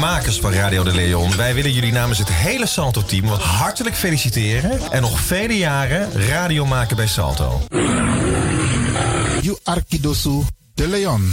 makers van Radio de Leon. Wij willen jullie namens het hele Salto-team wat hartelijk feliciteren. En nog vele jaren radio maken bij Salto. You Arkidosu de Leon.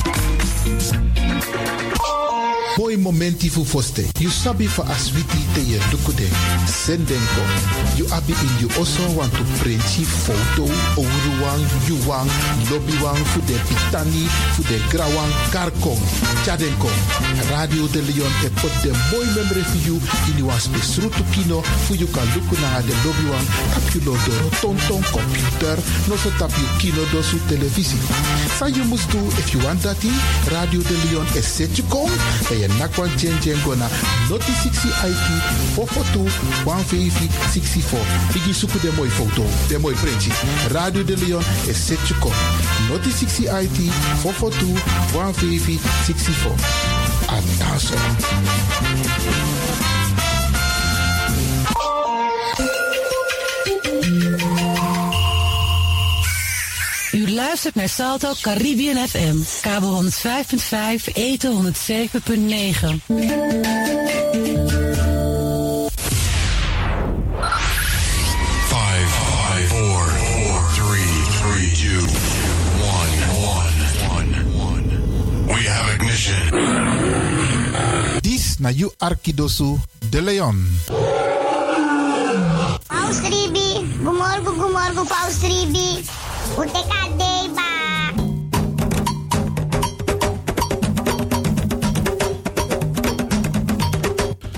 Boy momenti fu foste. You sabi for aswiti te ye dukude. Sendenko. You abi in you also want to print photo. Ouruwang, yuwang, lobbywang fu de pitani, fu de grawang, karkong. Chadenko. Radio de Leon e put de boy memory for you in you was besrutu kino fu you kan luku na de lobbywan. Tap you lo tonton computer. No so tap you kino do su televisie. So you must do if you want that Radio de Leon is set you come. Je nakwan jen jen gona noti 60 IT 442 150 64. Bigi suku de foto, de mooi printje. Radio de Leon is set come. Noti 60 IT 442 150 64. Luistert naar Salto Caribbean FM, kabel 105.5, eten 107.9. Five, five, four, four, three, three, two, one, one, one, one. We have ignition. Dis na you Arkidosu de Leon. Paus Ribi, gumorgo, gumorgo, Paus Ribi. Uteka deba.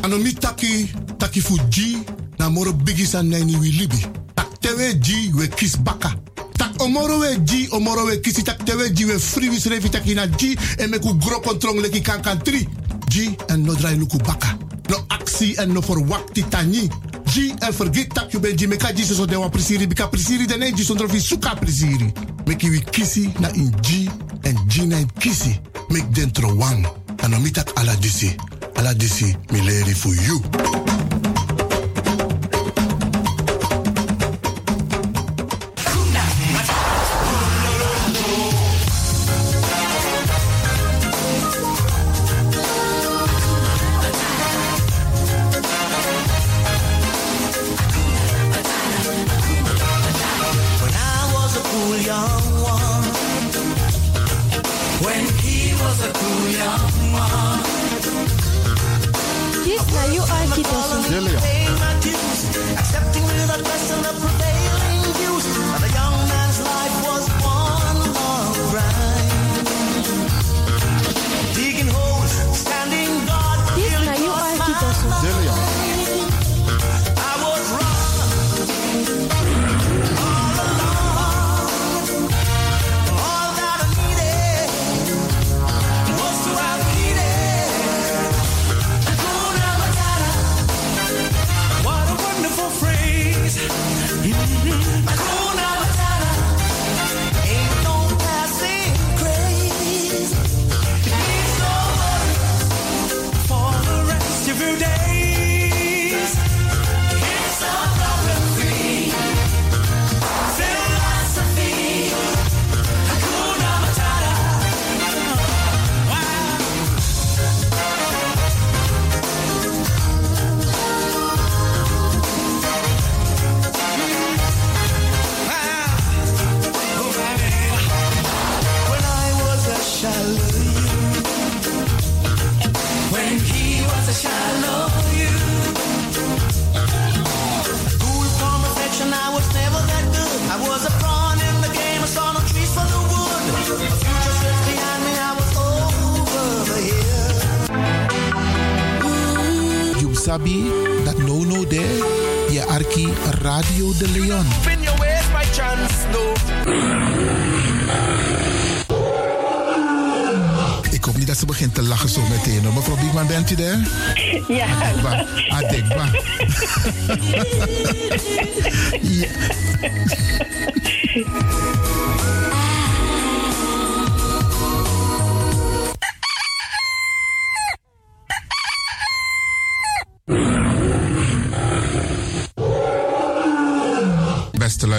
Anomi taki, taki fu G, na moro bigi san nani wi libi. Tak tewe G, we kis baka. Tak omoro we G, omoro we kisi tak tewe G, we free wis revi taki na G, en meku gro kontrong leki kankan 3. G, en no drai luku baka. No aksi en no for wakti tani. G, en forget tak you ben G, meka so so dewa prisiri, bika prisiri dene G sondro fi suka prisiri. Meki wi kisi na in G, en G na in kisi. Mek dentro one. Anomi tak ala disi. Ala disi, mi leri for you.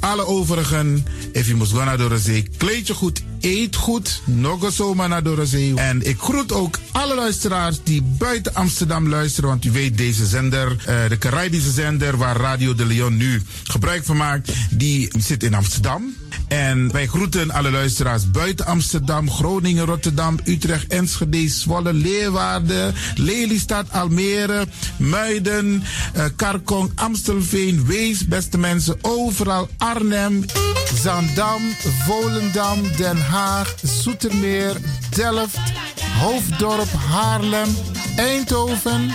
alle overigen, if je moest gaan naar zee, kleed je goed, eet goed, nog zomaar naar zee. En ik groet ook alle luisteraars die buiten Amsterdam luisteren, want u weet deze zender, eh, de Caribische zender waar Radio de Leon nu gebruik van maakt, die zit in Amsterdam. En wij groeten alle luisteraars buiten Amsterdam, Groningen, Rotterdam, Utrecht, Enschede, Zwolle, Leeuwarden, Lelystad, Almere, Muiden, eh, Karkong, Amstelveen, Wees, beste mensen, overal Arnhem, Zandam, Volendam, Den Haag, Zoetermeer, Delft, Hoofddorp, Haarlem, Eindhoven.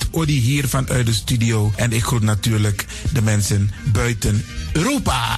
Odi hier vanuit de studio. En ik groet natuurlijk de mensen buiten Europa.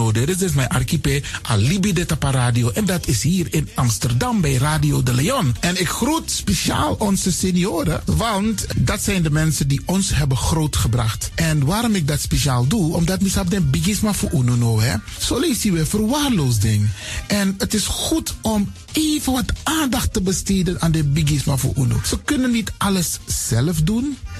Nono. Dit is dus mijn archipel Alibi de Tapa Radio. En dat is hier in Amsterdam bij Radio de Leon. En ik groet speciaal onze senioren, want dat zijn de mensen die ons hebben grootgebracht. En waarom ik dat speciaal doe, omdat misap den bigisma voor uno hè. Zo lezen we verwaarloosding. En het is goed om even wat aandacht te besteden aan de bigisma voor uno. Ze kunnen niet alles zelf doen.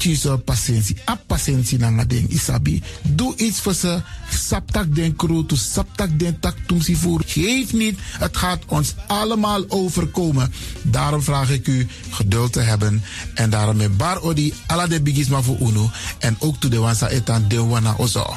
kies patiëntie. A patiëntie na ding isabi. Doe iets voor ze. Saptak den kroto, saptak den tak tumsi voer. Geef niet. Het gaat ons allemaal overkomen. Daarom vraag ik u geduld te hebben. En daarom met bar odi ala de bigisma voor uno. En ook to de wansa etan de wana ozo.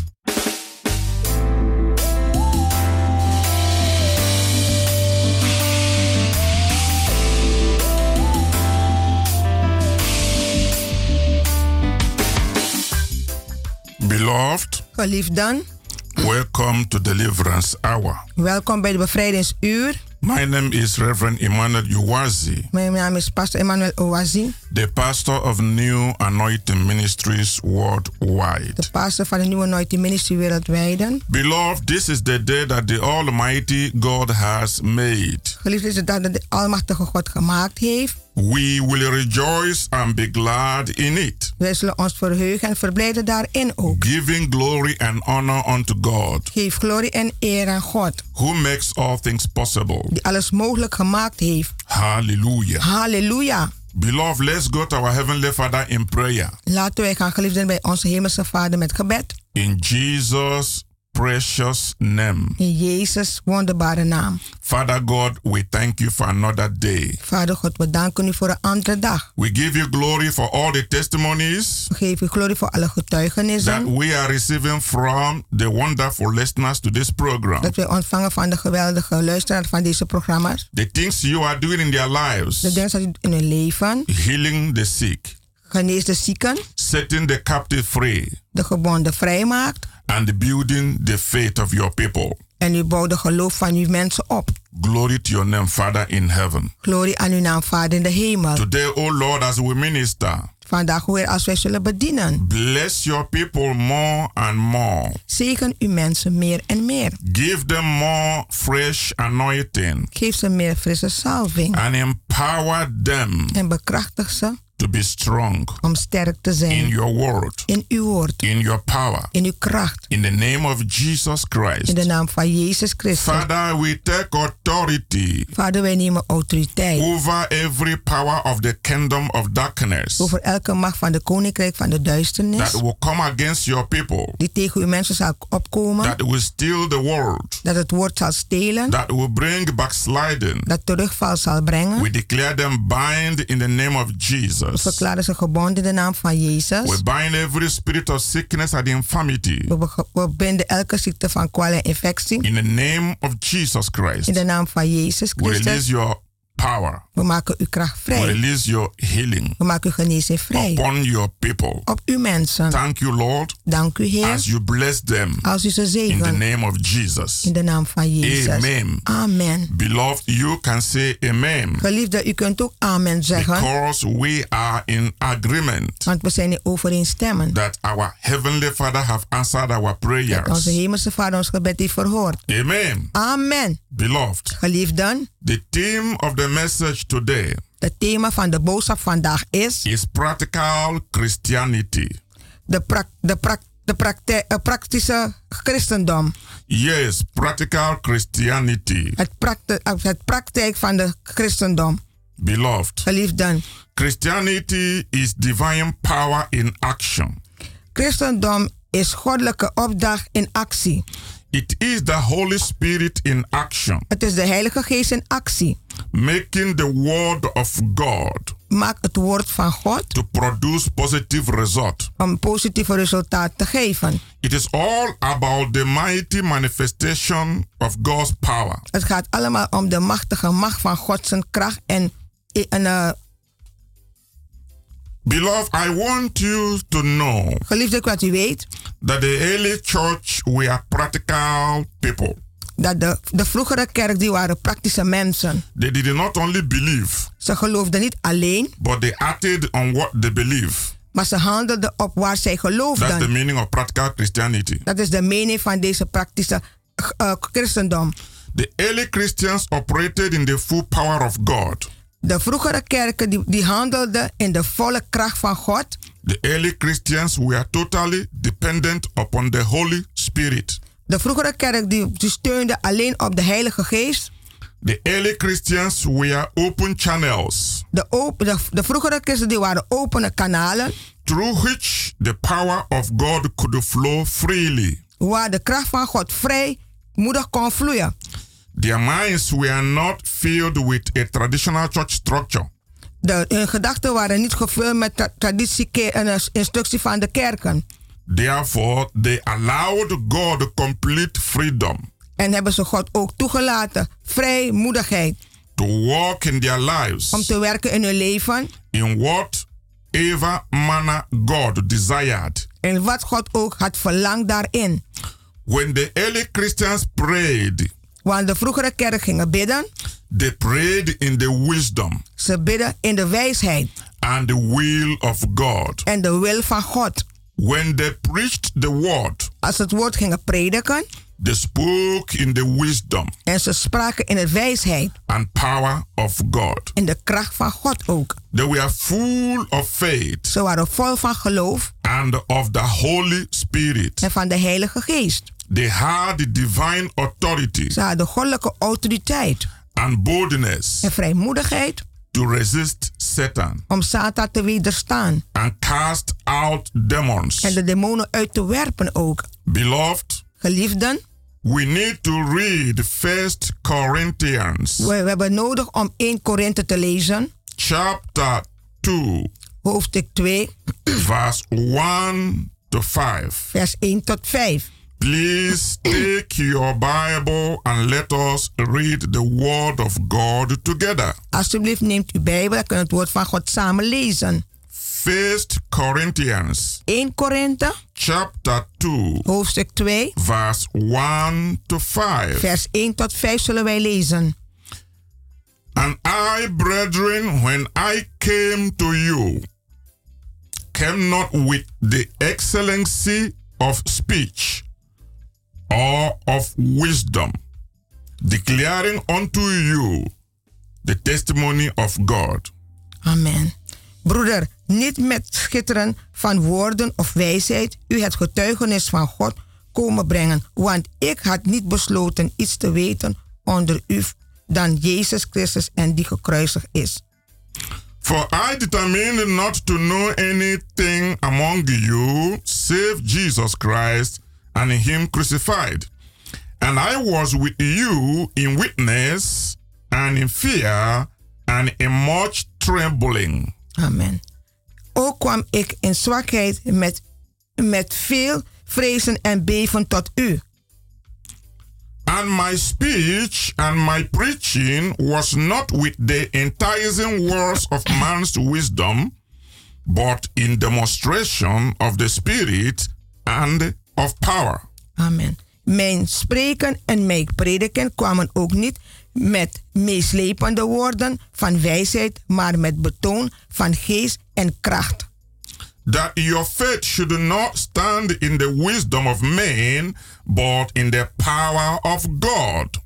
Beloved, Geliefden, welcome to Deliverance Hour. welkom bij de bevrijdingsuur. My name is Reverend Emmanuel Uwazi, Mijn naam is Pastor Emmanuel Owazi, the pastor of New Anointing Ministries worldwide. de pastor van de Nieuwe Anointing Ministry wereldwijd. Beloved, this is the day that the Almighty God has made. Geliefd is het dag dat de Almachtige God gemaakt heeft. We will rejoice and be glad in it, Wij zullen ons verheugen en verblijden daarin ook. giving glory and honor unto God, Geef glorie en eer aan God, who makes all things possible. die alles mogelijk gemaakt heeft. Hallelujah. Halleluja. Beloved, let's go to our Heavenly Father in prayer. Laten wij gaan geliefden bij onze Hemelse Vader met gebed. In Jesus' precious name. In Jezus' wonderbare naam. Father God, we thank you for another day. Vader God, we danken u voor een andere dag. We give you glory for all the testimonies We geven u glorie voor alle that we are receiving from the wonderful listeners to this program. Dat wij ontvangen van de geweldige luisteraars van deze programma's. The things you are doing in their lives, De dingen die in hun leven. healing the sick, Genees de zieken. setting the captive free, De gebonden vrijmaakt. And building the faith of your people. En u bouwt de geloof van uw mensen op. Glory to your name, Father in heaven. Glorie aan uw naam, Vader in de hemel. Today, O Lord, as we minister, Vandaag weer als wij zullen bedienen. bless your people more and more. Zegen uw mensen meer en meer. Give them more fresh anointing Geef ze meer frisse salving. and empower them En bekrachtig ze to be strong om sterk te in zijn. your word, In uw woord. in your power. In uw kracht. In the name of Jesus In Christ. de naam van Jezus Christus. Father, we take authority Vader, wij nemen autoriteit. over every power of the kingdom of darkness Over elke macht van de koninkrijk van de duisternis. that will come against your people, Die tegen uw mensen zal opkomen. that will steal the word, Dat het woord zal stelen. that will bring backsliding. Dat terugval zal brengen. We declare them bind in the name of Jesus. Verklaren ze gebonden in de naam van Jezus. We bind every spirit of sickness and infirmity We, we binden elke ziekte van kwal en infectie. in the name of Jesus Christ. In de naam van Jezus We release Christus. your power. We maken uw kracht We vrij. release your healing We maken uw genezing vrij. upon your people. Op uw mensen. Thank you, Lord, Dank u, Heer. as you bless them Als u ze in the zegen. name of Jesus. In de naam van Jezus. Amen. Amen. Beloved, you can say amen Geliefde, u kunt ook amen zeggen. because we are in agreement Want we zijn in overeenstemming. that our heavenly Father have answered our Dat onze prayers. hemelse Vader ons gebed heeft verhoord. Amen. Amen. Beloved, Geliefden, the theme of the message today het thema van de boodschap vandaag is is practical Christianity. de, prak, de, prak, de praktijk, eh, praktische christendom. Yes, practical Christianity. Het, prakte, eh, het praktijk van de christendom. Beloved, Geliefden, Christianity is divine power in action. christendom is goddelijke opdracht in actie. It is the Holy Spirit in action, Het is de Heilige Geest in actie. making the word of God Maak het woord van God to produce positive result. om positieve resultaat te geven. It is all about the mighty manifestation of God's power. Het gaat allemaal om de machtige macht van Gods kracht en, en eh, Beloved, I want you to know geliefde, ik wat u weet that the early church were practical people. dat de, de vroegere kerk die waren praktische mensen. They did not only believe, Ze geloofden niet alleen, but they acted on what they believe. maar ze handelden op waar zij That's the geloofden. meaning of practical Christianity. Dat is de mening van deze praktische eh, christendom. The early Christians operated in the full power of God. De vroegere kerken die, die handelden in de volle kracht van God. The early Christians were totally dependent upon the Holy Spirit. De vroegere kerk die, die steunde alleen op de Heilige Geest. The early Christians were open channels De, op, de, de vroegere christenen die waren opene kanalen through which the power of God could flow freely. waar de kracht van God vrij moedig kon vloeien. Their minds were not filled with a traditional church structure. De, hun gedachten waren niet gevuld met tra- traditie en eh, instructie van de kerken. Therefore, they allowed God complete freedom En hebben ze God ook toegelaten vrijmoedigheid to walk in their lives om te werken in hun leven. in whatever manner God desired. En wat God ook had verlangd daarin. When the early Christians prayed, Want de vroegere kerk gingen bidden. they prayed in the wisdom Ze bidden in de wijsheid and the will of God. en de wil van God. When they preached the word, Als ze het woord gingen prediken they spoke in the wisdom en ze spraken in de wijsheid and power of God. en de kracht van God ook. They were full of faith Ze waren vol van geloof and of the Holy Spirit. en van de Heilige Geest. They had the divine authority Ze hadden goddelijke autoriteit and boldness en vrijmoedigheid to resist Satan om Satan te wederstaan and cast out demons. en de demonen uit te werpen ook. Beloved, Geliefden, we need to read First Corinthians we, we hebben nodig om 1 Korinthe te lezen, chapter 2 hoofdstuk 2, verse 1 to 5. vers 1 tot 5. Please take your Bible and let us read the word of God together. Alsjeblieft neemt uw Bijbel en kunt het woord van God samen lezen. First Corinthians 1 Korinthe, chapter 2 hoofdstuk 2, verse 1 to 5. vers 1 tot 5 zullen wij lezen. And I, brethren, when I came to you, came not with the excellency of speech or of wisdom, declaring unto you the testimony of God. Amen. Broeder, niet met schitteren van woorden of wijsheid u het getuigenis van God komen brengen, want ik had niet besloten iets te weten onder u dan Jezus Christus en die gekruisigd is. For I determined not to know anything among you save Jesus Christ and Him crucified. And I was with you in witness and in fear and in much trembling. Amen. Ook kwam ik in zwakheid met, met veel vrezen en beven tot u. And my speech and my preaching was not with the enticing words of man's wisdom, but in demonstration of the Spirit and of power. Amen. Mijn spreken en mijn prediken kwamen ook niet met meeslepende woorden van wijsheid, maar met betoon van geest en kracht. that your faith should not stand in the wisdom of men, but in the power of God.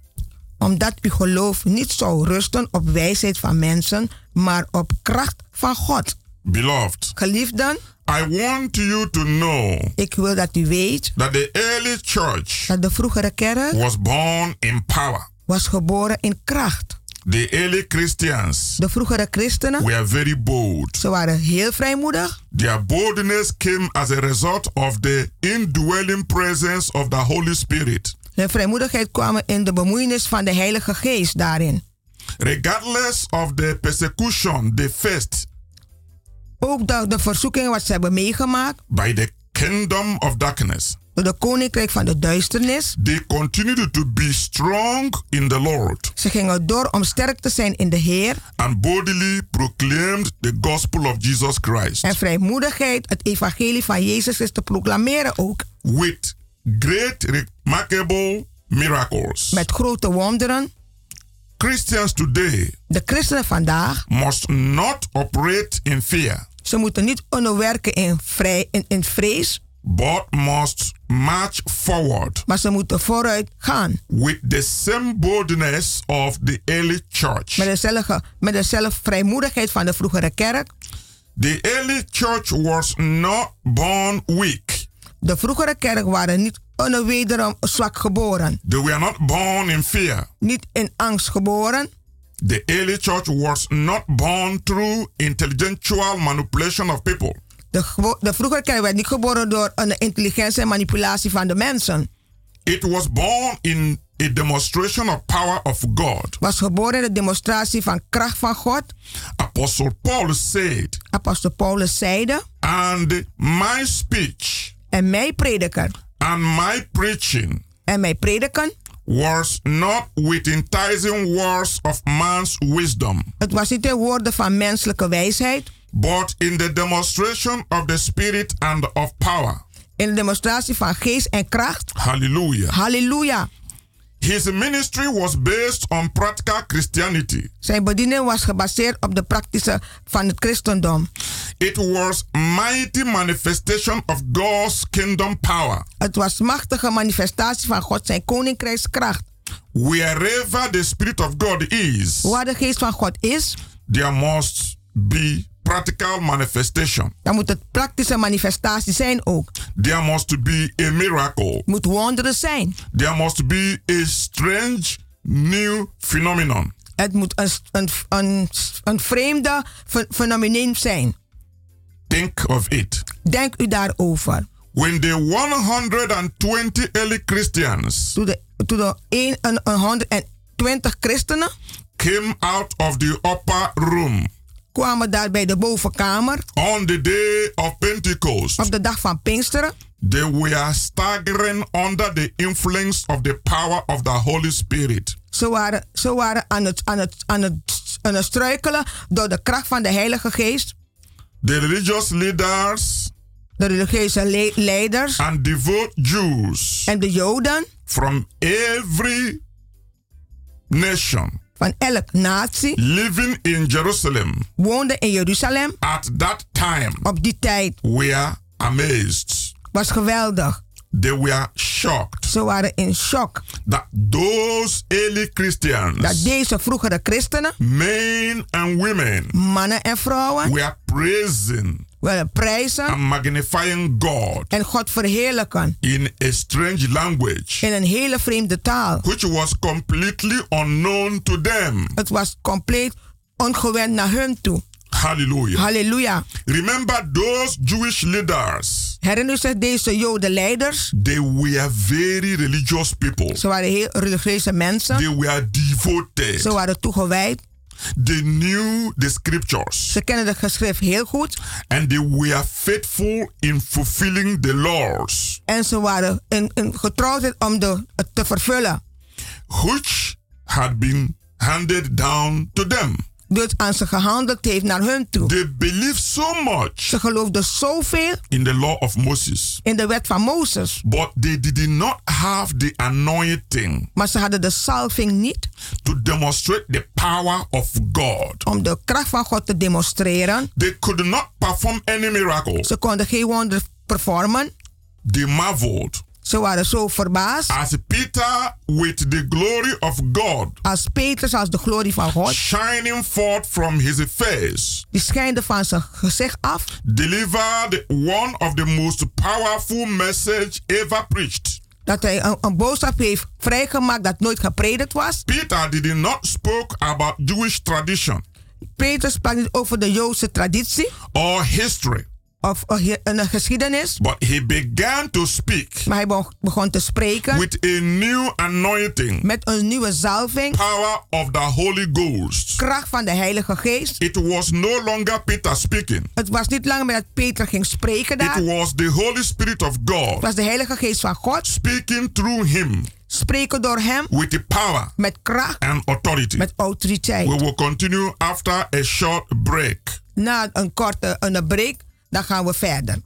Omdat uw geloof niet zou rusten op wijsheid van mensen, maar op kracht van God. Beloved, Geliefden, I want you to know ik wil dat u weet that the early church dat de vroegere kerk was born in power. was geboren in kracht. The early Christians De vroegere christenen, were very bold. ze waren heel vrijmoedig. Their boldness came as a result of the indwelling presence of the Holy Spirit. Hun vrijmoedigheid kwam in de bemoeienis van de Heilige Geest daarin. Regardless of the persecution they faced Ook de, de verzoekingen wat ze hebben meegemaakt by the kingdom of darkness, door de koninkrijk van de duisternis. they continued to be strong in the Lord Ze gingen door om sterk te zijn in de Heer and boldly proclaimed the gospel of Jesus Christ en vrijmoedigheid het evangelie van Jezus is te proclameren ook. with great remarkable miracles. Met grote wonderen. Christians today De christenen vandaag, must not operate in fear, ze moeten niet onderwerken in, vrij, in, in vrees, but must march forward maar ze moeten vooruit gaan. with the same boldness of the early church. Met dezelfde, met dezelfde vrijmoedigheid van de vroegere kerk. The early church was not born weak, De vroegere kerk waren niet een wederom zwak geboren. They were not born in fear. Niet in angst geboren. The early church was not born through intellectual manipulation of people. De, de vroegere kerk werd niet geboren door een intelligentie en manipulatie van de mensen. It was born in a demonstration of power of God. Was geboren in de demonstratie van kracht van God. Apostle Paul said, Apostel Paulus zeide. And my speech En mijn prediker. And my preaching En mijn prediken. was not with enticing words of man's wisdom, Het was niet in woorden van menselijke wijsheid. but in the demonstration of the Spirit and of power. In de demonstratie van geest en kracht. Hallelujah. Halleluja. His ministry was based on practical Christianity. Zijn bediening was gebaseerd op de praktische van het christendom. It was mighty manifestation of God's kingdom power. Het was machtige manifestatie van God zijn koninkrijkskracht. Wherever the Spirit of God is, Waar de geest van God is, there must be practical manifestation. dan moet het praktische manifestatie zijn ook. There must be a miracle. Moet wonderen zijn. There must be a strange new phenomenon. Het moet een, een, een, een vreemde fe- fenomeen zijn. Think of it. Denk u daarover. When the 120 early Christians Toen de, toen de een- een- een 120 christenen came out of the upper room kwamen daar bij de bovenkamer on the day of Pentecost, op de dag van Pinksteren. they were staggering under the influence of the power of the Holy Spirit. Ze waren, ze waren aan, het, aan, het, aan, het, aan het struikelen door de kracht van de Heilige Geest. The religious leaders De religieuze le- leiders and devout Jews en de Joden from every nation van elk natie living in Jerusalem woonden in Jeruzalem at that time op die tijd. were amazed. Was geweldig. They were shocked Ze waren in shock that those early Christians, dat deze vroegere christenen, men and women, mannen en vrouwen, were praising prijzen and magnifying God en God verheerlijken in a strange language in een hele vreemde taal. which was completely unknown to them. Het was compleet ongewend naar hun toe. Hallelujah. Halleluja. Remember those Jewish leaders. Herinner zich deze Joden leiders? They were very religious people. Ze waren heel religieuze mensen. They were devoted. Ze waren toegewijd. They knew the scriptures. Ze kennen de geschrift heel goed. And they were faithful in fulfilling the laws. En ze waren in, in getrouwheid om de, het te vervullen. Which had been handed down to them. Dus aan ze gehandeld heeft naar hun toe. They believed so much Ze geloofden zoveel in the law of Moses. in de wet van Mozes. But they did not have the anointing Maar ze hadden de salving niet to demonstrate the power of God. om de kracht van God te demonstreren. They could not perform any miracle. Ze konden geen wonder performen. They marveled Ze waren zo verbaasd. as Peter, with the glory of God Als Petrus, als de glorie van God. shining forth from his face, Die schijnde van zijn gezicht af. delivered one of the most powerful message ever preached. Dat hij een, een boodschap heeft vrijgemaakt dat nooit gepredikt was. Peter did not spoke about Jewish tradition Petrus sprak niet over de Joodse traditie or history, of een een geschiedenis. but he began to speak Maar hij begon- te spreken with a new anointing, met een nieuwe zalving. power of the Holy Ghost. Kracht van de Heilige Geest. It was no longer Peter speaking. Het was niet langer meer dat Peter ging spreken daar. It was the Holy Spirit of Het God was de Heilige Geest van God. speaking through him Spreken door hem with the power met kracht, and authority. met autoriteit. We will continue after a short break. Na een korte een break, dan gaan we verder.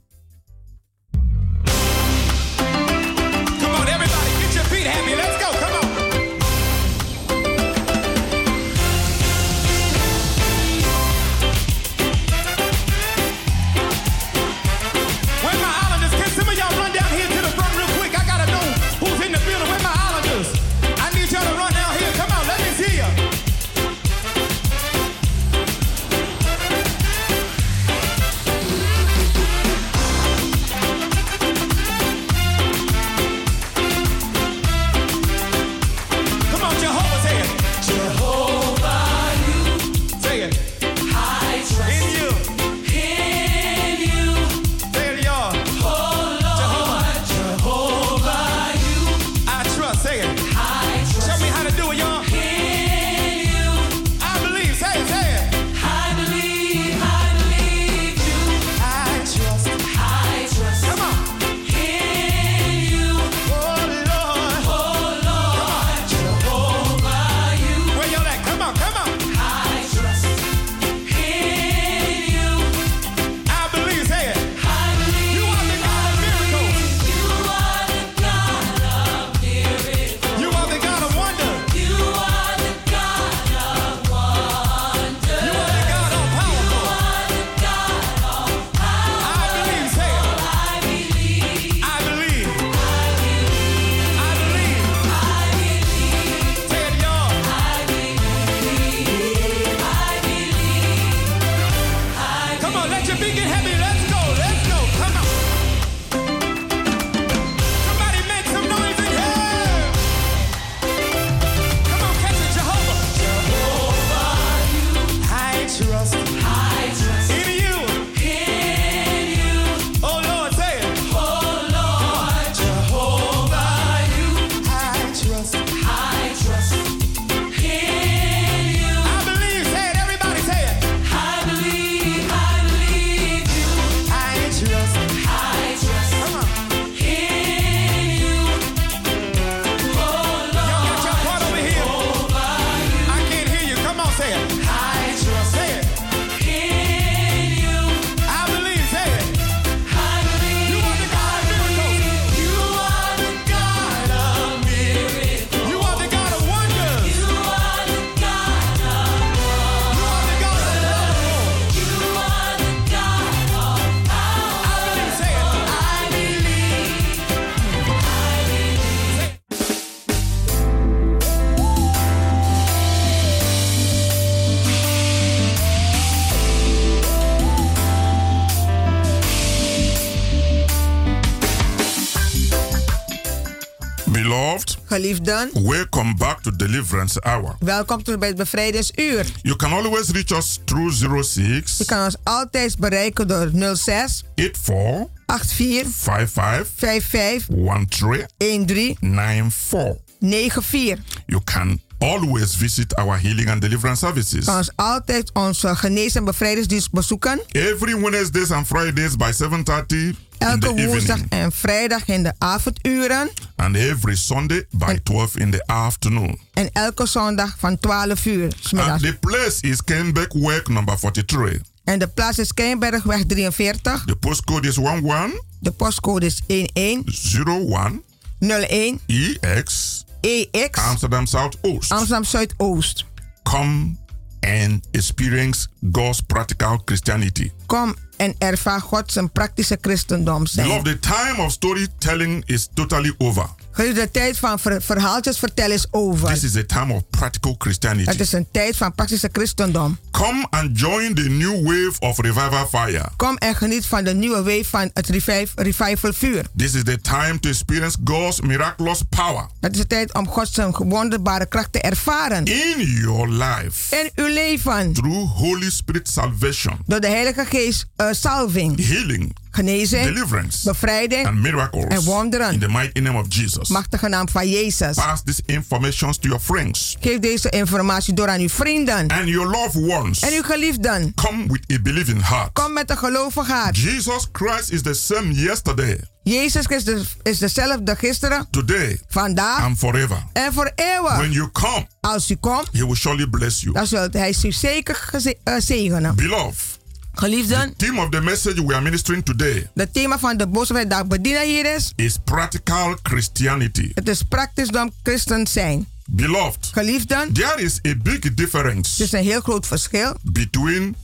Welcome back to Deliverance Hour. welkom terug bij het bevrijdingsuur. You can always reach us through 06 Je kan ons altijd bereiken door 06 84 84 55 55 13 13 94. 94. You can always visit our healing and deliverance services. Kan ons altijd onze genees- en bevrijdingsdienst bezoeken. Every Wednesdays and Fridays by 7:30 in Elke the woensdag evening en vrijdag in de avonduren. and every Sunday by 12 in the afternoon. En elke zondag van 12 uur. And the place is Kenbeck Work number 43. En de plaats is Keienbergweg 43. The postcode is 11 De postcode is 11 01 01 EX EX Amsterdam Southoost. Amsterdam Zuidoost. Come and experience God's practical Christianity. Kom en ervaar God zijn praktische christendom zijn. Beloved, the time of storytelling is totally over. Geliefde, de tijd van ver- verhaaltjes vertellen is over. This is a time of practical Christianity. Het is een tijd van praktische christendom. Come and join the new wave of revival fire. Kom en geniet van de nieuwe wave van het revival vuur. This is the time to experience God's miraculous power Het is de tijd om Gods wonderbare kracht te ervaren. in your life In uw leven. through Holy Spirit salvation, Door de Heilige Geest uh, salving, healing, genezing, deliverance, bevrijding and miracles en wonderen. in the mighty name of Jesus. Machtige naam van Jezus. Pass this information to your friends Geef deze informatie door aan uw vrienden and your loved ones. en uw geliefden. Come with a believing heart. Kom met een gelovige hart. Jesus Christ is the same yesterday, Jezus Christus is dezelfde gisteren, today, vandaag and forever. en voor eeuwig. When you come, Als u komt, He will surely bless you. dan zult hij u zeker eh, zegenen. Beloved, Geliefden, theme of the message we are ministering today het thema van de boodschap dat bedienen hier is, is practical Christianity. het is praktisch dan christen zijn. Beloved, Geliefden, there is a big difference is een heel groot verschil. between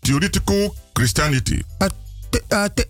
theoretical Christianity Het, the- eh, the-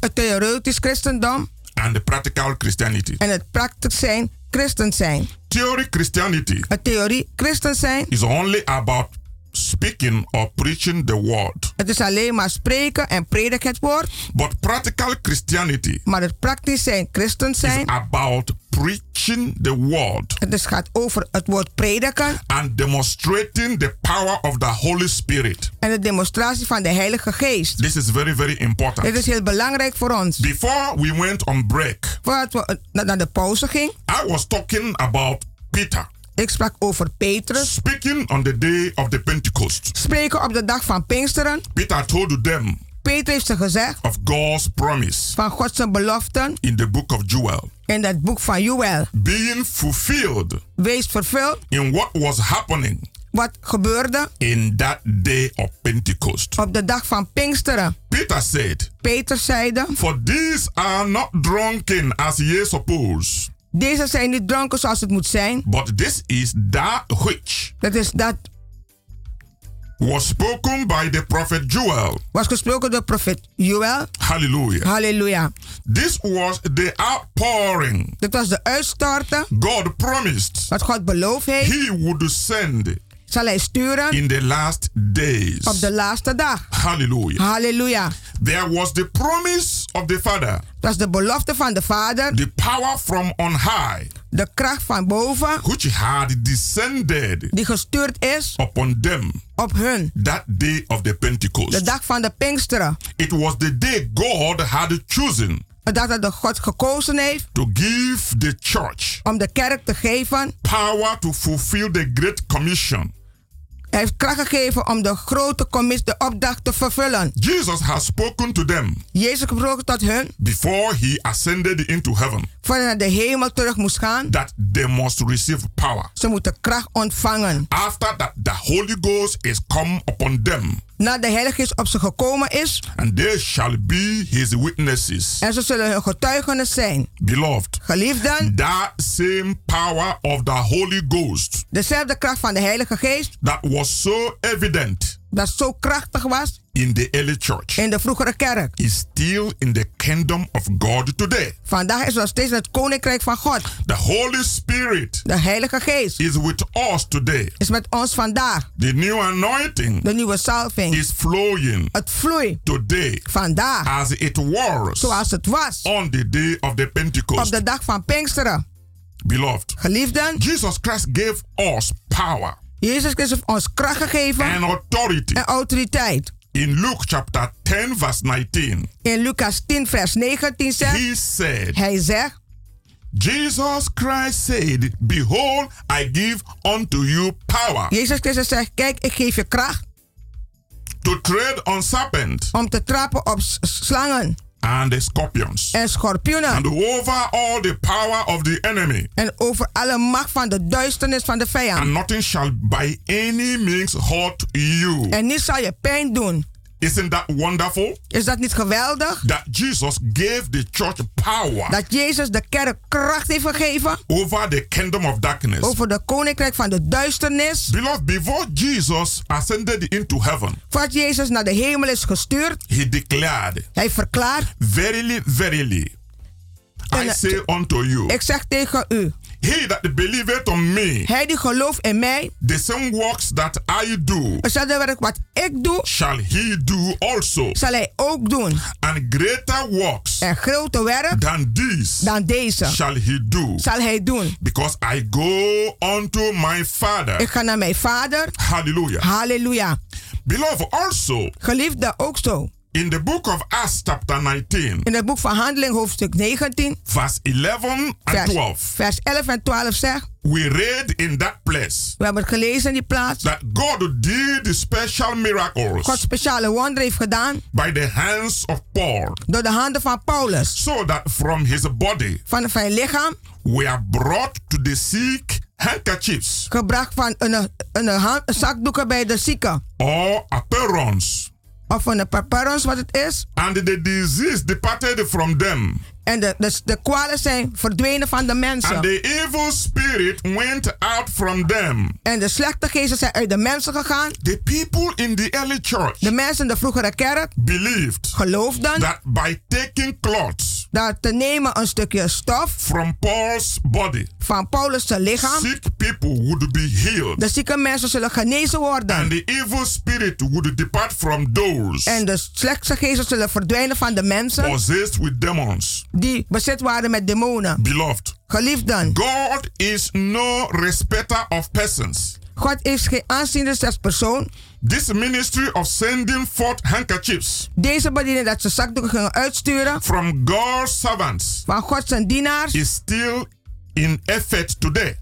het theoretisch christendom and the practical Christianity. en het praktisch zijn christen zijn. Theory Christianity Het theorie christen zijn, is only about speaking or preaching the word. het is alleen maar spreken en prediken het woord. But practical Christianity Maar het praktisch zijn christen is zijn, about preaching the word het is gaat over het woord prediken and demonstrating the power of the Holy Spirit. en de demonstratie van de Heilige Geest. This is very, very Dit important. is heel belangrijk voor ons. Before we went on break, Voordat we na- naar de pauze gingen, I was talking about Peter ik sprak over Petrus. speaking on the day of the Pentecost. Spreken op de dag van Pinksteren. Peter told them Peter heeft ze gezegd of God's promise van Gods beloften in the book of Joel in dat boek van Joel. being fulfilled Wees vervuld in what was happening wat gebeurde in that day of Pentecost. op de dag van Pinksteren. Peter said, Peter zeide, For these are not drunken as ye suppose, deze zijn niet dronken zoals het moet zijn. but this is that which Dat is dat was spoken by the prophet Joel. was gesproken door profeet Joel. Hallelujah. Halleluja. This was the outpouring Dit was de uitstorten God promised wat God beloofd heeft. he would send Zal hij sturen in the last days. op de laatste dag. Hallelujah. Halleluja. There was the promise of the Father, Dat is de belofte van de Vader. the power from on high, De kracht van boven which had descended die gestuurd is upon them op hun. that day of the De Pentecost. dag van de Pinksteren. It was the day God had chosen De dag dat de God gekozen heeft to give the church om de kerk te geven. power to fulfill the Great Commission. Hij heeft kracht gegeven om de grote commissie, de opdracht te vervullen. Jesus has spoken to them Jezus gesproken tot hun before he ascended into heaven voordat hij naar de hemel terug moest gaan. that they must receive power. Ze moeten kracht ontvangen. After that, the Holy Ghost is come upon them, Nadat de Heilige Geest op ze gekomen is. and they shall be his witnesses. En ze zullen hun getuigenis zijn. Beloved, Geliefden, that same power of the Holy Ghost dezelfde kracht van de Heilige Geest. that was so evident Dat zo krachtig was in the early church in de vroegere kerk. is still in the kingdom of God today. Vandaag is nog steeds het koninkrijk van God. The Holy Spirit De Heilige Geest is with us today. is met ons vandaag. The new anointing De nieuwe salving. is flowing Het vloeit today vandaag as it was zoals het was on the day of the op Pentecost. de dag van Pinksteren. Beloved, Geliefden, Jesus Christ gave us power Jezus Christus heeft ons kracht gegeven and authority en autoriteit. in Luke chapter 10, verse 19. In Lucas 10, vers 19 zegt, He said, hij zegt, Jesus Christ said, Behold, I give unto you power Jezus Christus zegt, kijk, ik geef je kracht to tread on serpents om te trappen op slangen and the scorpions en schorpioenen and over all the power of the enemy. en over alle macht van de duisternis van de vijand. And nothing shall by any means hurt you. En niet zal je pijn doen. Isn't that wonderful? Is dat niet geweldig? That Jesus gave the church power Dat Jezus de kerk kracht heeft gegeven over the kingdom of darkness. over de koninkrijk van de duisternis. Beloved, before Jesus ascended into heaven, Voordat Jezus naar de hemel is gestuurd, he declared, hij verklaart, Verily, verily, I say unto you, ik zeg tegen u, he that believeth on me, hij die gelooft in mij, the same works that I do, hetzelfde werk wat ik doe, shall he do also. zal hij ook doen. And greater works En groter werk than these dan deze shall he do. zal hij doen. Because I go unto my Father. Ik ga naar mijn vader. Hallelujah. Halleluja. Beloved, also Geliefde ook zo. In the book of Acts, chapter 19, In het boek van Handeling, hoofdstuk 19, verse 11 and vers, 12, vers 11 en 12 zegt, we read in that place we hebben het gelezen in die plaats, that God did the special miracles God speciale wonderen heeft gedaan by the hands of Paul, door de handen van Paulus. so that from his body Van zijn lichaam, were brought to the sick handkerchiefs. gebracht van een, een, hand- een zakdoeken bij de zieken. or apparons, Of een paparons wat het is. and the disease departed from them. En de, de, de kwalen zijn verdwenen van de And mensen. the evil spirit went out from them. En de slechte geesten zijn uit de mensen gegaan. The people in the early church De mensen in de vroegere kerk believed geloofden that by taking cloths dat te nemen een stukje stof from Paul's body, van Paulus' lichaam. sick people would be healed, De zieke mensen zullen genezen worden. and the evil spirit would depart from those En de slechte geesten zullen verdwijnen van de mensen possessed with demons. Die bezet waren met demonen. Beloved, Geliefden, God is no respecter of persons. God is geen aanziende als persoon. This ministry of sending forth handkerchiefs Deze bediening dat ze zakdoeken gingen uitsturen from God's servants van God zijn dienaars. is still in effect today.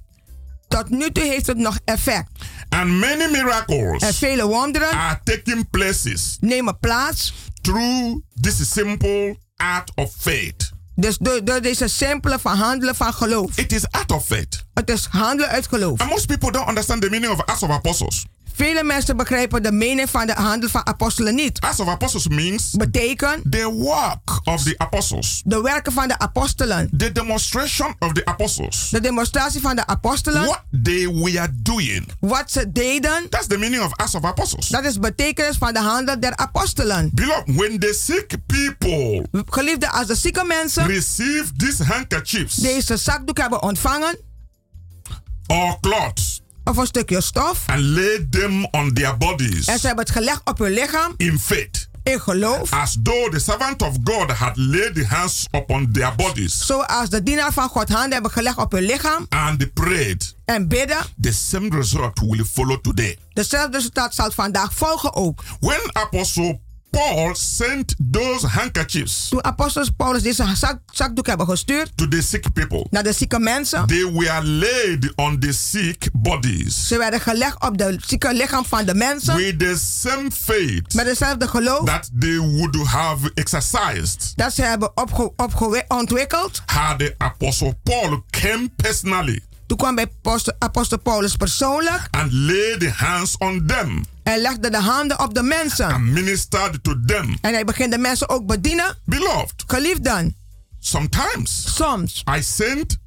Tot nu toe heeft het nog effect. And many En miracles vele wonderen are taking places nemen plaats. through this simple act of faith. Dus door, door deze simpele verhandelen van geloof. It is act of faith. Het is handelen uit geloof. And most people don't understand the meaning of Acts of Apostles. Vele mensen begrijpen de mening van de handel van apostelen niet. Acts of Apostles means Betekent the work of the apostles, de werken van de apostelen. the demonstration of the apostles, De demonstratie van de apostelen. what they were doing. Wat ze deden. That's the meaning of Acts of Apostles. Dat is betekenis van de handel der apostelen. Beloved, when the sick people Geliefde, als de zieke mensen receive these handkerchiefs deze zakdoek hebben ontvangen. or cloths Of een stukje stof. and laid them on their bodies En ze hebben het gelegd op hun lichaam. in faith, In geloof. as though the servant of God had laid the hands upon their bodies Zoals de dienaar van God handen hebben gelegd op hun lichaam. and prayed, En bidden. the same result will follow today. Dezelfde resultaat zal vandaag volgen ook. When Apostle Paul sent those handkerchiefs Toen apostel Paulus deze zak, zakdoek hebben gestuurd to the sick people, naar de zieke mensen. they were laid on the sick bodies Ze werden gelegd op de zieke lichaam van de mensen. with the same faith Met dezelfde geloof that they would have exercised dat ze hebben opge, opge, ontwikkeld. had the Apostle Paul came personally Toen kwam bij apostel, apostel Paulus persoonlijk and laid hands on them en legde de handen op de mensen. and ministered to them. En hij begint de mensen ook bedienen. Beloved, Geliefden, sometimes soms I sent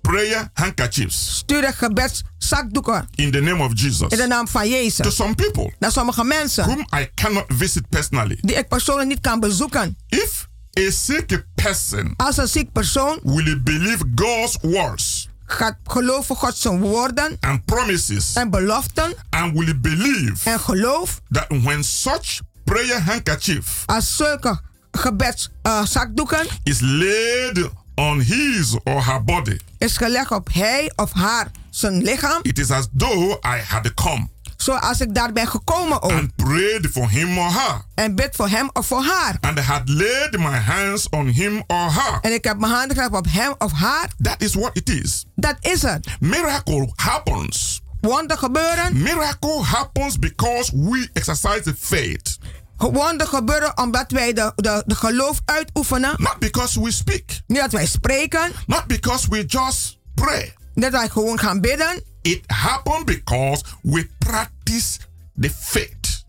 prayer handkerchiefs stuurde gebedszakdoeken in the name of Jesus in de naam van to Jezus some people naar sommige mensen whom I cannot visit personally. die ik persoonlijk niet kan bezoeken. If a sick person Als een ziek persoon will believe God's words gaat geloven God zijn woorden and promises en beloften and will believe en geloof that when such prayer handkerchief als zulke gebedszakdoeken is laid on his or her body, is gelegd op hij of haar zijn lichaam. it is as though I had come Zoals ik daar ben gekomen ook. and prayed for him or her, En bid voor hem of voor haar. and had laid my hands on him or her. En ik heb mijn handen gelegd op hem of haar. That is what it is. Dat is het. Miracle happens. Wonder gebeuren. Miracle happens because we exercise the faith, Wonder gebeuren omdat wij de, de, de geloof uitoefenen. not because we speak, Niet dat wij spreken. not because we just pray. Niet dat wij gewoon gaan bidden. It happens because we practice the faith.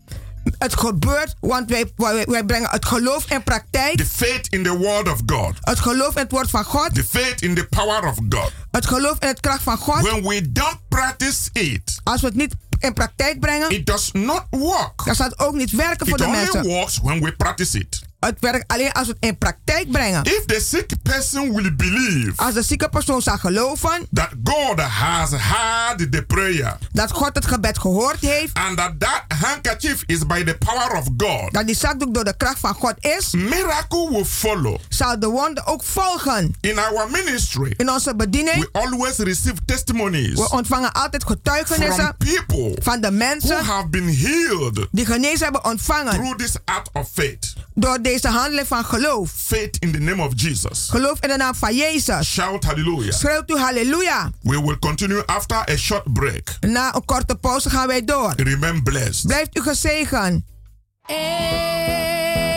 Het gebeurt, want wij, wij, wij brengen het geloof in praktijk. The faith in the word of God. Het geloof in het woord van God. The faith in the power of God. Het geloof in het kracht van God. When we don't practice it, Als we het niet in praktijk brengen, it does not work. dan zal het ook niet werken voor It de only mensen. works when we practice it. Het werkt alleen als we het in praktijk brengen. If the sick person will believe Als de zieke persoon zal geloven that God has heard the prayer dat God het gebed gehoord heeft, and that that handkerchief is by the power of God, dat die zakdoek door de kracht van God is, miracle will follow. zal de wonder ook volgen. In our ministry, In onze bediening, we always receive testimonies we ontvangen altijd from getuigenissen people van de who mensen have been healed die genezen hebben ontvangen through this act of faith. door deze handeling van geloof. Faith in the name of Jesus. Geloof in de naam van Jezus. Shout hallelujah. Schreeuwt u halleluja. We will continue after a short break. Na een korte pauze gaan wij door. Remain blessed. Blijft u gezegend. Hey,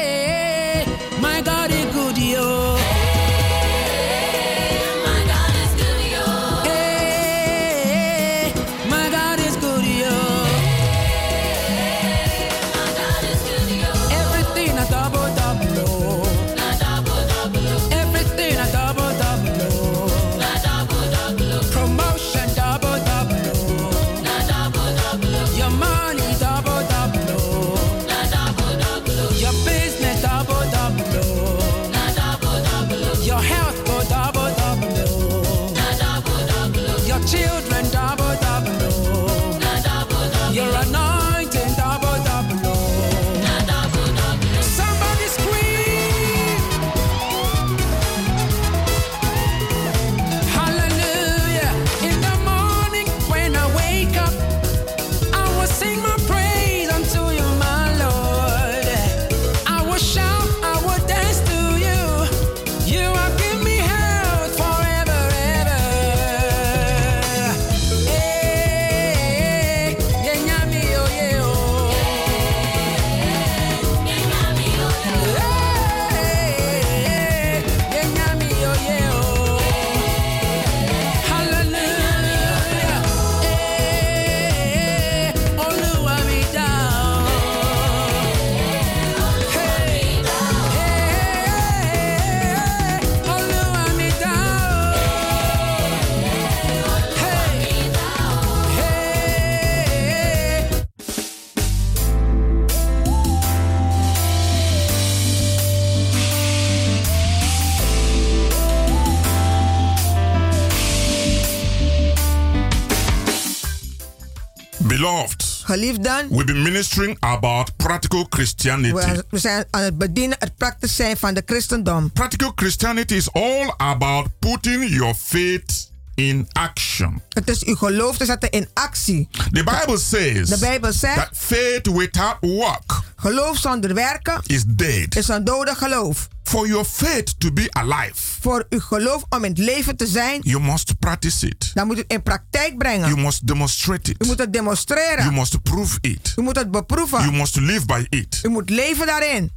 Geliefden, we've been ministering about practical Christianity. we, we zijn aan het bedienen, het praktisch zijn van de christendom. Practical Christianity is all about putting your faith in action. Het is uw geloof te zetten in actie. The Bible says De Bijbel zegt, that faith without work geloof zonder werken is dead. is een dode geloof. For your faith to be alive, Voor uw geloof om in het leven te zijn, you must practice it. dan moet u het in praktijk brengen. You must demonstrate U it. moet het demonstreren. You must prove it. U moet het beproeven. You must live by it. U moet leven daarin.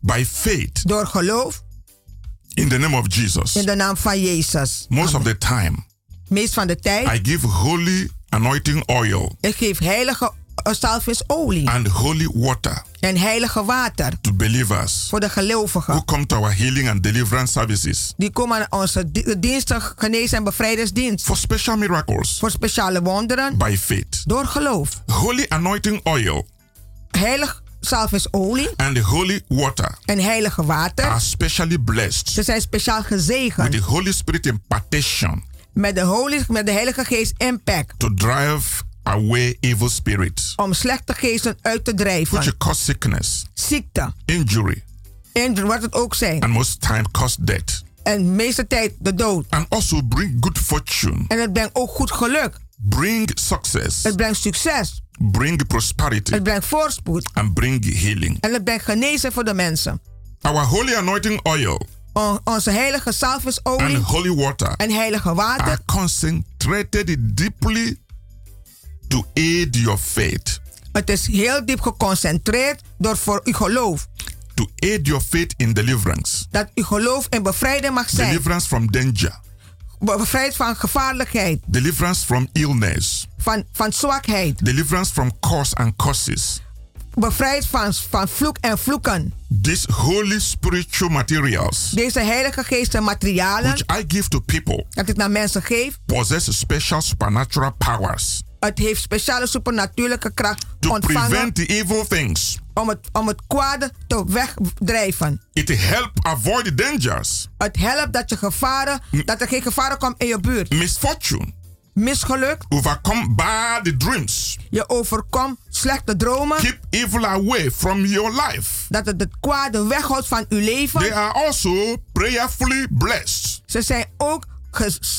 By faith Door geloof in the name of Jesus. in de naam van Jezus. Most of the time, Meest van de tijd, I give holy anointing oil ik geef heilige zalfvisolie and holy water en heilige water to believers voor de who gelovigen. come to our healing and deliverance services Die komen aan onze di- diensten, genees- en bevrijdersdienst. for special miracles Voor speciale wonderen. by faith. Door geloof. Holy anointing oil Heilig zalfvisolie and the holy water en heilige water. are specially blessed Ze zijn speciaal with the gezegend Holy Spirit impartation met de, Holy, met de Heilige Geest impact. to drive away evil spirits, Om slechte geesten uit te which drijven. cause sickness, Ziekte. injury, En wat het ook zijn. and most time cause death. En meeste tijd de dood. And also bring good fortune, En het brengt ook goed geluk. bring success, Het brengt succes. bring prosperity, Het brengt voorspoed. and bring healing. En het brengt genezen voor de mensen. Our holy anointing oil O- onze heilige and zalvisolie holy water en heilige water are concentrated deeply to aid your faith, Het is heel diep geconcentreerd door voor uw geloof. to aid your faith in deliverance, Dat uw geloof in bevrijding mag zijn. deliverance from danger, Bevrijd van gevaarlijkheid, deliverance from illness, van, van zwakheid. deliverance from curse and curses. Bevrijd van, van vloek en vloeken. These holy spiritual materials, Deze heilige geesten materialen which I give to people, dat ik naar mensen geef, possess special supernatural powers het heeft speciale supernatuurlijke kracht to ontvangen prevent the evil things. om het, om het kwade te wegdrijven. It help avoid dangers, Het helpt dat, je gevaren, dat er geen gevaren komt in je buurt. misfortune, Misgeluk, overcome bad dreams. je overkomt slechte dromen, Keep evil away from your life. dat het het kwade weghoudt van uw leven. They are also prayerfully blessed. Ze zijn ook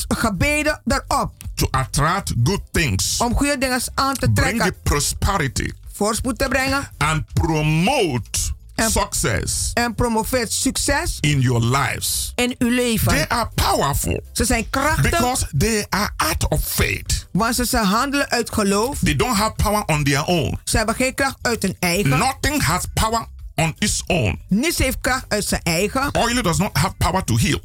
gebeden erop. To attract good things, om goede dingen aan te bring trekken, prosperity, voorspoed te brengen. And promote success en promoveert succes in your lives. in uw leven. They are powerful Ze zijn krachtig, because they are out of faith. want ze, ze handelen uit geloof. They don't have power on their own. Ze hebben geen kracht uit hun eigen. Nothing has power on its own. Niets heeft kracht uit zijn eigen. Oil does not have power to heal.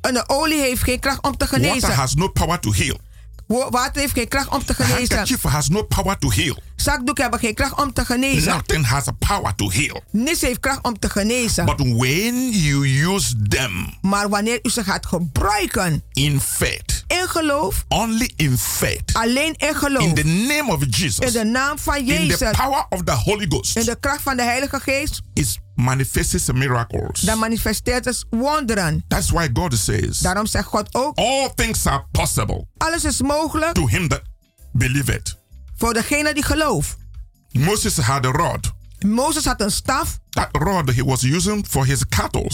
En de olie heeft geen kracht om te Water genezen. has no power to heal. Wa- Water heeft geen kracht om te genezen. Handkerchief has no power to heal. Zakdoeken hebben geen kracht om te genezen. Nothing has a power to heal. Niets heeft kracht om te genezen. But when you use them Maar wanneer u ze gaat gebruiken in faith, in geloof, only in faith, alleen in geloof, in the name of in Jesus, de naam van in Jezus, the power of the Holy in Ghost, de kracht van de Heilige Geest, it manifests miracles. dan manifesteert het wonderen. That's why God says, Daarom zegt God ook, all things are possible alles is mogelijk to him that believeth. Voor degene die gelooft. Moses had a rod. Mozes had een staf. That rod he was using for his cattle.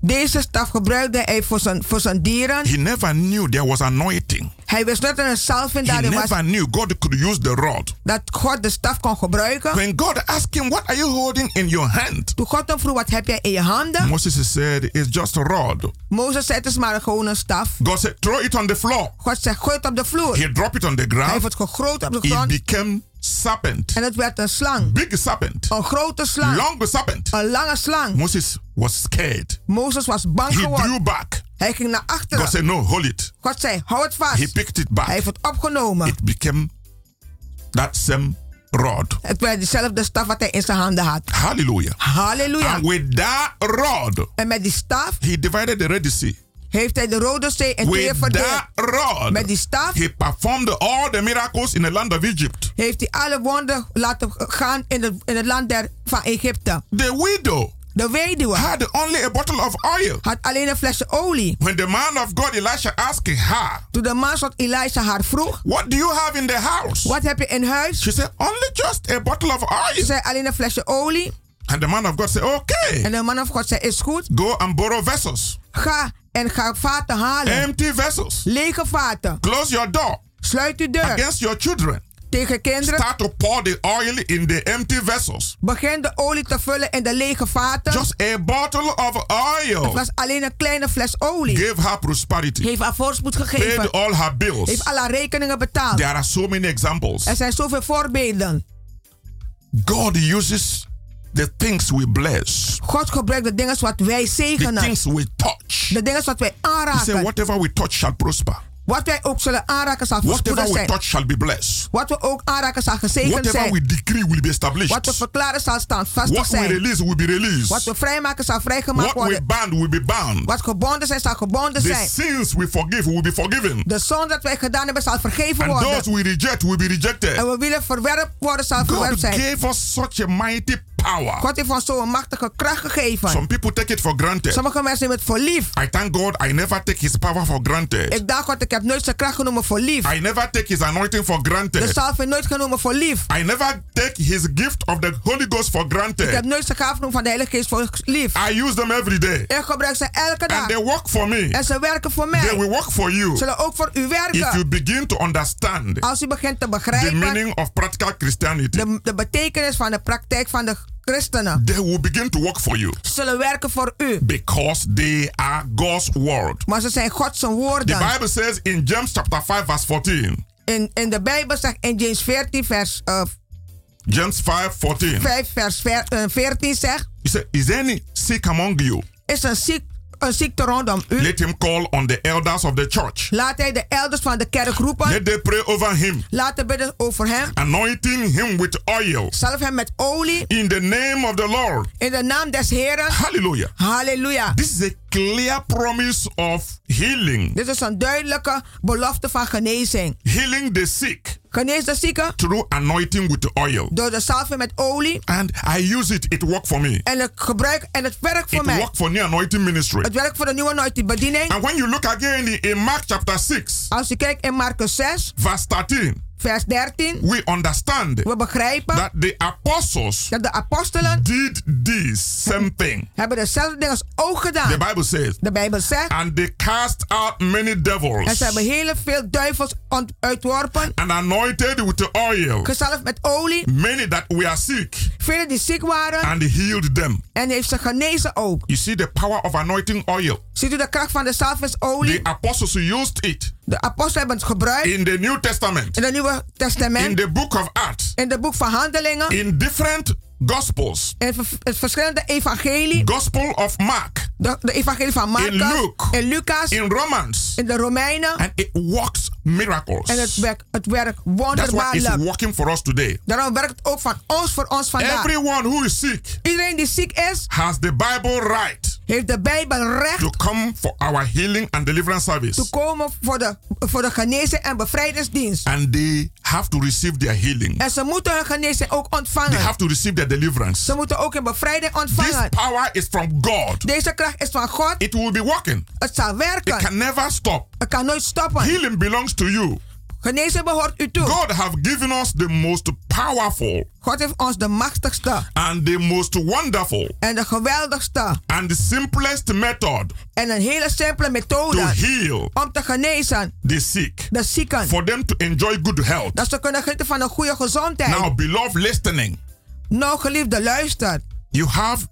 Deze staf gebruikte hij voor zijn, voor zijn dieren. He never knew there was anointing. Hij wist dat er een salving He daarin was. never knew God could use the rod. Dat God de staf kon gebruiken. When God asked him, What are you holding in your hand? Toen God hem vroeg, wat heb jij in je handen? Moses said, It's just a rod. Mozes zei, het is maar gewoon een staf. God said, Throw it on the floor. God zei, gooi het op de vloer. He dropped it on the Hij heeft ground. het gegooid op de It grond. became serpent. En het werd een slang. Big serpent. Een grote slang. Long serpent. Een lange slang. Moses was scared. Mozes was bang He geworden. drew back. Hij ging naar God achteren. said, No, hold it. God zei, hou het He vast. picked it Hij back. heeft het opgenomen. It became that same rod. Het werd dezelfde staf wat hij in zijn handen had. Hallelujah. Halleluja. And with that rod, En met die staf he divided the Red Sea. heeft hij de Rode Zee in tweeën With verdeeld. that rod, Met die staf he performed all the miracles in the land of Egypt. heeft hij alle wonderen laten gaan in, de, in het land der, van Egypte. The widow De weduwe had only a bottle of oil. had alleen een flesje olie. When the man of God Elisha asked her, Toen de man van Elisha haar vroeg, What do you have in the house? wat heb je in huis? She said, Only just a bottle of Ze oil. zei alleen een flesje olie. And the man of God said, Okay, En de man van God zei, is goed. go and borrow vessels, Ga en ga vaten halen. empty vessels. Lege vaten. Close your door Sluit uw deur. against your children. Tegen kinderen. Start to pour the oil in the empty vessels. Begin de olie te vullen in de lege vaten. Just a bottle of Het oil was alleen een kleine fles olie. gave her prosperity, Heeft haar voorspoed paid gegeven. all her bills. Heeft alle rekeningen betaald. There are so many examples. Er zijn zoveel voorbeelden. God uses the things we bless, God gebruikt de dingen wat wij the zegenen. things we touch. De dingen wat wij He said, aanraken. Whatever we touch shall prosper. Wat wij ook zullen aanraken zal voorspoedig we zijn. touch shall be blessed. Wat we ook aanraken zal gezegend Whatever zijn. we decree will be established. Wat we verklaren zal staan vastig What we zijn. release will be Wat released. we vrijmaken zal vrijgemaakt What we worden. bound will be bound. Wat gebonden zijn zal gebonden The zijn. sins we forgive will be forgiven. De zonde dat wij gedaan hebben zal vergeven And worden. those we reject will be rejected. En we willen verwerpt worden zal God verwerpt zijn. gave us such a mighty power. God heeft ons zo'n machtige kracht gegeven. Some people take it for granted. Sommige mensen nemen het voor lief. I thank God I never take his power for granted. Ik dank God, ik heb nooit zijn kracht genomen voor lief. I never take his anointing for De granted. salving nooit genomen voor lief. I never take his gift of the Holy Ghost for Ik heb granted. nooit zijn gaaf genomen van de Heilige Geest voor lief. I use them every day. Ik gebruik ze elke dag. And they work for me. En ze werken voor They mij. will work for you. Zullen ook voor u If you werken. begin to understand Als u begint te the begrijpen meaning of practical Christianity, de, de betekenis van de praktijk van de christenen. they will begin to work for you zullen werken voor u. because they are God's word. Maar ze zijn Gods The woorden. Bible says in James chapter 5 verse 14, In, in de Bijbel zegt in James 14 vers, uh, James 5 14, 5 vers ver- uh, 14 zegt. he said, Is any sick among you? Is een, ziek, een ziekte rondom u? Let him call on the elders of the church. Laat hij de elders van de kerk roepen. Let them pray over him, Laat hij bidden over hem. anointing him with oil Zalf hem met olie. in the name of the Lord. In de naam des Heren. Hallelujah. Halleluja. This is a clear promise of healing. Dit is een duidelijke belofte van genezing. Healing the sick Genees de zieke through anointing with the oil. door de salving met olie. And I use it, it worked for me. En ik gebruik en het werkt voor It mij. worked for New Anointing Ministry. Het werkt voor de nieuwe die bediening. And when you look again in- Mark chapter 6, Als je kijkt in Marcus 6, verse 13, vers 13. we understand We begrijpen that the apostles dat de apostelen did this same thing. hebben dezelfde dingen ook gedaan. The Bible says, De Bijbel zegt. and they cast out many En devils ze hebben heel veel duivels uitworpen. and anointed with the oil Gezalfd met olie. many that were sick Velen die ziek waren. and healed them. En heeft ze genezen ook. You see the power of anointing oil. Ziet u de kracht van de salvingsolie? The apostles used it De apostelen hebben het gebruikt. in the New Testament, In het Nieuwe Testament. in the book of Acts, in het boek van Handelingen. in different gospels. In het verschillende evangelie. Gospel of Mark, De, de evangelie van Marcus. In Luke. In Lucas. in Romans, in de Romeinen. and it works miracles. En het werkt, het werkt That's what is wonderbaarlijk. working for us today. Daarom werkt het ook van ons voor ons vandaag. Everyone who is sick Iedereen die ziek is, has the Bible right heeft de Bijbel recht to come for our healing and deliverance te service. komen voor de, voor de genezing en bevrijdingsdienst. And they have to receive their healing. En ze moeten hun genezing ook They ontvangen. have to receive their deliverance. Ze moeten ook een bevrijding This ontvangen. power is from God. Deze kracht is van God. It will be working. Het zal It werken. can never stop. Het kan nooit stoppen. Healing belongs to you. Genezing behoort u toe. God have given us the most powerful God heeft ons de machtigste and the most wonderful en de geweldigste and the simplest method en een hele simpele to methode heal om te genezen the sick. de zieken. For them to enjoy good health. Dat ze kunnen genieten van een goede gezondheid. Now, beloved listening, Nou, geliefde, luister. you have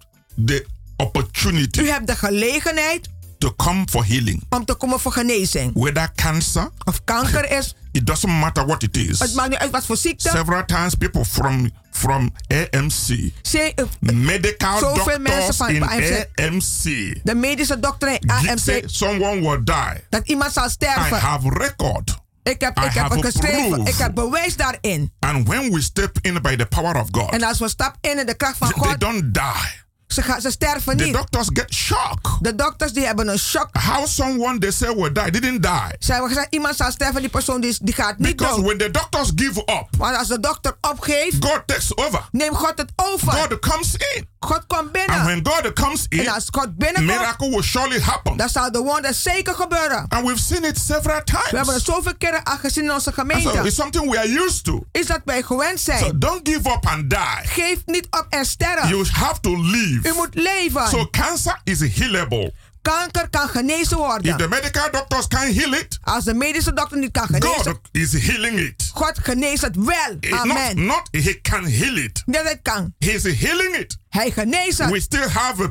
the opportunity U hebt de gelegenheid to come for healing. om te komen voor genezing. Whether cancer, Of kanker is, it doesn't matter what it is. het maakt niet uit wat voor ziekte. Several times people from from AMC, Ze- eh, medical Zoveel mensen doctors van in AMC. AMC, De medische dokter in say AMC someone will die. dat iemand zal I sterven. have record. Ik heb, I ik heb geschreven. proof. Ik heb bewijs daarin. And when we step in by the power of God, En als we stappen in in de kracht van they God, don't die. Ze, gaan, ze sterven The niet. doctors get shocked. De dokters die hebben een shock. How someone they say will die didn't die. Ze hebben gezegd, iemand zal sterven, die persoon die, die gaat niet Because dood. when the doctors give up, Want als de dokter opgeeft, God takes over. neemt God het over. God comes in. God komt And binnen. when God comes in, En als God binnenkomt, miracle will surely happen. dan zal de wonder zeker gebeuren. And we've seen it several We hebben het times. zoveel keren al gezien in onze And so gemeente. it's something we are used to. Is dat wij gewend So zijn. don't give up and die. Geef niet op en sterf. You have to U live. moet leven. So cancer is healable. Kanker kan genezen If the worden. medical doctors can't heal it, Als de medische dokter niet kan genezen, God is healing it. God geneest het wel. It- Not, Amen. not he can heal it. Dat het kan. He's healing it. Hij geneest het. We still have uh,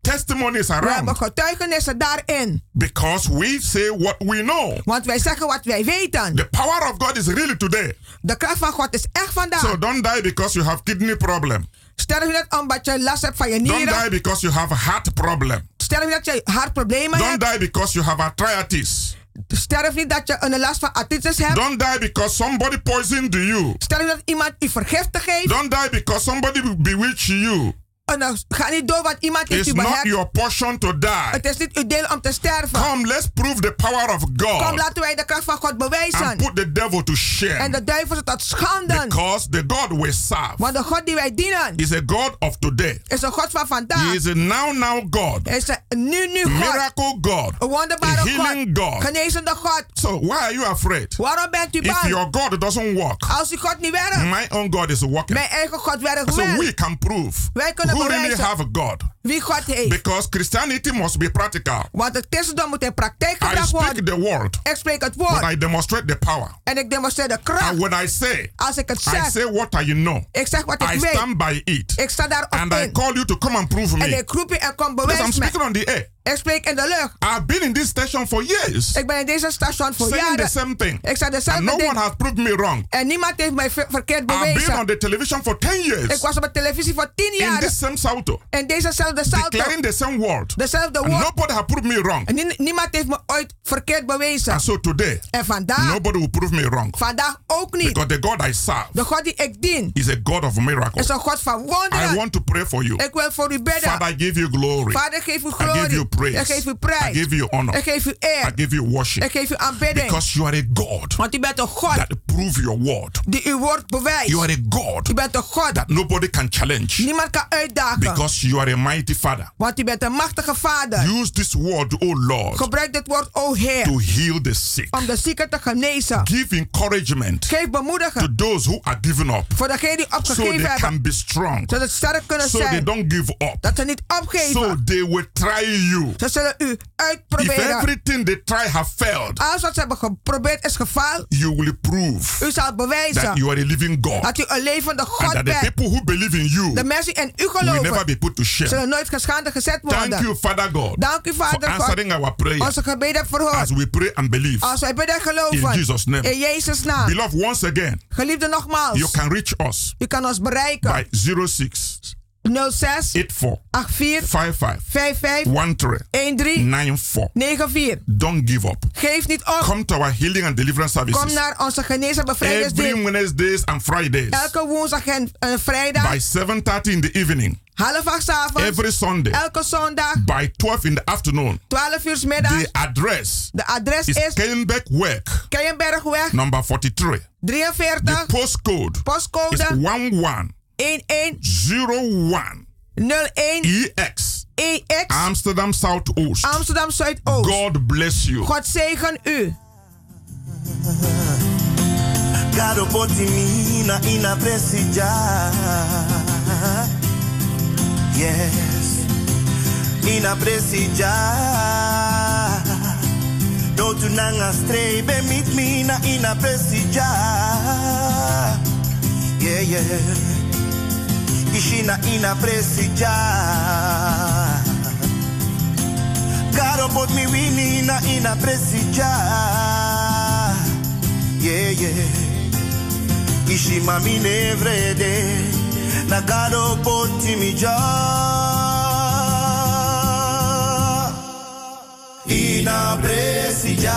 testimonies We hebben around getuigenissen daarin. because we say what we know. Want wij zeggen wat wij weten. The power of God is really today. De kracht van God is echt vandaag. So don't die because you have kidney problem. Sterf niet omdat je last hebt van je Don't nieren. die because you have a heart problem. Sterf niet dat je hartproblemen Don't hebt. die because you have arthritis. Sterf niet dat je een last van artritis hebt. Don't die because somebody poisoned you. Sterf niet dat iemand u vergiftigd heeft. Don't die because somebody bewitched you. Een, ga niet door, want iemand heeft It's not your portion to die. Het is niet uw deel om te sterven. Come, let's prove the power of Kom, God laten wij de kracht van God and bewijzen. put the devil to En shame. de duivel is tot schande. Because the God we serve Want de God die wij dienen is a God of today. is een God van He vandaag. is a now now God, is een nu nu God. miracle God, Een wonderbare healing God. God. Genezende God. So why are you afraid? Waarom bent u If bang? your God doesn't work, Als uw God niet werkt. my own God is working. Mijn eigen God werkt So wel. we can prove Wij kunnen who really have a God. wie God heeft. Because Christianity must be practical. Want het christendom moet in praktijk I speak worden. the word, Ik spreek het but. I demonstrate the power. En ik demonstreer de kracht. And when I say, Als ik het I say what I know. Ik zeg wat ik I weet. stand by it. Ik sta daarop And I call you to come and prove me. En ik roep je er en kom Because I'm bewijs me. speaking on the air. Ik spreek in de lucht. I've been in this station for years. Ik ben in deze station voor saying the jaren. same thing. Ik And dezelfde no one ding. has proved me wrong. En niemand heeft mij ver- verkeerd I've been on bewezen. the television for 10 years. Ik was op de televisie voor tien In jaar. this same Salto. En dezezelfde salto. Declaring the same word. Dezelfde woord. nobody has proved me wrong. En nie- niemand heeft me ooit verkeerd bewezen. And so today, En vandaag, nobody will prove me wrong. vandaag ook niet. Because the God I serve De God die ik dien is a God of miracles. is een God van I wonderen. want to pray for you. Ik wil voor u bidden. Father, I give you glory. Vader, geef u I give you glorie. Praise. Ik geef u I prijs. give you honor. Ik geef u eer. I give you worship. Ik geef u aanbidding. Because you are a God Want u bent een God that prove your word. die uw woord bewijst. You are a God U bent een God that nobody can challenge. niemand kan uitdagen. Because you are a mighty Father. Want u bent een machtige vader. Use this word, oh Lord, Gebruik dit woord, o Heer, to heal the sick. om de zieken te genezen. Give encouragement Geef bemoedigen to those who are giving up voor degenen die so they hebben. can be strong. Zodat ze sterk kunnen So they don't give up. Dat ze niet opgeven. So they will try you. Ze zullen u If uitproberen. everything they try have failed, Alles wat ze hebben geprobeerd is gefaald. you will prove U zal bewijzen that you are a living God. dat u een levende And God that the bent. people who believe in you De mensen die in u will never geloven be put to shame. zullen nooit geschaamd gezet Thank worden. you, Father God, Dank u, for Vader God. answering our prayer Onze gebeden verhoord. as we pray and believe. Als wij bidden en geloven. In Jesus' name. In Jezus naam. Beloved, once again, Geliefde nogmaals. you can reach us U kan ons bereiken. by 06 06 84 84 55 55 13 13 94 94. Don't give up. Geef niet op. Come to our healing and deliverance services. Kom naar onze genees- en Wednesdays and Fridays. Elke woensdag en uh, vrijdag. By 7:30 in the evening. Half acht avonds. Every Sunday. Elke zondag. By 12 in the afternoon. 12 uur middag. The address. De adres is, is Keienbergweg. Keienbergweg. Number 43. 43. The postcode. Postcode. Is 11. 01 01 EX EX Amsterdam Zuidoost Amsterdam Zuidoost God bless you. God zegen u. Caro potimina ina presija Yes. Ina presija Don't you nanga strebe mit mina ina presija Yeah yeah. Ishina ina presija. Caro bot mi winina ina presija. Yeah, yeah. Ishi mami nevrede. Na gado boti mi ja. Ina presija.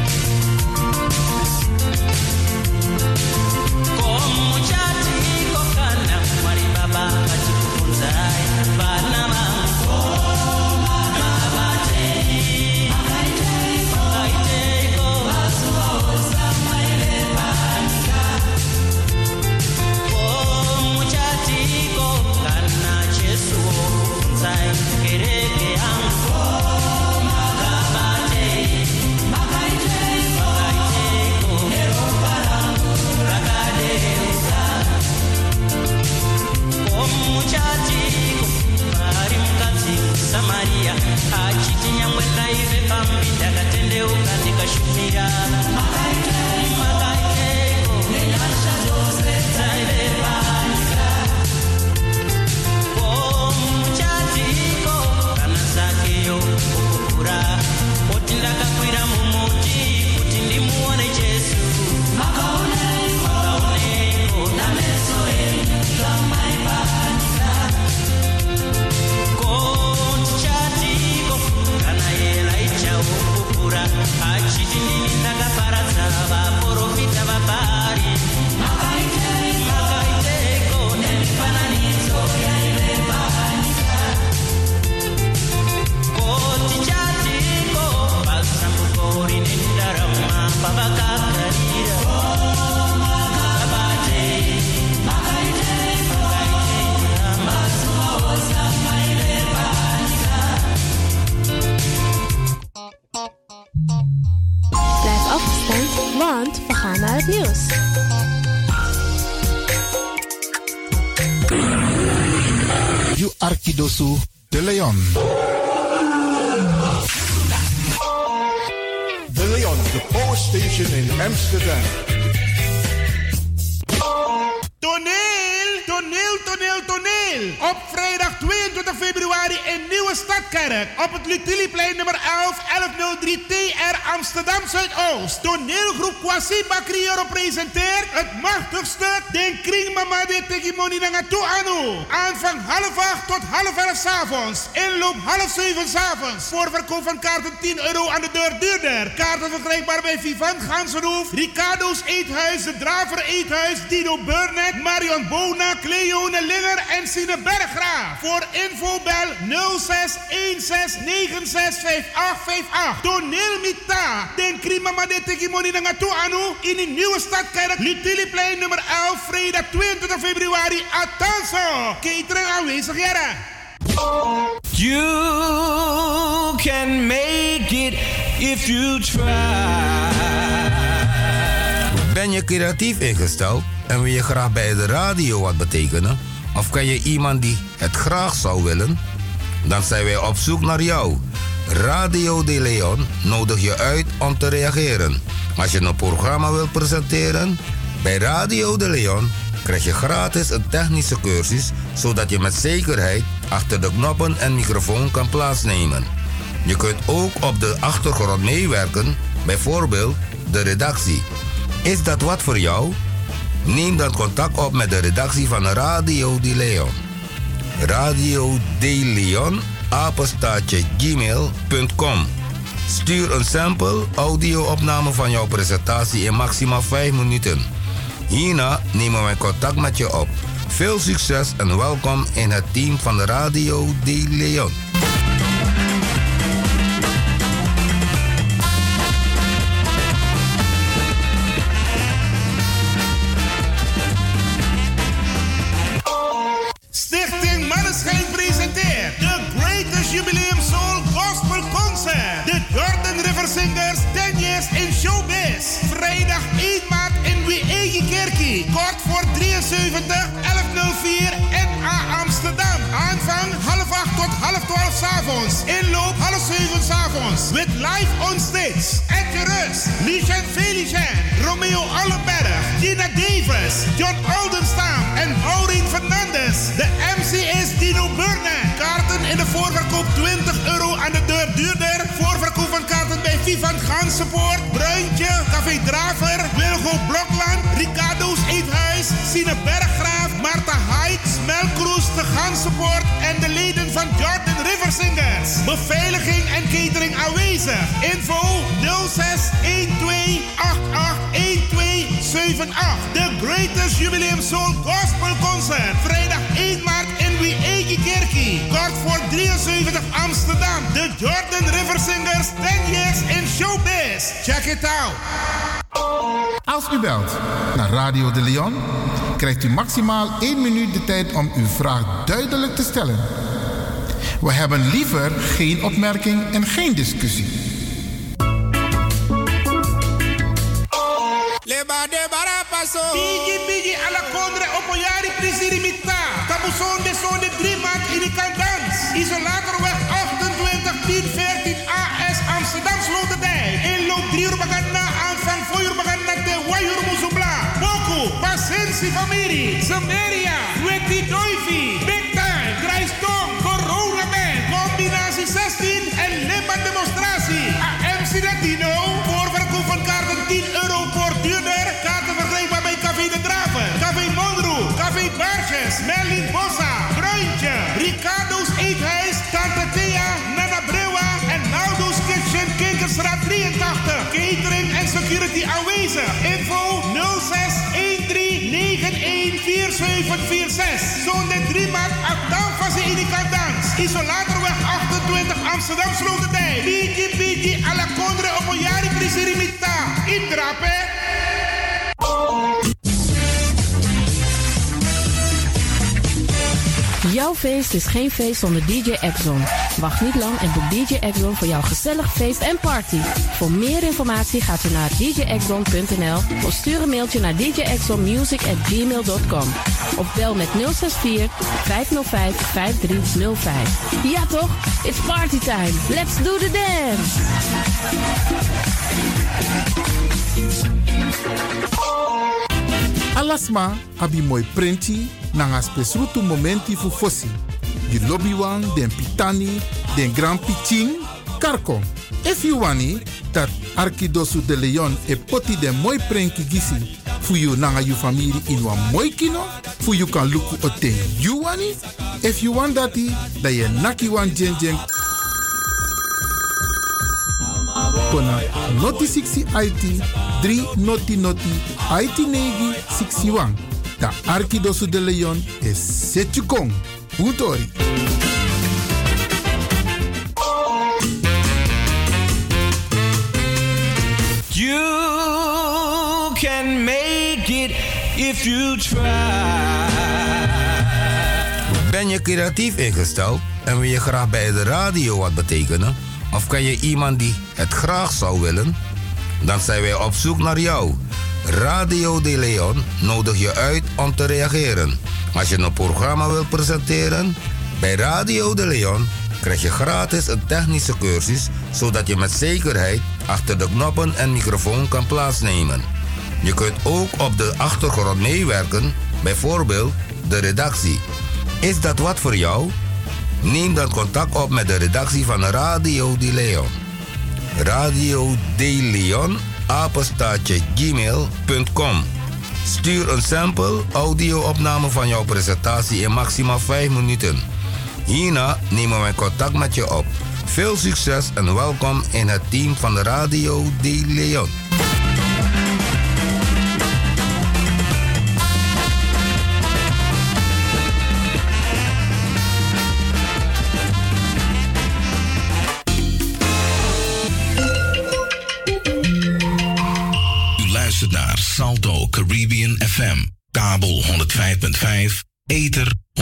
mirar. Blunt behind our news. You Arkidosu de Leon. De Leon, the power station in Amsterdam Op vrijdag 22 februari in Nieuwe Stadkerk. Op het Lutiliplein nummer 11, 1103 TR Amsterdam Zuidoost. Toneelgroep Kwasiba Crioro presenteert het machtigste Den Kring Mama de Tegimoni Nangatu Anu. Aanvang half acht tot half elf s'avonds. Inloop half zeven s'avonds. Voorverkoop van kaarten 10 euro aan de deur duurder. Kaarten verkrijgbaar bij Vivant Gansenhoef, Ricardo's Eethuis, De Draver Eethuis, Dino Burnett, Marion Bona, Cleone Linger en Sine Berggraaf. Voor info bel 0616965858. Toneel Mita. Den Krima Made Tegimoni Nangatu Anu. In de nieuwe stadkerk Lutiliplein nummer 11. Vrijdag 22 februari. Atanso. Catering aanwezig jaren. You can make it if you try. Ben je creatief ingesteld en wil je graag bij de radio wat betekenen? Of ken je iemand die het graag zou willen? Dan zijn wij op zoek naar jou. Radio De Leon nodig je uit om te reageren. Als je een programma wilt presenteren, bij Radio De Leon krijg je gratis een technische cursus, zodat je met zekerheid achter de knoppen en microfoon kan plaatsnemen. Je kunt ook op de achtergrond meewerken, bijvoorbeeld de redactie. Is dat wat voor jou? Neem dan contact op met de redactie van Radio De Leon. Radio De Leon, gmail.com. Stuur een sample audio-opname van jouw presentatie in maximaal 5 minuten. Hierna nemen wij contact met je op. Veel succes en welkom in het team van Radio De Leon. S'avonds. Inloop half 7 s'avonds. With live on stage. Etje Rus, Licen Felicien, Romeo Allenberg, Gina Davis, John Oldenstam en Maureen Fernandes. De MC is Dino Burnett. Kaarten in de voorverkoop 20 euro aan de deur duurder. Voorverkoop van kaarten bij Vivant Gansenpoort, Bruintje, Café Draver, Wilgo Blokland, Ricardo's Eethuis, Sine Berggraaf, Marta Heights, Melkroes, de Gansenpoort en de leden van Jordan River Singers. Beveiliging en catering aanwezig. Info 06 12 88 1278. The Greatest Jubileum Soul Gospel Concert. Vrijdag 1 maart in Wee Kerkie. Kort voor 73 Amsterdam. The Jordan River Singers 10 years in showbiz. Check it out. Als u belt naar Radio de Leon, krijgt u maximaal 1 minuut de tijd om uw vraag duidelijk te stellen. We hebben liever geen opmerking en geen discussie. Leba de barapaso. Bigi bigi ala kondre opoyari prisiri mita. De de drie de kandans. Isolatorweg 28 10 14 AS Amsterdam Sloterdijk. Inloop 3 uur bagana aanvang 4 uur bagana te Wayur Musubla. Boku, Pasensi familie. Samaria, Weti Doifi. 4746. Zonde 3 maart. Adaan Fase in die kandans. Isolatorweg 28 Amsterdam Sloterdijk. Bigi Bigi alla Condre op een jari prisirimita. Indrape. Jouw feest is geen feest zonder DJ Exxon. Wacht niet lang en boek DJ Exxon voor jouw gezellig feest en party. Voor meer informatie gaat u naar djexxon.nl of stuur een mailtje naar djexxonmusic@gmail.com of bel met 064 505 5305. Ja toch? It's party time. Let's do the dance. Alasma abi moi prenti nanga spesrutu momenti fu fosi. Di lobby wan, den pitani, den grand pitin, karko. If you wani, dat Arkidosu de Leon e poti den moi prenki gisi fu you nanga you family in wan moi kino, fu you kan luku o ten you wani. If you want dati, da ye naki wan jen jen kona noti 60 IT 3 noti noti IT negi 61. Da Arkidosu de Leon is Setjukong. Utori. You can make it if you try. Ben je creatief ingesteld en wil je graag bij de radio wat betekenen? Of ken je iemand die het graag zou willen? Dan zijn wij op zoek naar jou. Radio De Leon nodig je uit om te reageren. Als je een programma wilt presenteren, bij Radio De Leon krijg je gratis een technische cursus zodat je met zekerheid achter de knoppen en microfoon kan plaatsnemen. Je kunt ook op de achtergrond meewerken, bijvoorbeeld de redactie. Is dat wat voor jou? Neem dan contact op met de redactie van Radio De Leon. Radio De Leon, gmail.com. Stuur een sample audio-opname van jouw presentatie in maximaal 5 minuten. Hierna nemen wij contact met je op. Veel succes en welkom in het team van Radio De Leon. FM, kabel 105.5, ether 107.9.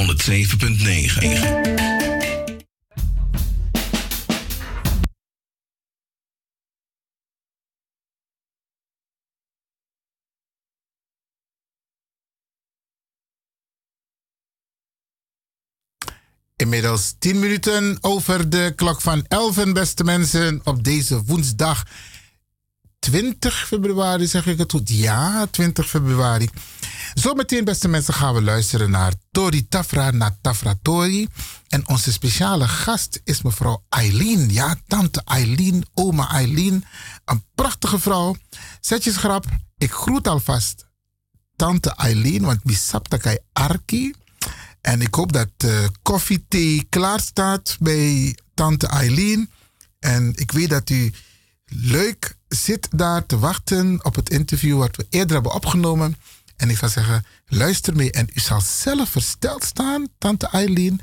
Inmiddels 10 minuten over de klok van 11, beste mensen, op deze woensdag 20 februari, zeg ik het goed? Ja, 20 februari. Zometeen, beste mensen, gaan we luisteren naar Tori Tafra, naar Tafra Tori. En onze speciale gast is mevrouw Eileen. Ja, tante Eileen, oma Eileen. Een prachtige vrouw. Zetjesgrap, ik groet alvast tante Eileen, want wie saptakai arki. En ik hoop dat uh, koffie, thee klaar staat bij tante Eileen. En ik weet dat u leuk zit daar te wachten op het interview wat we eerder hebben opgenomen. En ik zou zeggen, luister mee en u zal zelf versteld staan, tante Eileen,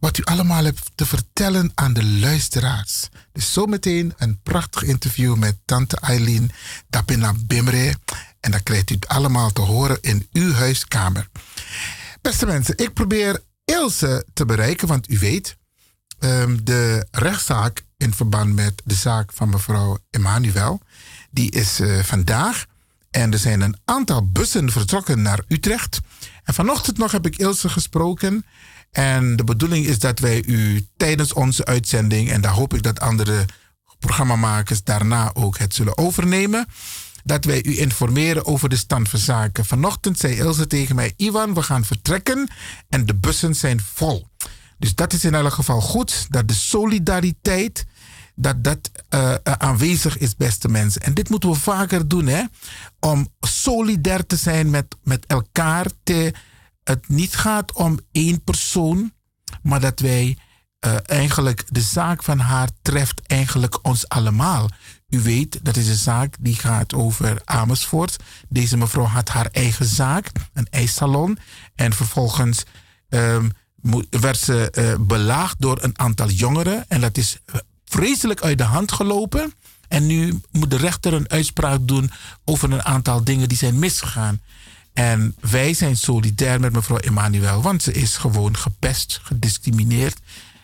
wat u allemaal hebt te vertellen aan de luisteraars. Dus zometeen een prachtig interview met tante Eileen Dapina Bimre. En dat krijgt u allemaal te horen in uw huiskamer. Beste mensen, ik probeer Ilse te bereiken, want u weet, um, de rechtszaak in verband met de zaak van mevrouw Emmanuel, die is uh, vandaag. En er zijn een aantal bussen vertrokken naar Utrecht. En vanochtend nog heb ik Ilse gesproken. En de bedoeling is dat wij u tijdens onze uitzending, en daar hoop ik dat andere programmamakers daarna ook het zullen overnemen, dat wij u informeren over de stand van zaken. Vanochtend zei Ilse tegen mij: Ivan, we gaan vertrekken en de bussen zijn vol. Dus dat is in elk geval goed, dat de solidariteit dat dat uh, aanwezig is, beste mensen. En dit moeten we vaker doen, hè? Om solidair te zijn met, met elkaar. Te, het niet gaat om één persoon, maar dat wij uh, eigenlijk de zaak van haar treft eigenlijk ons allemaal. U weet, dat is een zaak die gaat over Amersfoort. Deze mevrouw had haar eigen zaak, een ijssalon. En vervolgens um, werd ze belaagd door een aantal jongeren. En dat is vreselijk uit de hand gelopen. En nu moet de rechter een uitspraak doen over een aantal dingen die zijn misgegaan. En wij zijn solidair met mevrouw Emmanuel, want ze is gewoon gepest, gediscrimineerd.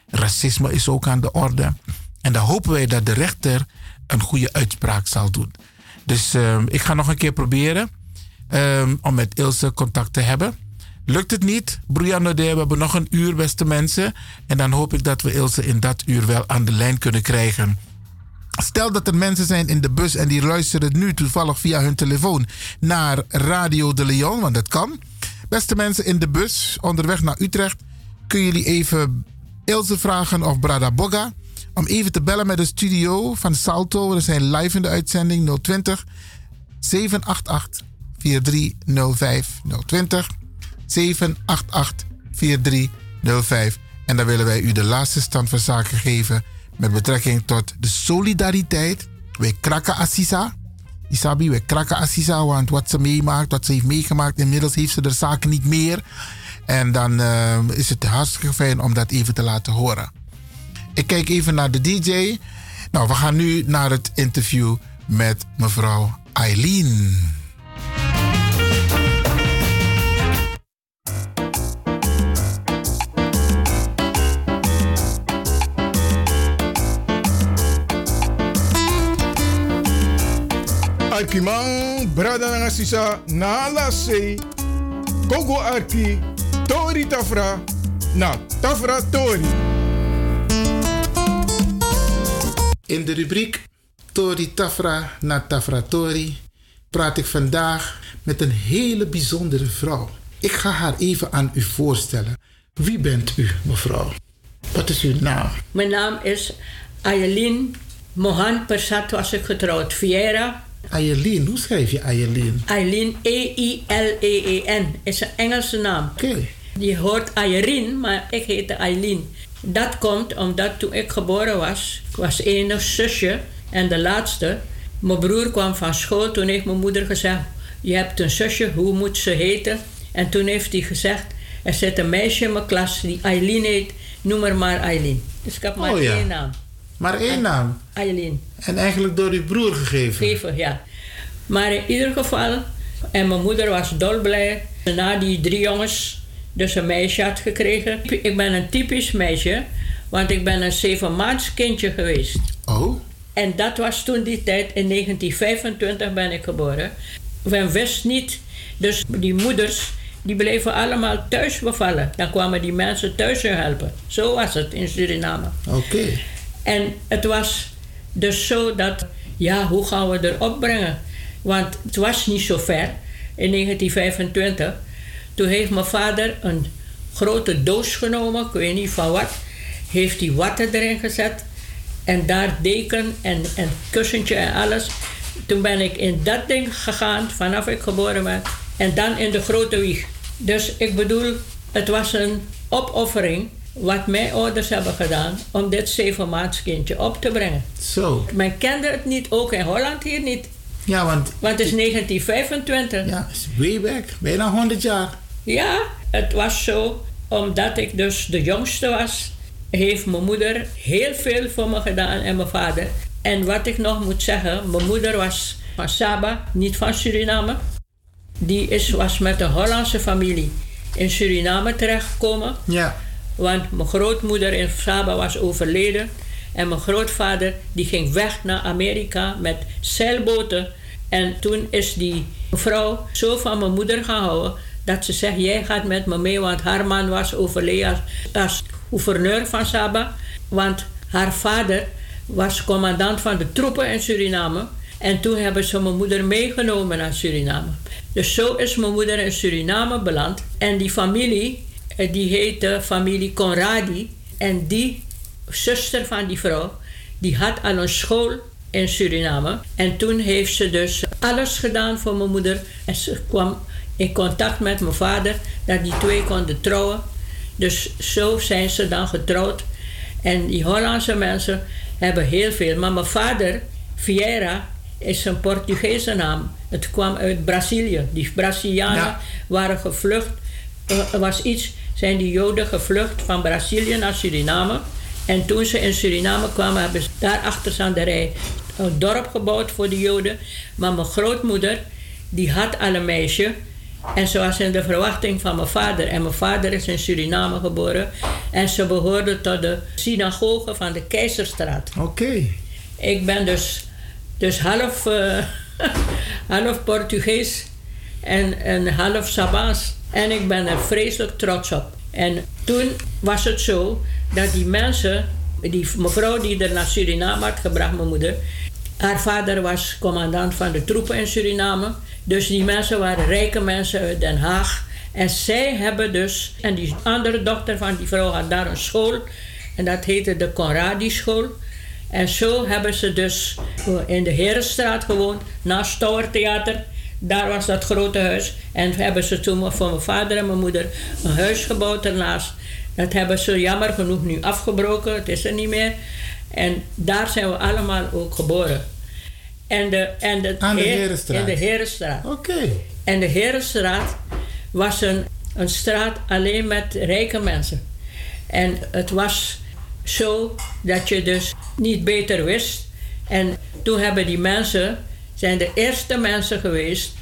Racisme is ook aan de orde. En dan hopen wij dat de rechter een goede uitspraak zal doen. Dus ehm, ik ga nog een keer proberen ehm, om met Ilse contact te hebben. Lukt het niet, Brianna we hebben nog een uur, beste mensen. En dan hoop ik dat we Ilse in dat uur wel aan de lijn kunnen krijgen. Stel dat er mensen zijn in de bus en die luisteren nu toevallig via hun telefoon naar Radio de Leon, want dat kan. Beste mensen in de bus onderweg naar Utrecht, kun jullie even Ilse vragen of Brada Boga om even te bellen met de studio van Salto. We zijn live in de uitzending 020 788 4305 020 788 4305. En dan willen wij u de laatste stand van zaken geven met betrekking tot de solidariteit. Wij kraken Assisa. Isabi, wij kraken Assisa, want wat ze meemaakt, wat ze heeft meegemaakt, inmiddels heeft ze de zaken niet meer. En dan uh, is het hartstikke fijn om dat even te laten horen. Ik kijk even naar de DJ. Nou, we gaan nu naar het interview met mevrouw Eileen. Arkimang, brada nga sisa, na lase, kogo arki, tori tafra, na tafra tori. In de rubriek Tori Tafra na Tafra Tori praat ik vandaag met een hele bijzondere vrouw. Ik ga haar even aan u voorstellen. Wie bent u, mevrouw? Wat is uw naam? Mijn naam is Ayelin Mohan Persat was ik getrouwd. Vieira. Ayelin, hoe schrijf je Ayelin? Ayelin, E-I-L-E-E-N, is een Engelse naam. Oké. Je hoort Ayelin, maar ik heette Ayelin. Dat komt omdat toen ik geboren was, ik was enig zusje en de laatste. Mijn broer kwam van school, toen heeft mijn moeder gezegd: Je hebt een zusje, hoe moet ze heten? En toen heeft hij gezegd: Er zit een meisje in mijn klas die Eileen heet, noem haar maar Eileen. Dus ik heb maar Oh ja. één naam. Maar één naam. Eileen. En eigenlijk door uw broer gegeven. Geven, ja. Maar in ieder geval, en mijn moeder was dolblij na die drie jongens dus een meisje had gekregen. Ik ben een typisch meisje, want ik ben een zeven maands kindje geweest. Oh? En dat was toen die tijd, in 1925 ben ik geboren. Men wist niet, dus die moeders, die bleven allemaal thuis bevallen. Dan kwamen die mensen thuis helpen. Zo was het in Suriname. Oké. En het was dus zo dat, ja, hoe gaan we erop brengen? Want het was niet zo ver. In 1925, toen heeft mijn vader een grote doos genomen, ik weet niet van wat, heeft hij water erin gezet en daar deken en, en kussentje en alles. Toen ben ik in dat ding gegaan vanaf ik geboren ben en dan in de grote wieg. Dus ik bedoel, het was een opoffering wat mijn ouders hebben gedaan om dit zevenmaandskindje op te brengen. Zo. Men kende het niet, ook in Holland hier niet. Ja, want... Want het is 1925. Ja, is way back. Bijna 100 jaar. Ja, het was zo. Omdat ik dus de jongste was, heeft mijn moeder heel veel voor me gedaan en mijn vader. En wat ik nog moet zeggen, mijn moeder was van Saba, niet van Suriname. Die is, was met een Hollandse familie in Suriname terechtgekomen. Ja. Want mijn grootmoeder in Saba was overleden. En mijn grootvader die ging weg naar Amerika met zeilboten. En toen is die vrouw zo van mijn moeder gaan houden... dat ze zegt, jij gaat met me mee... want haar man was overleden als, als gouverneur van Saba. Want haar vader was commandant van de troepen in Suriname. En toen hebben ze mijn moeder meegenomen naar Suriname. Dus zo is mijn moeder in Suriname beland. En die familie, eh, die heette familie Conradi. En die zuster van die vrouw, die had al een school in Suriname. En toen heeft ze dus alles gedaan voor mijn moeder. En ze kwam in contact met mijn vader, dat die twee konden trouwen. Dus zo zijn ze dan getrouwd. En die Hollandse mensen hebben heel veel. Maar mijn vader, Vieira, is een Portugese naam. Het kwam uit Brazilië. Die Brazilianen Ja. waren gevlucht. Er was iets, zijn die Joden gevlucht van Brazilië naar Suriname. En toen ze in Suriname kwamen, hebben ze daar achter aan de rij een dorp gebouwd voor de Joden. Maar mijn grootmoeder, die had al een meisje. En ze was in de verwachting van mijn vader. En mijn vader is in Suriname geboren. En ze behoorde tot de synagoge van de Keizerstraat. Oké. Ik ben dus, dus half, eh, half Portugees en, en half Sabaans. En ik ben er vreselijk trots op. En toen was het zo dat die mensen, die mevrouw die er naar Suriname had gebracht, mijn moeder, haar vader was commandant van de troepen in Suriname. Dus die mensen waren rijke mensen uit Den Haag. En zij hebben dus, en die andere dochter van die vrouw had daar een school. En dat heette de Conradi School. En zo hebben ze dus in de Herenstraat gewoond, naast Stower Theater. Daar was dat grote huis. En hebben ze toen voor mijn vader en mijn moeder een huis gebouwd ernaast. Dat hebben ze jammer genoeg nu afgebroken, het is er niet meer. En daar zijn we allemaal ook geboren. En de, en de, Aan de Heer- Herenstraat? In de Herenstraat. Oké. En de Herenstraat was een, een straat alleen met rijke mensen. En het was zo dat je dus niet beter wist. En toen hebben die mensen, zijn de eerste mensen geweest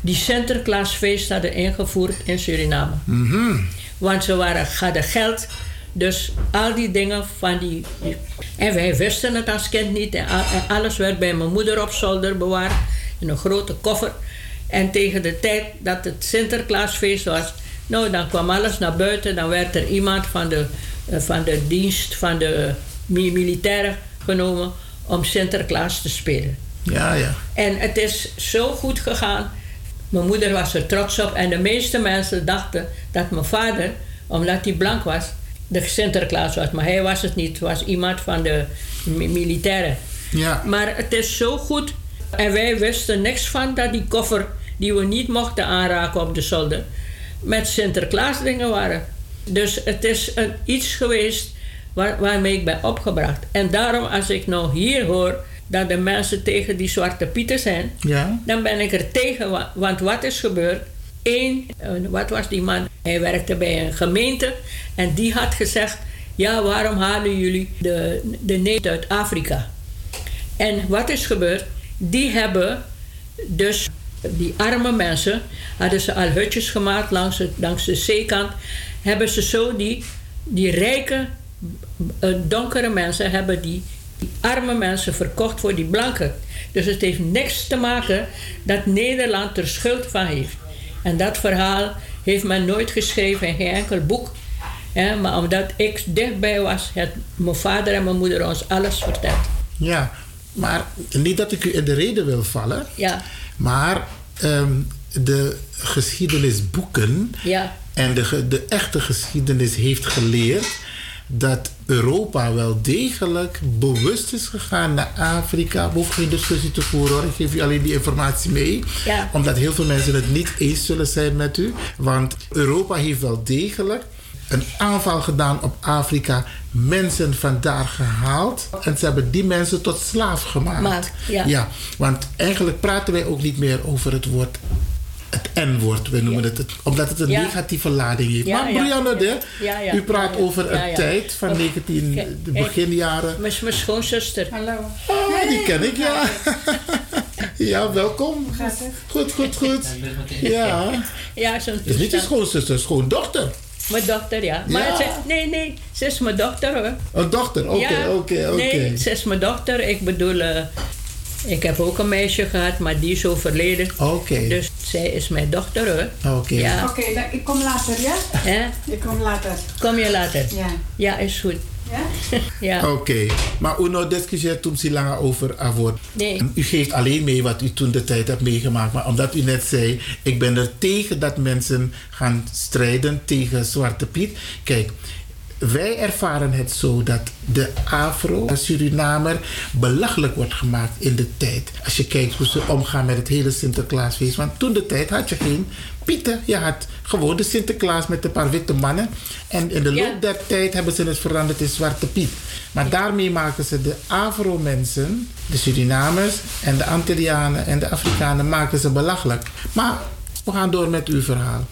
die Sinterklaasfeest hadden ingevoerd in Suriname. Mhm. Want ze waren, hadden geld. Dus al die dingen van die, die- En wij wisten het als kind niet. En, alles werd bij mijn moeder op zolder bewaard. In een grote koffer. En tegen de tijd dat het Sinterklaasfeest was... Nou, dan kwam alles naar buiten. Dan werd er iemand van de, eh, van de dienst van de mi- militairen genomen... om Sinterklaas te spelen. Ja, ja. En het is zo goed gegaan. Mijn moeder was er trots op. En de meeste mensen dachten dat mijn vader, omdat hij blank was, de Sinterklaas was. Maar hij was het niet. Het was iemand van de mi- militairen. Ja. Maar het is zo goed. En wij wisten niks van dat die koffer, die we niet mochten aanraken op de zolder, met Sinterklaas dingen waren. Dus het is een, iets geweest waar, waarmee ik ben opgebracht. En daarom, als ik nou hier hoor dat de mensen tegen die zwarte pieten zijn, Ja. dan ben ik er tegen. wa- Want wat is gebeurd? Eén, eh, wat was die man? Hij werkte bij een gemeente en die had gezegd: Ja, waarom halen jullie de, de neet uit Afrika? En wat is gebeurd? Die hebben dus, die arme mensen, hadden ze al hutjes gemaakt langs, het, langs de zeekant. Hebben ze zo die, die rijke, eh, donkere mensen, hebben die, die arme mensen verkocht voor die blanken. Dus het heeft niks te maken dat Nederland er schuld van heeft. En dat verhaal heeft men nooit geschreven in geen enkel boek. Ja, maar omdat ik dichtbij was, heeft mijn vader en mijn moeder ons alles verteld. Ja, maar niet dat ik u in de reden wil vallen. Ja, Maar ehm, de geschiedenisboeken ja, en de, de echte geschiedenis heeft geleerd dat Europa wel degelijk bewust is gegaan naar Afrika. We hoeven geen discussie te voeren hoor. Ik geef u alleen die informatie mee. Ja. Omdat heel veel mensen het niet eens zullen zijn met u. Want Europa heeft wel degelijk een aanval gedaan op Afrika. Mensen vandaar gehaald. En ze hebben die mensen tot slaaf gemaakt. Maakt, ja. ja, want eigenlijk praten wij ook niet meer over het woord het N-woord, we noemen het, het, omdat het een Ja. negatieve lading heeft. Ja, maar ja. Brianna, de, Ja, ja. u praat Ja, ja. over een ja. tijd van Oh, 19, kijk, de beginjaren. Mijn, mijn schoonzuster. Hallo. Ah, die ken ik, ja. ja, welkom. Gaat het? Goed, goed, goed. Ja. Ja, zo'n Het is niet je schoonzuster, schoondochter. Mijn dochter, ja. Maar Ja. Ze, nee, nee, ze is mijn dochter hoor. Een dochter, oké, Ja. oké, oké. Nee, ze is mijn dochter. Ik bedoel, eh, ik heb ook een meisje gehad, maar die is overleden. Oké. Dus zij is mijn dochter hoor. Oké. Ja. Oké, dan- ik kom later, ja? Hè? Ik kom later. Kom je later? Ja. Ja, is goed. Ja? ja. Oké, maar u nou discussieert toen ze langer over avond. Nee. U geeft alleen mee wat u toen de tijd hebt meegemaakt. Maar omdat u net zei, ik ben er tegen dat mensen gaan strijden tegen Zwarte Piet. Kijk, wij ervaren het zo dat de Afro-Surinamer belachelijk wordt gemaakt in de tijd. Als je kijkt hoe ze omgaan met het hele Sinterklaasfeest. Want toen de tijd had je geen Pieten. Je had gewoon de Sinterklaas met een paar witte mannen. En in de loop der tijd hebben ze het veranderd in Zwarte Piet. Maar daarmee maken ze de Afro-mensen, de Surinamers en de Antillianen en de Afrikanen maken ze belachelijk. Maar we gaan door met uw verhaal.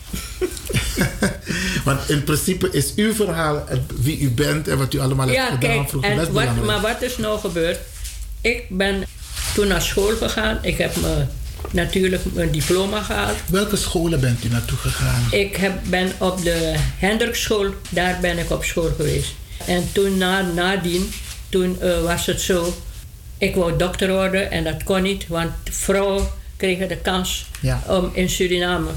Want in principe is uw verhaal het- wie u bent en wat u allemaal hebt Ja, gedaan kijk, vroeger. En wat, belangrijk. maar wat is nou gebeurd? Ik ben toen naar school gegaan. Ik heb me natuurlijk mijn diploma gehaald. Welke scholen bent u naartoe gegaan? Ik heb, ben op de Hendrikschool, daar ben ik op school geweest. En toen na, nadien, toen eh, was het zo, ik wou dokter worden en dat kon niet, want vrouwen kregen de kans Ja. om in Suriname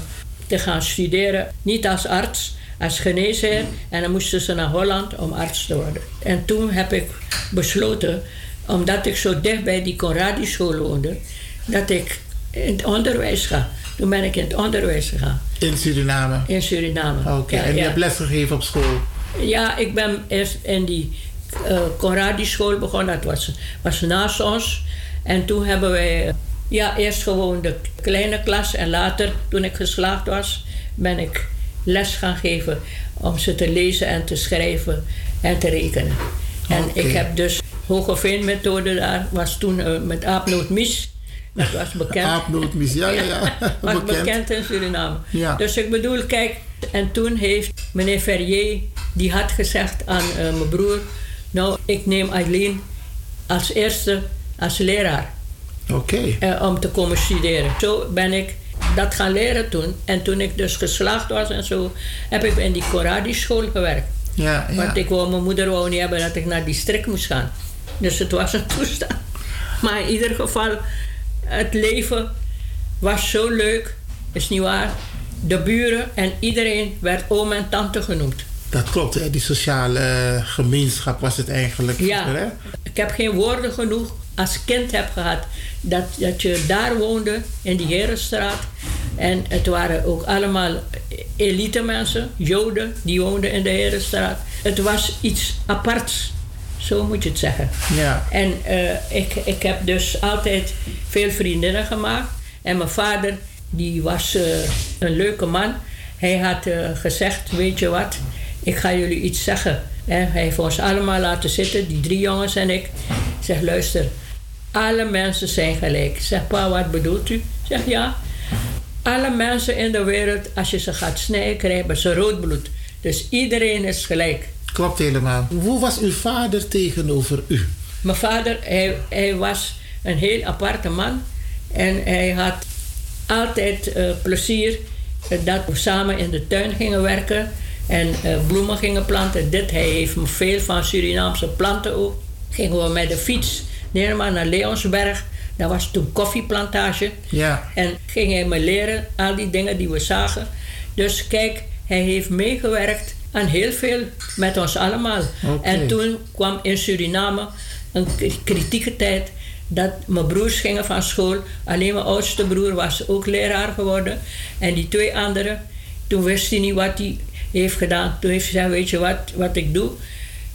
te gaan studeren. Niet als arts, als geneesheer. En dan moesten ze naar Holland om arts te worden. En toen heb ik besloten, omdat ik zo dicht bij die Conradi school woonde, dat ik in het onderwijs ga. Toen ben ik in het onderwijs gegaan. In Suriname? In Suriname. Oké, Ja, en je ja. hebt lesgegeven op school? Ja, ik ben eerst in die eh Conradi school begonnen. Dat was, was naast ons. En toen hebben wij... Ja, eerst gewoon de kleine klas. En later, toen ik geslaagd was, ben ik les gaan geven. Om ze te lezen en te schrijven en te rekenen. En ik heb dus Hogeveen-methode daar. Was toen eh, met aapnootmis. Dat was bekend. Aapnootmis, ja, ja, ja. was Bekend. bekend. in Suriname. Ja. Dus ik bedoel, kijk, en toen heeft meneer Ferrier, die had gezegd aan eh, mijn broer, nou, ik neem Eileen als eerste als leraar Oké. eh, om te komen studeren. Zo ben ik dat gaan leren toen. En toen ik dus geslaagd was en zo, heb ik in die Coradi school gewerkt. Ja, ja. Want ik wou, mijn moeder wou niet hebben dat ik naar die strik moest gaan. Dus het was een toestand. Maar in ieder geval, het leven was zo leuk. Is niet waar? De buren en iedereen werd oom en tante genoemd. Dat klopt, hè? die sociale gemeenschap was het eigenlijk. Ja, Hè? ik heb geen woorden genoeg als kind heb gehad dat, dat je daar woonde in die Herenstraat. En het waren ook allemaal elite mensen, Joden, die woonden in de Herenstraat. Het was iets aparts, zo moet je het zeggen. Ja. En eh, ik, ik heb dus altijd veel vriendinnen gemaakt. En mijn vader, die was eh, een leuke man. Hij had eh, gezegd, weet je wat, ik ga jullie iets zeggen. En hij heeft ons allemaal laten zitten, die drie jongens en ik. Ik zeg, luister, alle mensen zijn gelijk. Zeg, pa, wat bedoelt u? Zeg, ja, alle mensen in de wereld, als je ze gaat snijden, krijgen ze rood bloed. Dus iedereen is gelijk. Klopt helemaal. Hoe was uw vader tegenover u? Mijn vader, hij, hij was een heel aparte man. En hij had altijd eh, plezier dat we samen in de tuin gingen werken. En eh, bloemen gingen planten. Dit, hij heeft me veel van Surinaamse planten ook. Gingen we met de fiets neer maar naar Leonsberg. Dat was toen koffieplantage. Ja. En ging hij me leren al die dingen die we zagen. Dus kijk, hij heeft meegewerkt aan heel veel met ons allemaal. En toen kwam in Suriname een kritieke tijd dat mijn broers gingen van school. Alleen mijn oudste broer was ook leraar geworden. En die twee anderen, toen wist hij niet wat hij heeft gedaan. Toen heeft hij gezegd, weet je wat, wat ik doe?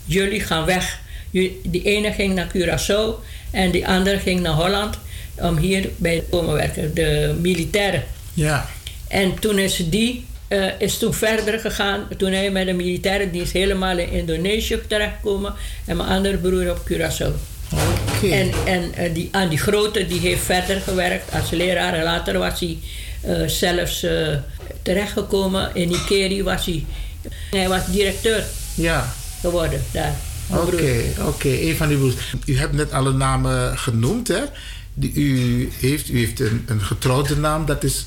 Jullie gaan weg. Die ene ging naar Curaçao en die andere ging naar Holland om hier bij te komen werken, de militairen. Ja. En toen is die eh, is toen verder gegaan. Toen hij met de militaire dienst helemaal in Indonesië terechtgekomen. En mijn andere broer op Curaçao. En, en eh, die, aan die grote die heeft verder gewerkt als leraar. En later was hij eh, zelfs terechtgekomen. In Nikeri was hij... Hij was directeur Ja. geworden daar. Oké, oké. Een van uw broers. U hebt net alle namen genoemd, hè? Die u heeft, u heeft een, een getrouwde naam, dat is...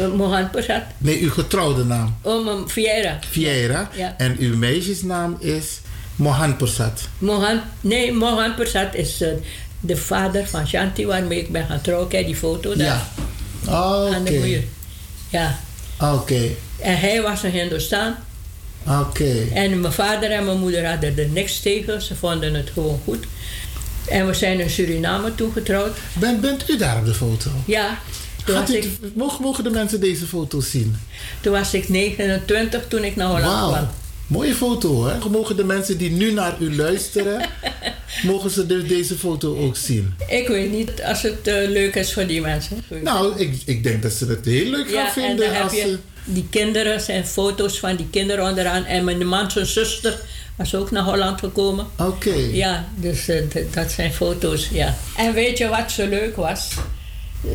Uh, Mohan Persat. Nee, uw getrouwde naam. Oh, mijn Vieira. Vieira. Ja. En uw meisjesnaam is Mohan Persat. Mohan, nee, Mohan Persat is eh, de vader van Shanti waarmee ik ben gaan trouwen. Kijk die foto daar. Ja. Aan de muur. Ja. Oké. En hij was een Hindustan. Oké. En mijn vader en mijn moeder hadden er niks tegen. Ze vonden het gewoon goed. En we zijn in Suriname toegetrouwd. Ben, bent u daar op de foto? Ja. Toen Gaat was, u, ik, mogen, mogen de mensen deze foto zien? toen was ik 29 toen ik naar Holland kwam. Mooie foto, hè? Mogen de mensen die nu naar u luisteren, mogen ze de- deze foto ook zien? Ik weet niet als het eh, leuk is voor die mensen. Nou, ik, ik denk dat ze het heel leuk gaan en vinden heb als je ze... die kinderen, zijn foto's van die kinderen onderaan. En mijn man, zijn zuster, was ook naar Holland gekomen. Oké. Ja, dus eh, dat zijn foto's, ja. En weet je wat zo leuk was?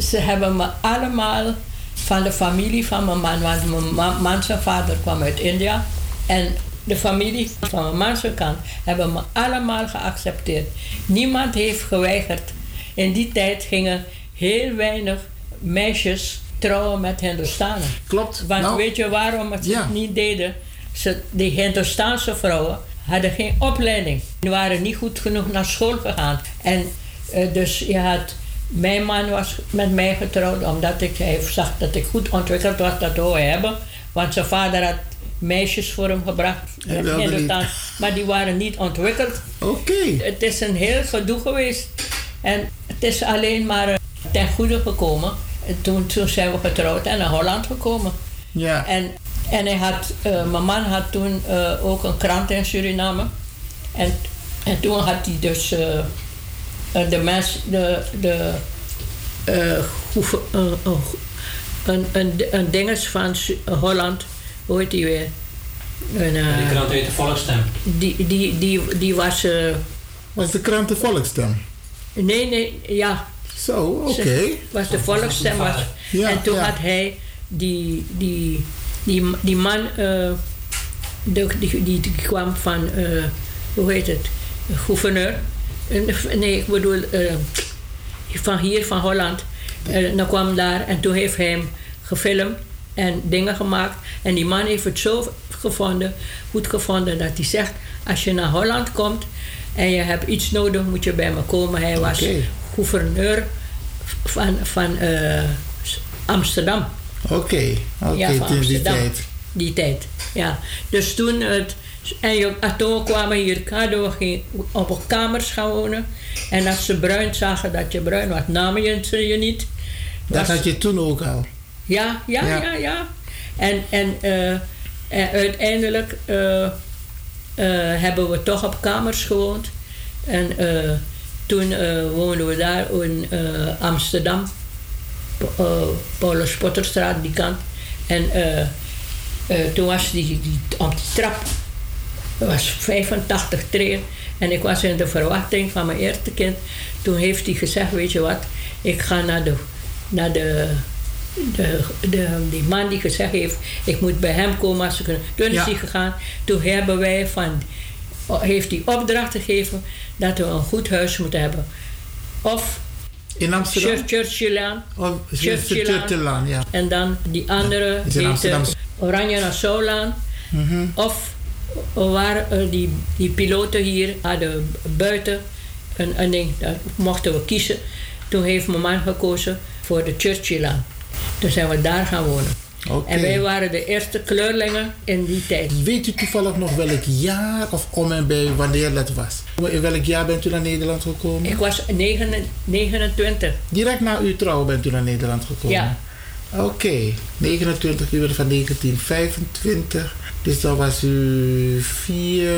Ze hebben me allemaal van de familie van mijn man, want mijn ma- man zijn vader kwam uit India. En de familie van mijn man zijn kant hebben me allemaal geaccepteerd. Niemand heeft geweigerd. In die tijd gingen heel weinig meisjes trouwen met Hindustanen. Klopt. Want Nou, weet je waarom het ja. niet deden? Ze, die Hindustaanse vrouwen hadden geen opleiding. Die waren niet goed genoeg naar school gegaan. En eh, dus je had... Mijn man was met mij getrouwd omdat ik, hij zag dat ik goed ontwikkeld was. Dat hij hebben. Want zijn vader had meisjes voor hem gebracht. Niet. maar die waren niet ontwikkeld. Oké. Het is een heel gedoe geweest. En het is alleen maar eh, ten goede gekomen. En toen, toen zijn we getrouwd en naar Holland gekomen. Ja. En, en hij had, eh, mijn man had toen eh, ook een krant in Suriname. En, en toen had hij dus eh, de mens, de, de een, een, een, een, een dinges van Su- Holland, hoe heet die weer? Een, eh, Die krant heet de Volksstem. die, die, die, die was. eh, was de krant de Volksstem? Nee, nee, ja. Zo, oké. Ze- Was de volksstem. Was, Ja, en toen ja. had hij die, die, die, die man, eh, de, die, die, kwam van, eh, hoe heet het, gouverneur. Nee, ik bedoel, eh, van hier, van Holland. Eh, dan kwam daar en toen heeft hij hem gefilmd en dingen gemaakt. En die man heeft het zo gevonden, goed gevonden, dat hij zegt: Als je naar Holland komt en je hebt iets nodig, moet je bij me komen. Hij was. Gouverneur van, van eh, Amsterdam. Oké, oké, Ja, van in die tijd. Die tijd, ja. Dus toen, het, en, toen kwamen hier, geen, op kamers gaan wonen. En als ze bruin zagen dat je bruin was, namen je ze je niet. Dat had je toen ook al. ja, ja, Ja. ja, ja. En, en, eh, en uiteindelijk eh, hebben we toch op kamers gewoond. En toen eh, woonden we daar in eh, Amsterdam. Pa- eh, Paulus Potterstraat, die kant. En toen was die, die, op die trap, het was 85 treden. En ik was in de verwachting van mijn eerste kind. Toen heeft hij gezegd, weet je wat, ik ga naar de, naar de, de, de, die man die gezegd heeft, ik moet bij hem komen als ik... Toen is Ja. hij gegaan. Toen hebben wij van, heeft hij opdracht gegeven dat we een goed huis moeten hebben. Of In Amsterdam? Churchillaan. Of Churchillaan. Ja. En dan die andere. Oranje Nassaulaan. Mhm. Of waar eh, die, die piloten hier hadden buiten een, een ding, daar mochten we kiezen. Toen heeft mijn man gekozen voor de Churchillaan. Toen zijn we daar gaan wonen. En wij waren de eerste kleurlingen in die tijd. Weet u toevallig nog welk jaar of om en bij wanneer dat was? In welk jaar bent u naar Nederland gekomen? Ik was negen- 29. Direct na uw trouw bent u naar Nederland gekomen? Ja. Oké, 29 uur van 1925. Dus dan was u 4,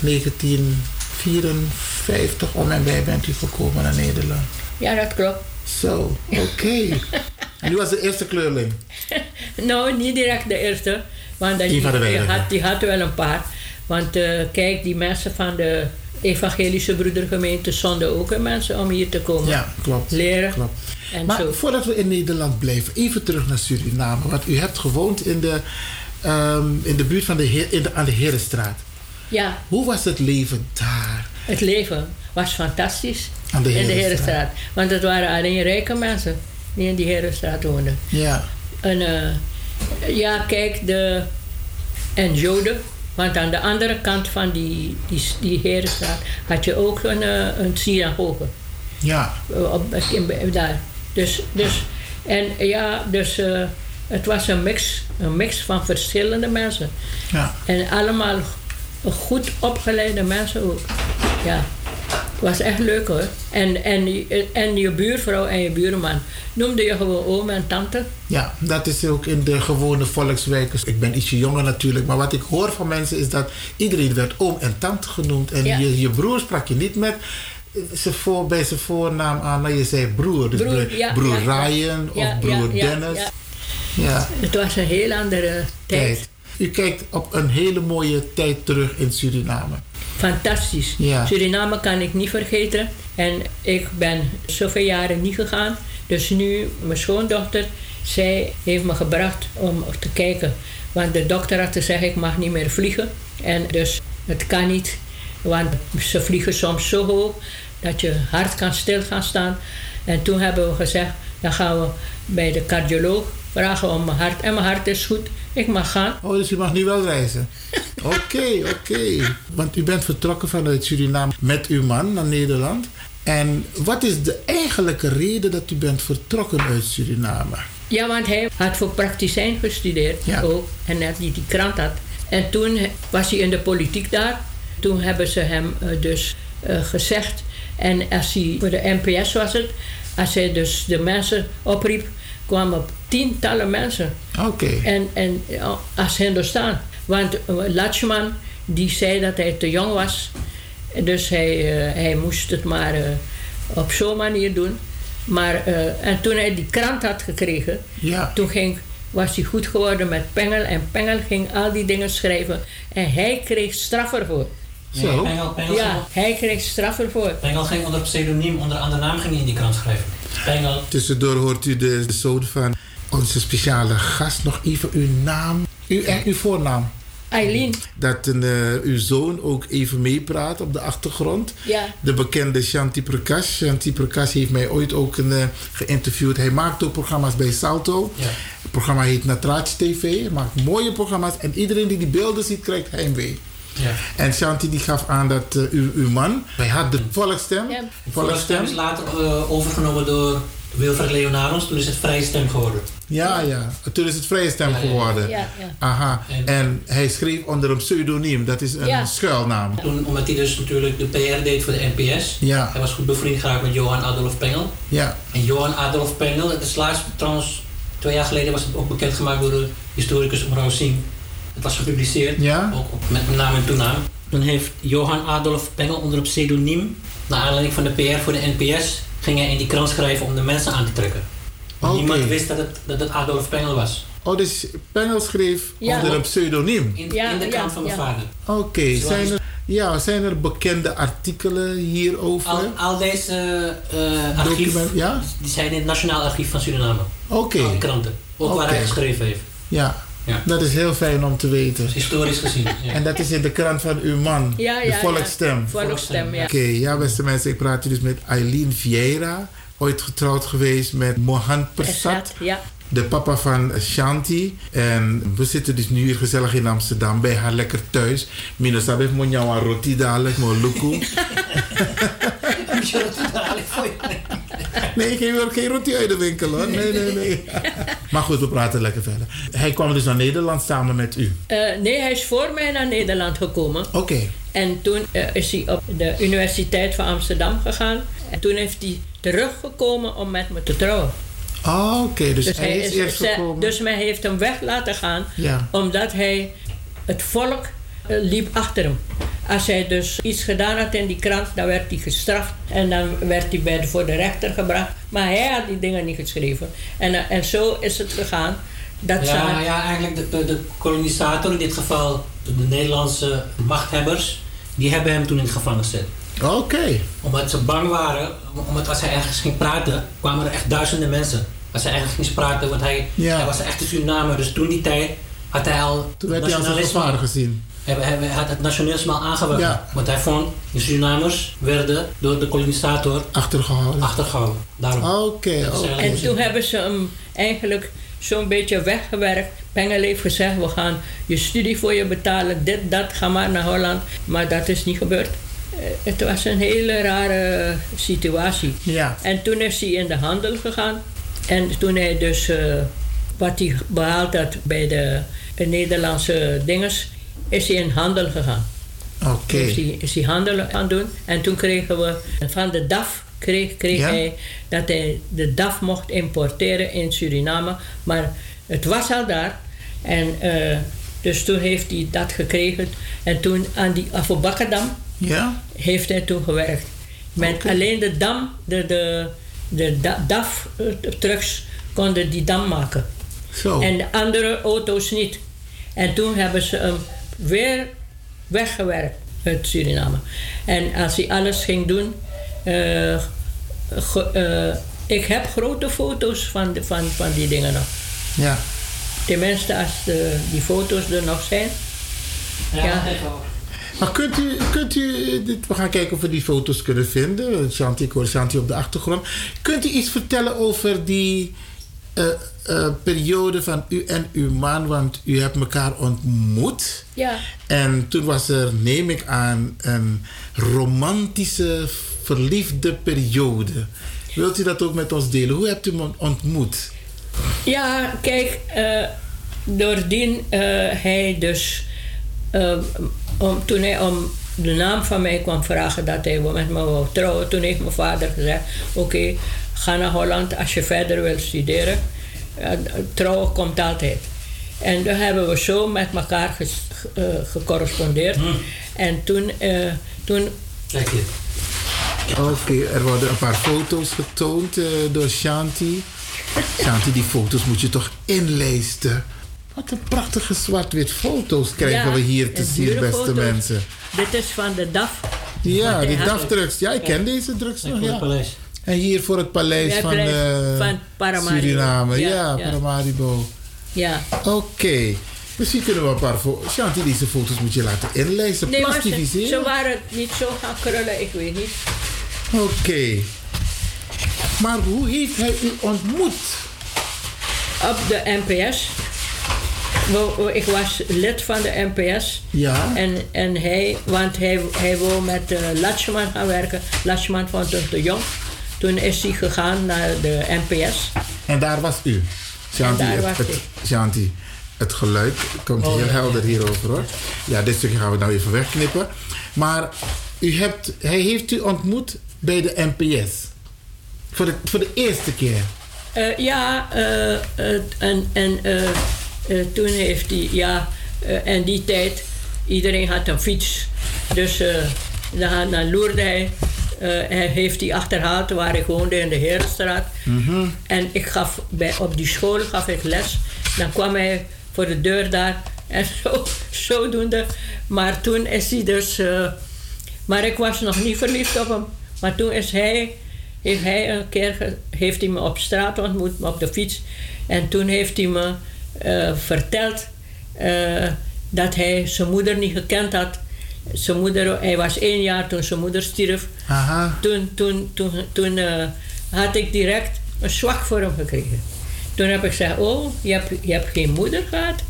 1954 om en bij bent u gekomen naar Nederland. Ja, dat klopt. Zo, oké. en was de eerste kleurling? Nou, niet direct de eerste. Want Die van de die, had, die had wel een paar. Want eh, kijk, die mensen van de evangelische broedergemeente zonden ook mensen om hier te komen. Ja, klopt. Leren. klopt. En maar zo. voordat we in Nederland blijven, even terug naar Suriname. Want u hebt gewoond in de, ehm, in de buurt van de, Heer- in de, aan de Herenstraat. Ja, Hoe was het leven daar? het leven was fantastisch Aan de in de. Herenstraat. Want het waren alleen rijke mensen die in die Herenstraat woonden. Ja. En eh, ja, kijk, de, en Joden. Want aan de andere kant van die, die, die Herenstraat had je ook een, eh, een synagoge. Ja. op, in- daar. Dus, dus, en ja, dus eh, het was een mix, een mix van verschillende mensen. Ja. En allemaal goed opgeleide mensen ook. Ja, was echt leuk hoor. En, en, en je buurvrouw en je buurman noemde je gewoon oom en tante. Ja, dat is ook in de gewone volkswijken. Ik ben ietsje jonger natuurlijk, maar wat ik hoor van mensen is dat iedereen werd oom en tante genoemd. En Ja. je, je broer sprak je niet met ze voor, bij zijn voornaam aan, maar je zei broer. Dus Broer, broer, ja, broer ja. Ryan of broer ja, ja, Dennis. ja. Ja. Het was een heel andere tijd. Tijd. U kijkt op een hele mooie tijd terug in Suriname. Fantastisch. Ja. Suriname kan ik niet vergeten. En ik ben zoveel jaren niet gegaan. Dus nu, mijn schoondochter, zij heeft me gebracht om te kijken. Want de dokter had gezegd, ik mag niet meer vliegen. En dus het kan niet. Want ze vliegen soms zo hoog dat je hart kan stil gaan staan. En toen hebben we gezegd, Dan gaan we bij de cardioloog vragen om mijn hart. En mijn hart is goed. Ik mag gaan. Oh, dus u mag nu wel reizen? Oké, oké. Want u bent vertrokken vanuit Suriname met uw man naar Nederland. En wat is de eigenlijke reden dat u bent vertrokken uit Suriname? Ja, want hij had voor prakticijn gestudeerd ook. En net die die krant had. En toen was hij in de politiek daar. Toen hebben ze hem eh, dus eh, gezegd. En als hij, voor de NPS was het, als hij dus de mensen opriep, kwamen tientallen mensen. Oké. En, en als Hindustan. Want uh, Lachman, die zei dat hij te jong was. Dus hij, eh, hij moest het maar eh, op zo'n manier doen. Maar, eh, en toen hij die krant had gekregen, Ja. toen ging, was hij goed geworden met Pengel. En Pengel ging al die dingen schrijven. En hij kreeg straf ervoor. Zo? Pengel- Pengel ja, hij kreeg straf ervoor. Pengel ging onder pseudoniem, onder andere naam ging hij in die krant schrijven. Pengel. Tussendoor hoort u de zoon van onze speciale gast. Nog even uw naam. Uw, echt uw voornaam. Eileen. Dat een, eh, uw zoon ook even meepraat op de achtergrond. Ja. De bekende Shanti Prakash. Shanti Prakash heeft mij ooit ook een, eh, geïnterviewd. Hij maakt ook programma's bij Salto. Ja. Het programma heet Natrach TV. Hij maakt mooie programma's. En iedereen die die beelden ziet, krijgt heimwee. Ja. En Shanti die gaf aan dat eh, uw, uw man... Hij had de volkstem. De volkstem is later eh, overgenomen door Wilfred Leonardos. Toen is het vrije stem geworden. Ja, ja. Toen is het vrije stem Ja, ja. geworden. Ja, ja. Aha. En hij schreef onder een pseudoniem. Dat is een Ja. schuilnaam. Toen, omdat hij dus natuurlijk de PR deed voor de NPS. Ja. Hij was goed bevriend geraakt met Johan Adolf Pengel. Ja. En Johan Adolf Pengel, het is laatst trouwens, twee jaar geleden was het ook bekendgemaakt door de historicus Mrouw Singh. Het was gepubliceerd, Ja. ook op- met naam en toenaam. Toen heeft Johan Adolf Pengel onder een pseudoniem, naar aanleiding van de PR voor de NPS, ging hij in die krant schrijven om de mensen aan te trekken. Niemand wist dat het, dat het Adolf Pengel was. Oh, dus Pengel schreef Ja. onder een pseudoniem? In, in de krant van mijn vader. Oké. Zijn, er, ja, zijn er bekende artikelen hierover? Al, al deze eh archief, Document, ja? die zijn in het Nationaal Archief van Suriname. Oké. Al die kranten. Ook waar hij geschreven heeft. Ja. Ja. Dat is heel fijn om te weten. Historisch gezien. Ja. En dat is in de krant van uw man, Ja, de ja, Volksstem. ja. Volksstem, ja. Oké, ja beste mensen, ik praat hier dus met Eileen Vieira. Ooit getrouwd geweest met Mohan Persat. Ja. De papa van Shanti. En we zitten dus nu hier gezellig in Amsterdam bij haar lekker thuis. Mino sabe mo nyawa roti dadelijk, mo luku. Nee, geen, geen roti uit de winkel hoor. Nee, nee, nee. Maar goed, we praten lekker verder. Hij kwam dus naar Nederland samen met u. Eh, nee, hij is voor mij naar Nederland gekomen. Oké. En toen eh, is hij op de Universiteit van Amsterdam gegaan. En toen heeft hij teruggekomen om met me te trouwen. Ah, oké. Dus, hij is, eerst gekomen. dus men heeft hem weg laten gaan. Ja. Omdat hij het volk eh, liep achter hem. Als hij dus iets gedaan had in die krant, dan werd hij gestraft. En dan werd hij bij de, voor de rechter gebracht. Maar hij had die dingen niet geschreven. En, eh, en zo is het gegaan. Dat ze Ja, ja, eigenlijk de, de, kolonisator, in dit geval de, de Nederlandse machthebbers, die hebben hem toen in het gevangen gezet. Oké. Omdat ze bang waren, omdat als hij ergens ging praten, kwamen er echt duizenden mensen. Als hij ergens ging praten, want hij, Ja. hij was een echte Surinamer, dus toen die tijd had hij al. Toen werd hij als een gevaar gezien. Hij, hij, hij had het nationalisme al aangewakkerd. Ja. Want hij vond, de Surinamers werden door de kolonisator achtergehouden. achtergehouden. Daarom. Oké, En toen hebben ze hem eigenlijk zo'n beetje weggewerkt. Pengel heeft gezegd, we gaan je studie voor je betalen. Dit, dat, ga maar naar Holland. Maar dat is niet gebeurd. Eh, Het was een hele rare situatie. Ja. En toen is hij in de handel gegaan. En toen hij dus eh, wat hij behaald had bij de, de Nederlandse dinges, is hij in handel gegaan. Oké. Is hij, is hij handel gaan doen. En toen kregen we van de DAF kreeg, kreeg Ja? hij dat hij de DAF mocht importeren in Suriname. Maar het was al daar. En eh, dus toen heeft hij dat gekregen. En toen aan die Afobakadam Ja? heeft hij toen gewerkt. Met alleen de dam, de, de, de da- DAF-trucks konden die dam maken. Zo. En de andere auto's niet. En toen hebben ze hem weer weggewerkt uit Suriname. En als hij alles ging doen. eh, ge- eh, ik heb grote foto's van, de- van, van die dingen nog. Ja. Tenminste, als de, die foto's er nog zijn. Ja, Ja. Maar kunt u, kunt u dit, we gaan kijken of we die foto's kunnen vinden. Shanti, ik hoor Shanti op de achtergrond. Kunt u iets vertellen over die eh, eh, periode van u en uw man? Want u hebt elkaar ontmoet. Ja. En toen was er, neem ik aan, een romantische, verliefde periode. Wilt u dat ook met ons delen? Hoe hebt u hem ontmoet? Ja, kijk, eh doordien eh, hij dus, eh, om, toen hij om de naam van mij kwam vragen dat hij met me wou trouwen, toen heeft mijn vader gezegd: Oké, ga naar Holland als je verder wilt studeren. Eh, trouwen komt altijd. En dan hebben we zo met elkaar ges, eh, gecorrespondeerd. En toen, eh, toen Kijk. Oké, er worden een paar foto's getoond door Shanti. Shanti, die foto's moet je toch inlijsten. Wat een prachtige zwart-wit foto's krijgen Ja, we hier te en zien, beste foto's. mensen. Dit is van de DAF. Ja, die. DAF-drugs. Ja, ik ken deze drugs nog. Ja. paleis. En hier voor het paleis van, eh, van Paramaribo. Suriname. Ja, Ja, ja. Paramaribo. Ja. Oké. Misschien kunnen we een paar foto's... Shanti, deze foto's moet je laten inlijsten. Nee, maar ze, plastificeren. ze waren niet zo gaan krullen, ik weet niet. Oké. Maar hoe heeft hij u ontmoet? Op de NPS. Ik was lid van de NPS. Ja. En, en hij, want hij, hij wou met uh, Latschman gaan werken. Latschman vond hem te jong. Toen is hij gegaan naar de NPS. En daar was u. Shanti, het, was het. Shanti, het geluid komt Oh, heel ja, helder hierover hoor. Ja, dit stukje gaan we nou even wegknippen. Maar u hebt, hij heeft u ontmoet bij de NPS. Voor de, voor de eerste keer. Eh, ja, eh, eh, en, en eh, toen heeft hij, ja, eh, en die tijd, iedereen had een fiets. Dus eh, dan, dan loerde hij. Hij heeft hij achterhaald waar ik woonde in de Herenstraat. En ik gaf bij, op die school gaf ik les. Dan kwam hij voor de deur daar en zo, zodoende. Maar toen is hij dus. maar ik was nog niet verliefd op hem. Maar toen is hij, heeft hij een keer heeft hij me op straat ontmoet, op de fiets. En toen heeft hij me eh, verteld eh, dat hij zijn moeder niet gekend had. Zijn moeder, hij was één jaar toen zijn moeder stierf. Aha. Toen, toen, toen, toen eh, had ik direct een zwak voor hem gekregen. Toen heb ik gezegd, oh, je hebt, je hebt geen moeder gehad?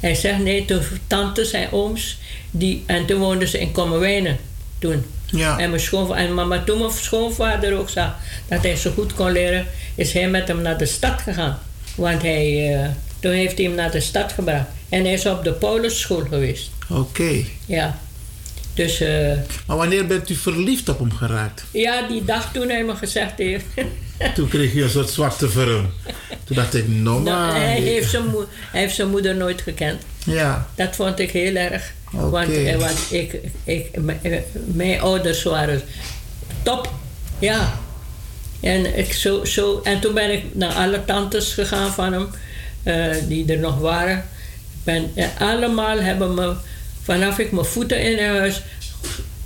Hij zegt, nee, toen tantes en ooms. Die, en toen woonden ze in Kommerwijnen. Toen. Ja. En, mijn schoonva- en mama, toen mijn schoonvader ook zag dat hij zo goed kon leren, is hij met hem naar de stad gegaan. Want hij, toen heeft hij hem naar de stad gebracht. En hij is op de Paulusschool geweest. Oké. Ja. Dus eh, Maar wanneer bent u verliefd op hem geraakt? ja, die dag toen hij me gezegd heeft. Toen kreeg u een soort zwarte vorm. Toen dacht ik, no Nou, maar. hij, heeft zijn moe- hij heeft zijn moeder nooit gekend. Ja. Dat vond ik heel erg. Oké. Want, eh, want ik, ik, eh, mijn ouders waren top. Ja. En, ik zo, zo, en toen ben ik naar alle tantes gegaan van hem, die er nog waren. Ben, en allemaal hebben me, vanaf ik mijn voeten in huis,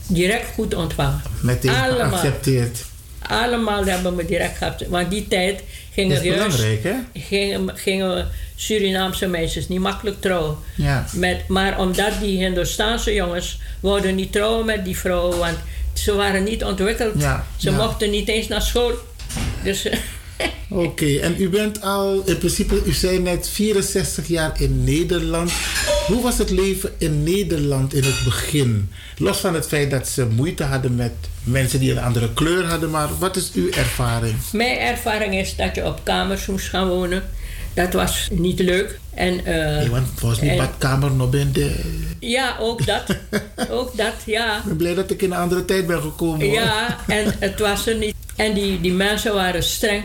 direct goed ontvangen. Meteen allemaal. geaccepteerd. Allemaal hebben me direct geaccepteerd. Want die tijd gingen Dat is juist- belangrijk, hè? Gingen, gingen Surinaamse meisjes niet makkelijk trouwen. Ja. Met, maar omdat die Hindoestaanse jongens wouden niet trouwen met die vrouwen, want ze waren niet ontwikkeld. Ja, Ze ja. mochten niet eens naar school. Dus Oké, en u bent al, in principe, u zei net 64 jaar in Nederland. Hoe was het leven in Nederland in het begin? Los van het feit dat ze moeite hadden met mensen die een andere kleur hadden, maar wat is uw ervaring? mijn ervaring is dat je op kamers moest gaan wonen. Dat was niet leuk. En, eh, Nee, want volgens mij badkamer nog ben de... Ja, ook dat. ook dat, ja. Ik ben blij dat ik in een andere tijd ben gekomen. hoor. Ja, en het was er niet. En die, die mensen waren streng.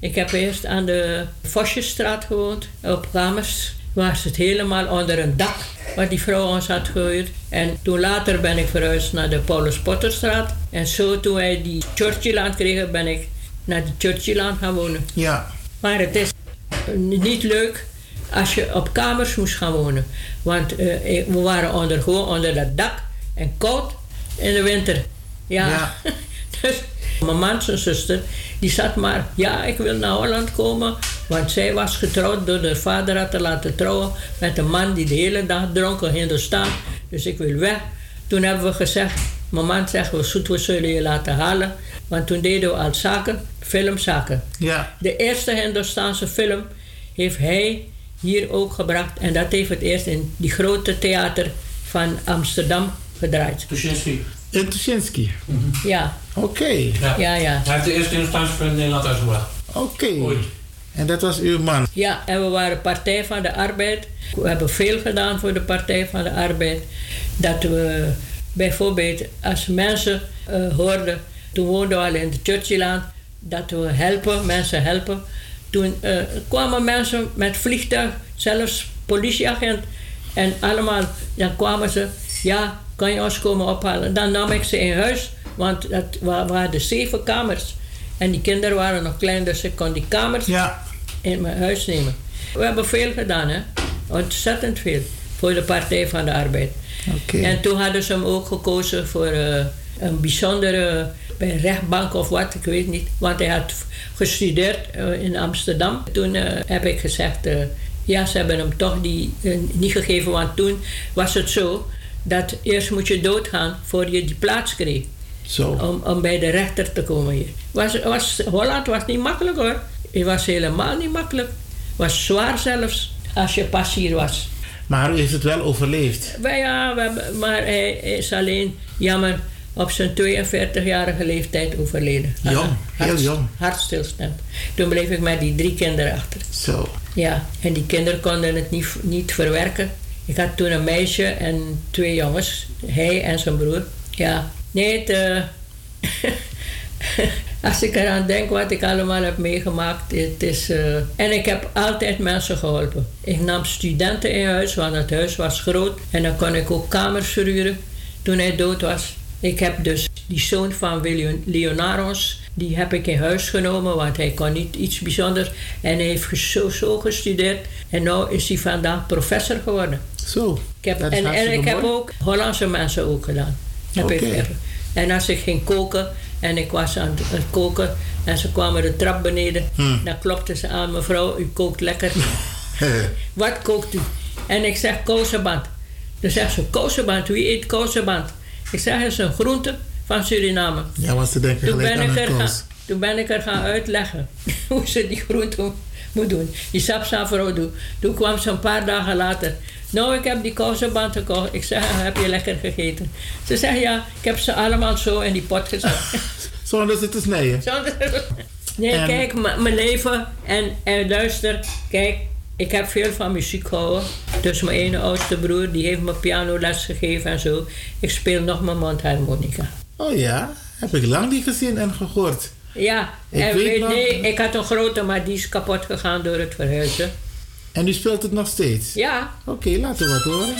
Ik heb eerst aan de Vosjesstraat gewoond, op kamers. Was het helemaal onder een dak waar die vrouw ons had gehuurd. En toen later ben ik verhuisd naar de Paulus Potterstraat. En zo toen wij die Churchillaan kregen, ben ik naar die Churchillaan gaan wonen. Ja. Maar het is niet leuk als je op kamers moest gaan wonen. Want eh, ik- we waren onder, gewoon onder dat dak en koud in de winter. Ja. dus mijn man, zijn zuster, die zat maar... Ja, ik wil naar Holland komen. Want zij was getrouwd door haar vader had te laten trouwen... met een man die de hele dag dronken Hindustan. Dus ik wil weg. Toen hebben we gezegd, mijn man zegt, we, zoet, we zullen je laten halen. Want toen deden we al zaken, filmzaken. Ja. De eerste Hindoestaanse film heeft hij hier ook gebracht. En dat heeft het eerst in die grote theater van Amsterdam gedraaid. Tuschinski. In Tuschinski? Ja. Oké. Ja, ja. Hij heeft de eerste Hindoestaanse film in Nederland uitgebracht. Oké. En dat was uw man? Ja, en we waren Partij van de Arbeid. We hebben veel gedaan voor de Partij van de Arbeid. Dat we bijvoorbeeld als mensen eh, hoorden, toen woonden we al in de Churchillaan, dat we helpen, mensen helpen. Toen eh, kwamen mensen met vliegtuig, zelfs politieagent en allemaal, dan kwamen ze, ja, kan je ons komen ophalen? Dan nam ik ze in huis, want dat wa- waren zeven kamers. En die kinderen waren nog klein, dus ik kon die kamers in mijn huis nemen. We hebben veel gedaan, hè? Ontzettend veel voor de Partij van de Arbeid. En toen hadden ze hem ook gekozen voor eh, een bijzondere bij rechtbank of wat, ik weet niet. Want hij had gestudeerd eh, in Amsterdam. Toen eh, heb ik gezegd, ja, ze hebben hem toch die, niet gegeven. Want toen was het zo dat eerst moet je doodgaan voor je die plaats kreeg. Zo. Om, om bij de rechter te komen hier. Was, was, Holland was niet makkelijk hoor. Het was helemaal niet makkelijk. Het was zwaar zelfs als je pas hier was. Maar u heeft het wel overleefd. Ja, maar hij is alleen jammer op zijn 42-jarige leeftijd overleden. Jong, heel jong. Hartstilstand. Toen bleef ik met die drie kinderen achter. Zo. Ja, en die kinderen konden het niet, niet verwerken. Ik had toen een meisje en twee jongens. Hij en zijn broer. Ja, nee, het, eh, als ik eraan denk wat ik allemaal heb meegemaakt. Het is, eh, en ik heb altijd mensen geholpen. Ik nam studenten in huis, want het huis was groot. En dan kon ik ook kamers verhuren toen hij dood was. Ik heb dus die zoon van William Leonaros, die heb ik in huis genomen, want hij kon niet iets bijzonders. En hij heeft zo, zo gestudeerd. En nu is hij vandaag professor geworden. Zo. Ik heb, dat is en, ik heb ook Hollandse mensen ook gedaan. Heb ik. En als ik ging koken en ik was aan het koken en ze kwamen de trap beneden, Hmm. dan klopte ze aan: Mevrouw, u kookt lekker. Wat kookt u? En ik zeg kousenband. Dan zegt ze: Kousenband, wie eet kousenband? Ik zeg: Het is een groente van Suriname. Ja, want ze denken Toen gelijk ben, aan ik er gaan, toen ben ik er gaan uitleggen hoe ze die groente moet doen. Die sapsavro doen. Toen kwam ze een paar dagen later. Nou, ik heb die kousenband gekocht. Ik zeg, heb je lekker gegeten? Ze zegt, ja, ik heb ze allemaal zo in die pot gezet. Zonder ze te snijden. Zonder- Nee, En- kijk, mijn leven en, en luister, kijk, ik heb veel van muziek gehouden. Dus mijn ene oudste broer, die heeft me pianoles gegeven en zo. Ik speel nog mijn mondharmonica. Oh ja, heb ik lang niet gezien en gehoord. Ja, Ik en weet weet, nog- nee, ik had een grote, maar die is kapot gegaan door het verhuizen. En u speelt het nog steeds? Ja. Oké, laten we wat horen.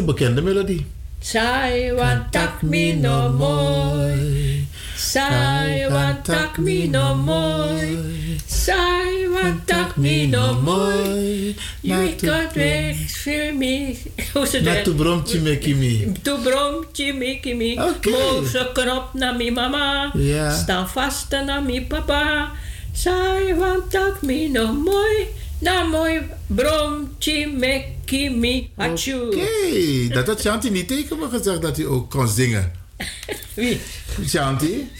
Een bekende melodie. Sai wan tak mi no moi. Sai wan tak mi no moi. Sai wan tak mi no moi. Je kan weg voor mij. Hoe ze dat? tu brom chimekimi. Tu brom chimekimi. Oké. Moze knop na mi mama. Ja. Staan vast na mi papa. Sai wan tak mi no moi. Na moi brom chimekimi. Hachu. Oké, dat had Shanti niet tegen me gezegd dat hij ook kon zingen. Wie? Shanti.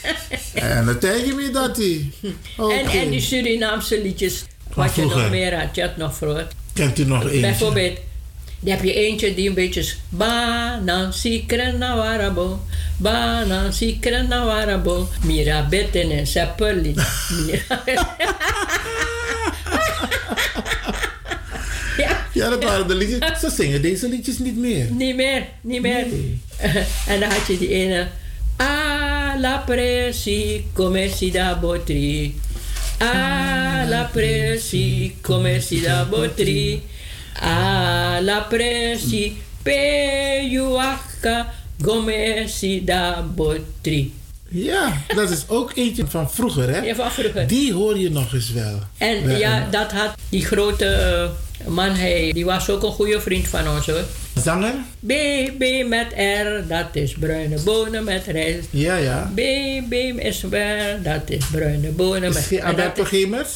en dan tegen me dat hij. En, en die Surinaamse liedjes. Wat je nog meer had. Je had nog vroeger. Kent u nog eentje? Bijvoorbeeld. Dan heb je eentje die een beetje. Banan sikren na warabo. Banan sikren na warabo. Mira beten en seppeli. Mira. Ja. Dat waren de liedjes. Ze zingen deze liedjes niet meer. Niet meer, niet meer. en dan had je die ene. A la presi come si da botri. A la presi come si da botri. A la presi pe yuaka come si da botri. Ja, dat is ook eentje van vroeger, hè? Ja, van vroeger. Die hoor je nog eens wel. En Wel, ja, dat had die grote eh, man, hij, die was ook een goede vriend van ons hoor. Zanger? B, B met R, dat is bruine bonen met rijst. Ja, ja. B, B is waar, dat is bruine bonen met dat Alberto Gemers?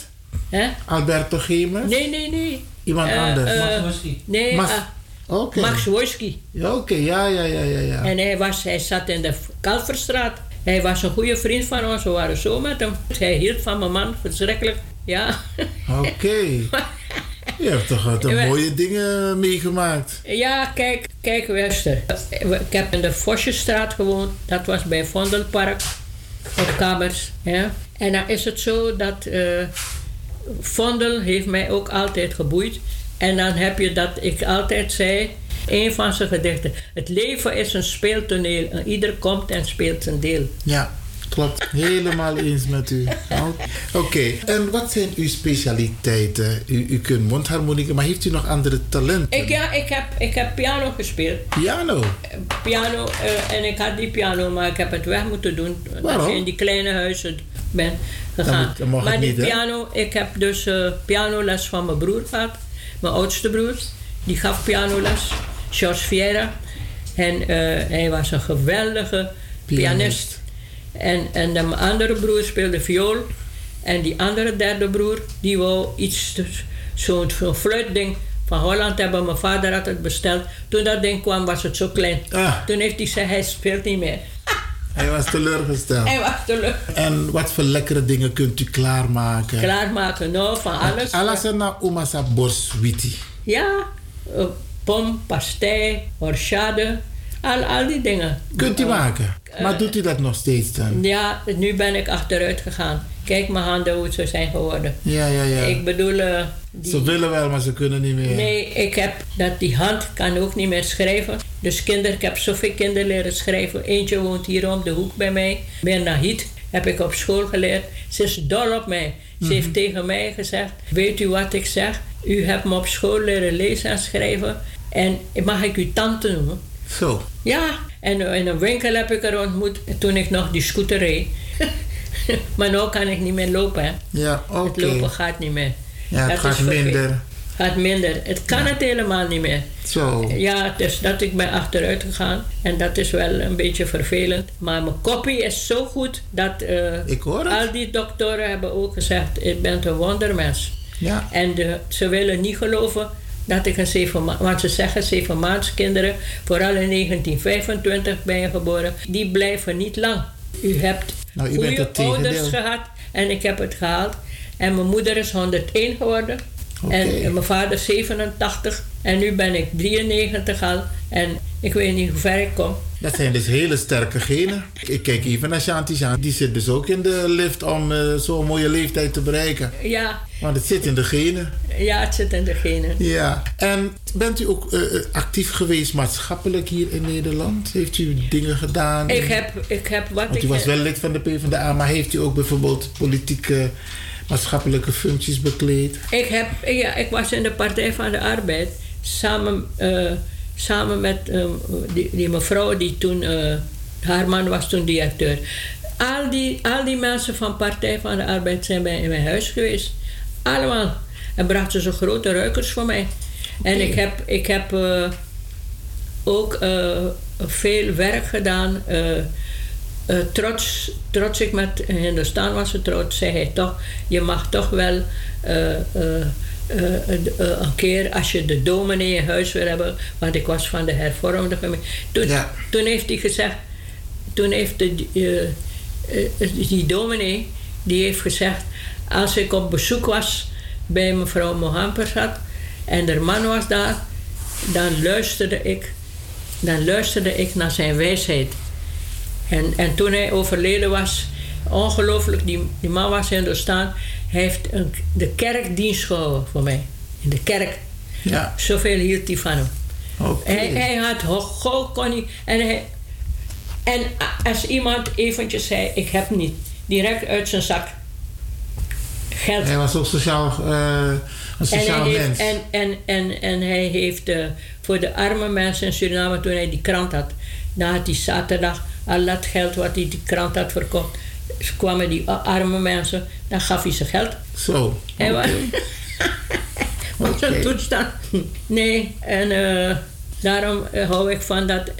Hè? Alberto Gemers? Nee, nee, nee. Iemand Eh, anders? eh, Max Wojski. Nee, Max- ah, Oké. Max Wojski. Ja, oké. Ja, ja, ja, ja, ja. En hij, was, hij zat in de Kalverstraat. Hij was een goede vriend van ons. We waren zo met hem. Hij hield van mijn man, verschrikkelijk. Ja. Oké. Je hebt toch wat mooie dingen meegemaakt. Ja, kijk, kijk Wester. Ik heb in de Vosjesstraat gewoond. Dat was bij Vondelpark. Op kamers. Ja. En dan is het zo dat... eh Vondel heeft mij ook altijd geboeid. En dan heb je dat ik altijd zei... Een van zijn gedichten. Het leven is een speeltoneel. En ieder komt en speelt zijn deel. Ja, klopt. Helemaal eens met u. Oké, en wat zijn uw specialiteiten? U, u kunt mondharmonica, maar heeft u nog andere talenten? Ik, ja, ik heb, ik heb piano gespeeld. Piano? Piano, eh, en ik had die piano, maar ik heb het weg moeten doen. Dat Waarom? je in die kleine huizen ben gegaan. dan maar die niet, piano, ik heb dus eh, pianoles van mijn broer gehad. Mijn oudste broer. Die gaf pianoles. George Vieira. En eh, hij was een geweldige pianist. En, en de mijn andere broer speelde viool. En die andere derde broer, die wou iets, zo'n zo'n fluitding van Holland hebben. Mijn vader had het besteld. Toen dat ding kwam, was het zo klein. Ah. Toen heeft hij gezegd, hij speelt niet meer. Hij was teleurgesteld. Hij was teleur. En wat voor lekkere dingen kunt u klaarmaken? Klaarmaken, nou, van alles. Alles en na borswiti. Ja, eh, pom, pastei, horchade, al, al die dingen. Kunt u Eh, maken? Maar doet u dat nog steeds dan? Ja, nu ben ik achteruit gegaan. Kijk mijn handen hoe ze zijn geworden. Ja, ja, ja. Ik bedoel, eh, die, Ze willen wel, maar ze kunnen niet meer. nee, ik heb dat die hand kan ook niet meer schrijven. Dus kinderen, ik heb zoveel kinderen leren schrijven. Eentje woont hier om de hoek bij mij. Bernahid heb ik op school geleerd. Ze is dol op mij. Ze heeft tegen mij gezegd, weet u wat ik zeg? U hebt me op school leren lezen en schrijven. En mag ik u tante noemen? Zo. Ja, en in een winkel heb ik haar ontmoet toen ik nog die scooter reed. maar nu kan ik niet meer lopen. Hè. Ja, oké. Het lopen gaat niet meer. Ja, het Dat gaat minder. Gaat minder. Het kan het helemaal niet meer. Zo. Ja, dus dat ik ben achteruit gegaan. En dat is wel een beetje vervelend. Maar mijn kopie is zo goed dat eh, Ik hoor al die doktoren hebben ook gezegd: ik ben een wondermens. Ja. En de, ze willen niet geloven dat ik een zeven maand... Want ze zeggen zeven maandskinderen, vooral in 1925 ben je geboren, die blijven niet lang. U hebt Nou, u goede ouders gehad en ik heb het gehaald. En mijn moeder is 101 geworden. En mijn vader 87. En nu ben ik 93 al. En ik weet niet hoe ver ik kom. Dat zijn dus hele sterke genen. Ik kijk even naar Shanti Shanti. Die zit dus ook in de lift om eh, zo'n mooie leeftijd te bereiken. Ja, Want het zit in de genen. ja het zit in de genen. Ja. En bent u ook eh, eh, actief geweest maatschappelijk hier in Nederland? Heeft u dingen gedaan? Ik heb, ik heb wat Want ik... u was wel lid van de PvdA, maar heeft u ook bijvoorbeeld politieke, maatschappelijke functies bekleed? Ik, heb, ja, ik was in de Partij van de Arbeid samen, eh, samen met eh, die, die mevrouw die toen, eh, haar man was toen directeur. Al die, al die mensen van Partij van de Arbeid zijn bij in mijn huis geweest. Allemaal. En brachten ze grote ruikers voor mij. En ik heb, ik heb eh, ook eh, veel werk gedaan. Eh, trots, trots ik met Hindustan was het trots, zei hij toch, je mag toch wel eh, eh, een keer als je de dominee in huis wil hebben, want ik was van de hervormde gemeente. Toen, toen heeft hij gezegd, toen heeft de, die dominee, die heeft gezegd, als ik op bezoek was bij mevrouw Mohampersat en haar man was daar, dan luisterde ik, dan luisterde ik naar zijn wijsheid. En, en toen hij overleden was, ongelooflijk, die, die man was in de staan. Hij heeft een, de kerkdienst gehouden voor mij. In de kerk. Ja. Zoveel hield hij van hem. Hij, hij had hoog kon hij, en, hij, en als iemand eventjes zei, ik heb niet, direct uit zijn zak. Geld. Hij was ook sociaal, eh, een En sociaal heeft, mens. en, en, en, en hij heeft eh, voor de arme mensen in Suriname, toen hij die krant had, had hij zaterdag al dat geld wat hij die krant had verkocht. Kwamen die arme mensen, dan gaf hij ze geld. Zo. Hij was, oké. was een toestand. Nee, en eh, daarom eh, hou ik van dat.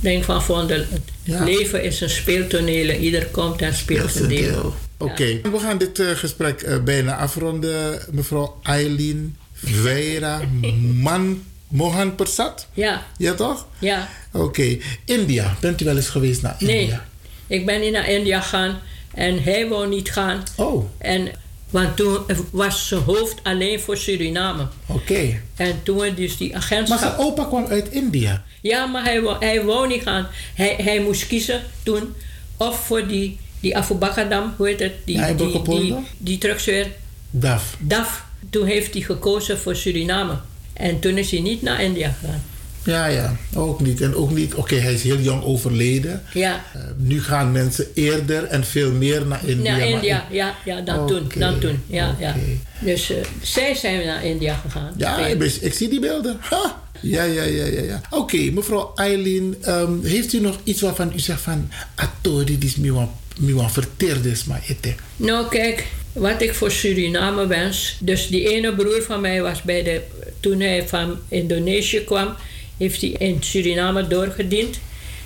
Denk van Vondel, het Ja. leven is een speeltoneel. en Ieder komt en speelt een deel. deel. Oké, we gaan dit eh, gesprek bijna afronden. Mevrouw Eileen Veira Man Mohan Persat. Ja. Ja, toch? Ja. Oké. India. Bent u wel eens geweest naar India? Nee, ik ben niet naar India gegaan en hij wou niet gaan. Oh. En, want toen was zijn hoofd alleen voor Suriname. Oké. En toen dus die Maar agentschap... zijn opa kwam uit India. Ja, maar hij wou, hij wou niet gaan. Hij, hij moest kiezen toen of voor die, die Afubakadam, hoe heet het? Die, Ja, die, die, Bokopolder? die terugzweer. DAF. DAF. Toen heeft hij gekozen voor Suriname. En toen is hij niet naar India gegaan. Ja, ja. Ook niet. En ook niet... Oké, hij is heel jong overleden. Ja, Eh, nu gaan mensen eerder en veel meer naar India. naar India. Ja, ja dan toen. Dan toen. Ja, ja. Dus eh, zij zijn naar India gegaan. Ja, ik, zie die beelden. Ha! Ja, ja, ja, ja. ja. Oké, mevrouw Eileen, ehm, heeft u nog iets waarvan u zegt van... Atori, die is me wan verteerd is, maar ete. Nou, kijk, wat ik voor Suriname wens. Dus die ene broer van mij was bij de. Toen hij van Indonesië kwam, heeft hij in Suriname doorgediend.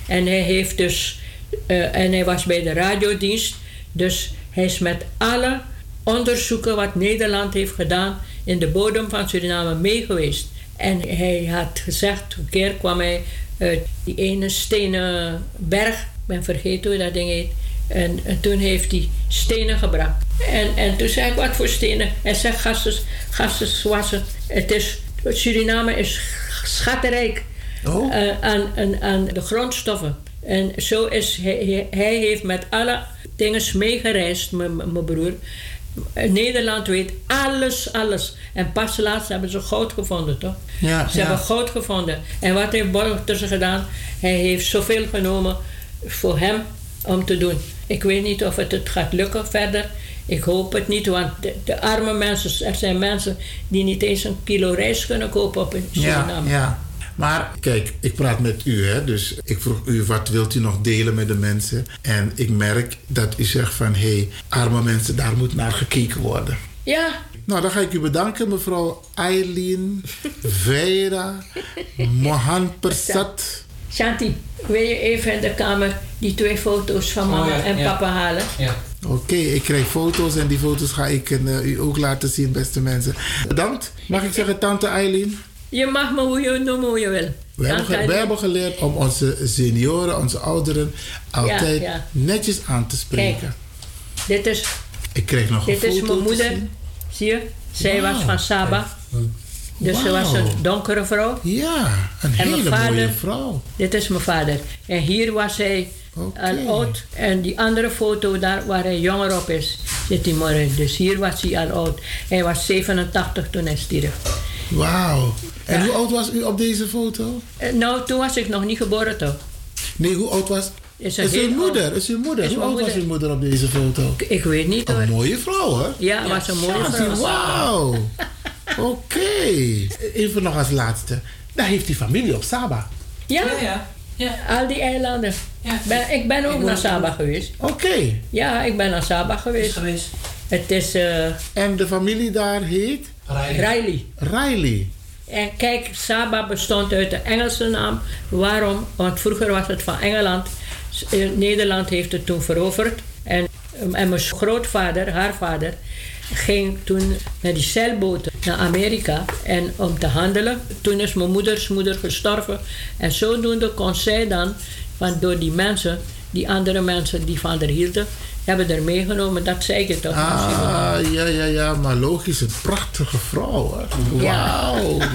En hij heeft dus. eh, en hij was bij de radiodienst. Dus hij is met alle onderzoeken wat Nederland heeft gedaan in de bodem van Suriname mee geweest. En hij had gezegd, een keer kwam hij uit die ene stenen berg, ik ben vergeten hoe dat ding heet. En, en toen heeft hij stenen gebracht. En, en toen zei ik, wat voor stenen? Hij zegt, gasten, gasten wassen. Het is, Suriname is schattenrijk eh, aan, aan, aan de grondstoffen. En zo is hij, hij- heeft met alle dingen meegereisd, mijn mijn broer. Nederland weet alles, alles. En pas laatst hebben ze goud gevonden, toch? Ja, ze ja. hebben goud gevonden. En wat heeft Borgtussen gedaan? Hij heeft zoveel genomen voor hem om te doen. Ik weet niet of het, het gaat lukken verder. Ik hoop het niet, want de, de arme mensen, er zijn mensen die niet eens een kilo rijst kunnen kopen op Ja, Suriname. ja. Maar kijk, ik praat met u, hè, dus ik vroeg u wat wilt u nog delen met de mensen. En ik merk dat u zegt van hé, hey, arme mensen, daar moet naar gekeken worden. Ja, Nou, dan ga ik u bedanken, mevrouw Eileen Veira Mohan Persat. Shanti, wil je even in de kamer die twee foto's van mama Oh ja, en ja. papa halen? Ja. Oké, ik krijg foto's en die foto's ga ik eh, u ook laten zien, beste mensen. Bedankt. Mag ik zeggen, tante Eileen? Je mag me hoe je noemen hoe je wil. We hebben, ge- Dank we je. hebben geleerd om onze senioren, onze ouderen, altijd ja. netjes aan te spreken. Dit is, Ik kreeg nog dit een is foto mijn te moeder. Zie je? Zij was van Saba. Dus ze was een donkere vrouw. Ja, een En hele vader- mooie vrouw. Dit is mijn vader. En hier was hij al oud. En die andere foto daar waar hij jonger op is, zit hij morgen. Dus hier was hij al oud. Hij was 87 toen hij stierf. Wauw. En hoe oud was u op deze foto? Eh, Nou, toen was ik nog niet geboren toch? Nee, hoe oud was... Is, Is uw moeder? Is uw moeder? Is Hoe oud was uw moeder op deze foto? Ik, ik weet niet hoor. Een mooie vrouw, hè? Ja, was een mooie vrouw. Wauw. Oké. Even nog als laatste. Daar heeft die familie op Saba. Ja, ja. Al die eilanden. Ben, ik ben ook Ik naar Saba geweest. Oké. Ja, ik ben naar Saba geweest. Het is... eh, En de familie daar heet? Riley. Riley. En kijk, Saba bestond uit de Engelse naam. Waarom? Want vroeger was het van Engeland. Eh, Nederland heeft het toen veroverd. En, en mijn grootvader, haar vader, ging toen met die zeilboten naar Amerika en om te handelen. Toen is mijn moeders moeder gestorven. En zodoende kon zij dan, van door die mensen, die andere mensen die van haar hielden, hebben er meegenomen. Dat zei ik toch. Ah, ja, ja, ja. Maar logisch, een prachtige vrouw, hè? Ja. Wauw.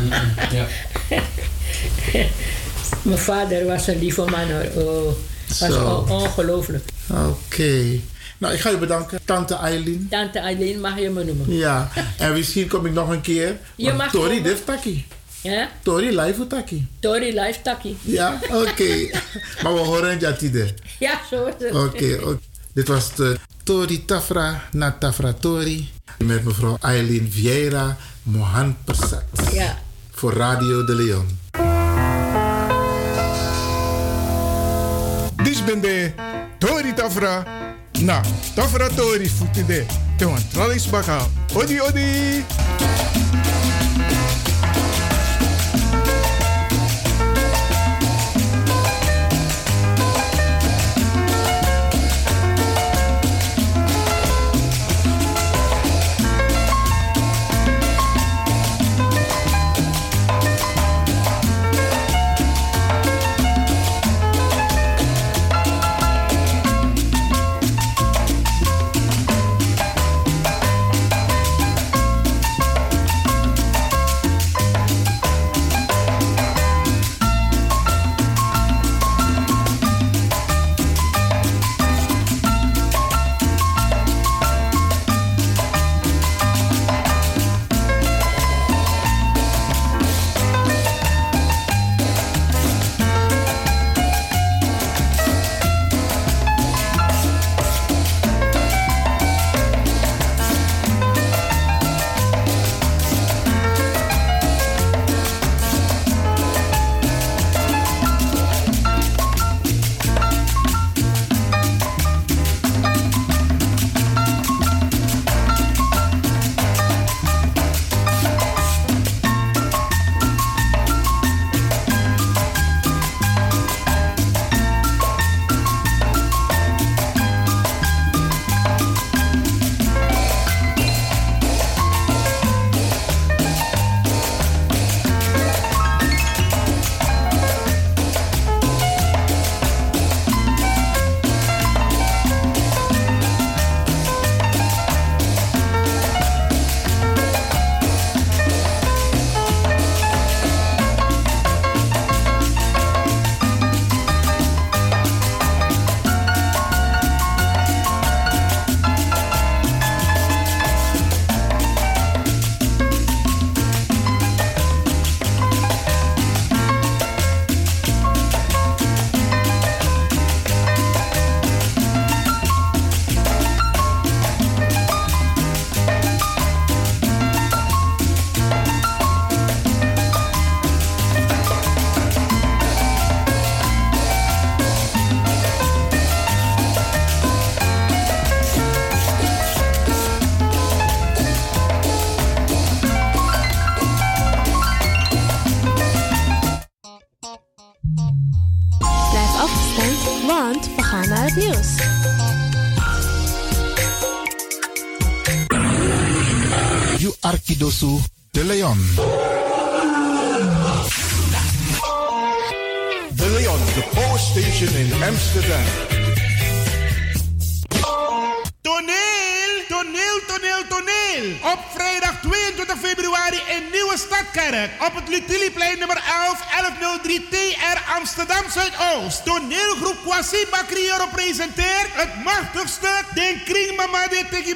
Mijn vader was een lieve man hoor. Oh, was ongelooflijk. Oké. Nou, ik ga je bedanken, tante Eileen. Tante Eileen mag je me noemen. Ja, en misschien kom ik nog een keer. Je mag Tori, dit taki. Ja? Tori, live taki. Tori live takkie. Ja, oké. maar we horen het jatide. Ja, zo is het. Oké, oké. Dit was de Tori Tafra na Tafra Tori. Met mevrouw Eileen Vieira Mohan Persat. Ja. Voor Radio de Leon. bende. Tori tafra. Na, tafra tori futide. Te wan tralings baka. Odi odi.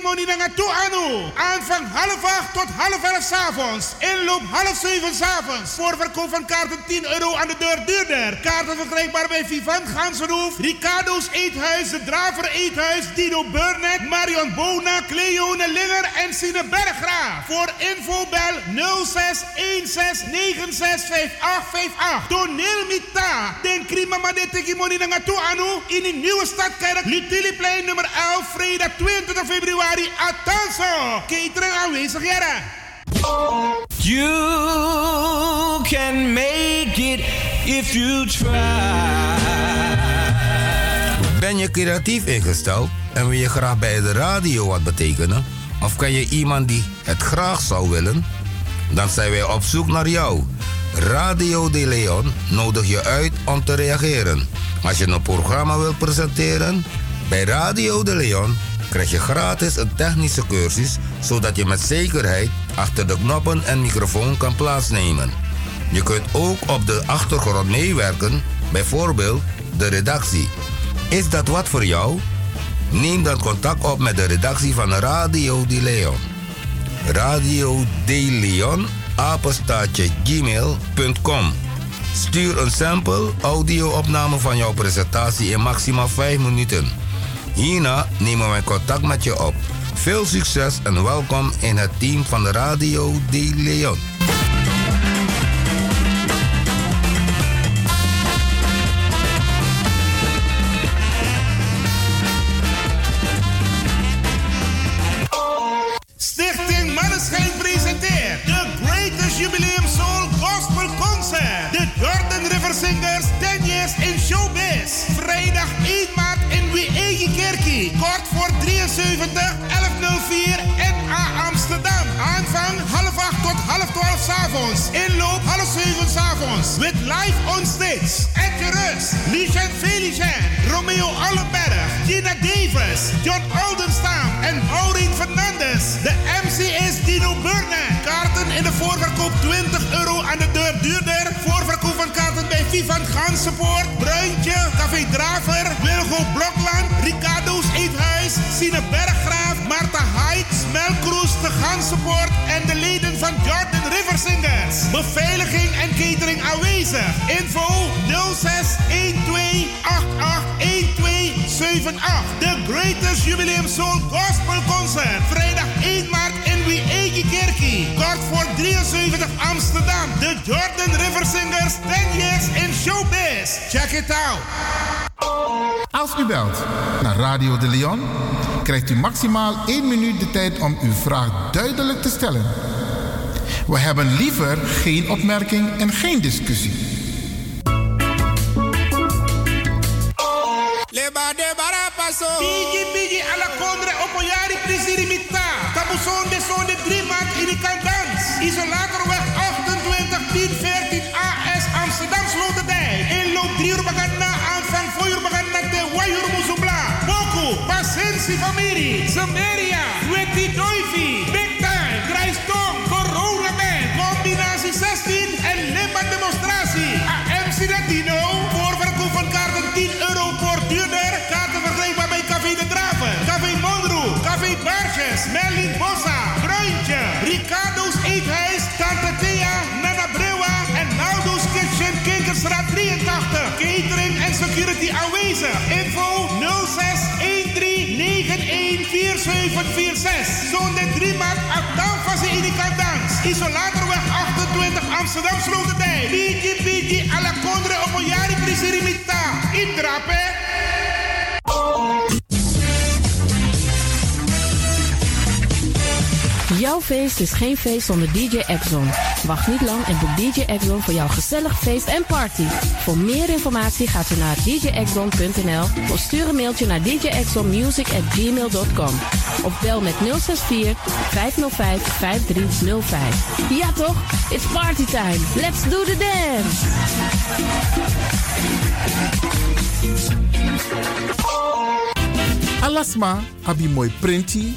Tegimoni Nangatu Anu. Aanvang half acht tot half elf s'avonds. Inloop half zeven s'avonds. Voorverkoop van kaarten 10 euro aan de deur duurder. Kaarten verkrijgbaar bij Vivant Gansenhoef, Ricardo's Eethuis, De Draver Eethuis, Dino Burnett, Marion Bona, Cleone Linger en Sine Voor info bel 06 16 96 5858. Toneel Mita. Den Krima Made Tegimoni Nangatu Anu. In de nieuwe stadkerk Lutiliplein nummer 11. Vrijdag 22 februari. Atanso. Catering aanwezig jaren. You can make it if you try. Ben je creatief ingesteld en wil je graag bij de radio wat betekenen? Of ken je iemand die het graag zou willen? Dan zijn wij op zoek naar jou. Radio De Leon nodig je uit om te reageren. Als je een programma wilt presenteren, bij Radio De Leon krijg je gratis een technische cursus zodat je met zekerheid achter de knoppen en microfoon kan plaatsnemen. Je kunt ook op de achtergrond meewerken, bijvoorbeeld de redactie. Is dat wat voor jou? Neem dan contact op met de redactie van Radio De Leon. Radio De Leon, gmail.com. Stuur een sample audio-opname van jouw presentatie in maximaal 5 minuten. Hierna nemen wij contact met je op. Veel succes en welkom in het team van Radio De Leon. 74 1104 NA Amsterdam. Aanvang half 8 tot half 12 s'avonds. Inloop half 7 s'avonds. With live on stage. Ed Rust, Lucien Felicien, Romeo Allenberg, Gina Davis, John Aldenstam en Maureen Fernandes. De MC is Dino Burner. Kaarten in de voorverkoop 20 euro aan de deur duurder. Voorverkoop van kaarten bij Vivan Gansenpoort, Bruintje, Café Draver, Wilgo Blokland, Ricardo's Eethuis. Sine Berggraaf, Marta Heights, Melkroes, de Gansenpoort en de leden van Jordan River Singers. Beveiliging en catering aanwezig. Info 06 12 88 1278. The Greatest Jubileum Soul Gospel Concert. Vrijdag 1 maart Kort voor 73 Amsterdam. The Jordan River Singers 10 years in showbiz. Check it out. Als u belt naar Radio de Leon, krijgt u maximaal 1 minuut de tijd om uw vraag duidelijk te stellen. We hebben liever geen opmerking en geen discussie. Leba de barapaso. Bigi bigi ala kondre opoyari prisiri mita. Tabuson de son de drie maand in de kandans. Isolatorweg 28 10 14 AS Amsterdam Sloterdijk. Inloop 3 uur bagana aanvang 4 uur bagana de Wayur Musubla. Boku, Pasensi familie. Samaria, Weti 4746. Zondag 3 maart. Adanfase in de Kandans. Isolatorweg 28 Amsterdam Sloterdijk. Bigi bigi alla condre op een jari prisirimita. Intrape. Jouw feest is geen feest zonder DJ Exxon. Wacht niet lang en boek DJ Exxon voor jouw gezellig feest en party. Voor meer informatie gaat u naar djexxon.nl of stuur een mailtje naar djexxonmusic@gmail.com of bel met 064 505 5305. Ja toch? It's party time. Let's do the dance. Alasma abi moi prenti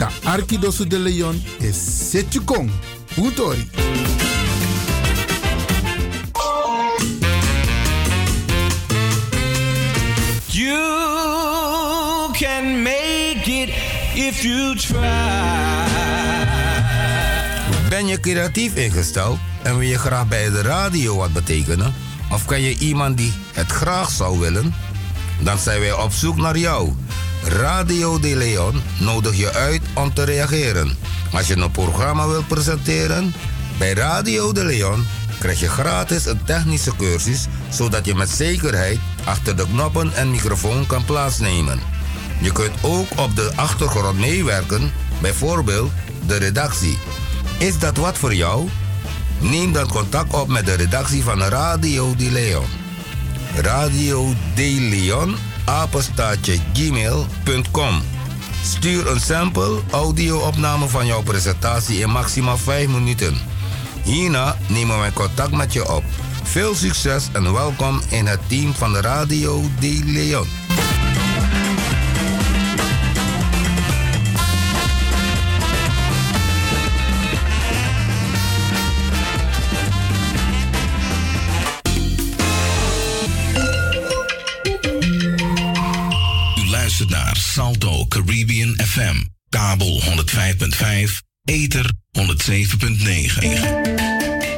Da Arkidosu de Leon is Setjukong. Utori. You can make it if you try. Ben je creatief ingesteld en wil je graag bij de radio wat betekenen? Of ken je iemand die het graag zou willen? Dan zijn wij op zoek naar jou. Radio De Leon nodig je uit om te reageren. Als je een programma wilt presenteren, bij Radio De Leon krijg je gratis een technische cursus zodat je met zekerheid achter de knoppen en microfoon kan plaatsnemen. Je kunt ook op de achtergrond meewerken, bijvoorbeeld de redactie. Is dat wat voor jou? Neem dan contact op met de redactie van Radio De Leon. Radio De Leon, apenstaatje gmail.com. Stuur een sample audio-opname van jouw presentatie in maximaal 5 minuten. Hierna nemen wij contact met je op. Veel succes en welkom in het team van de Radio De Leon. Kabel 105.5, Ether 107.9.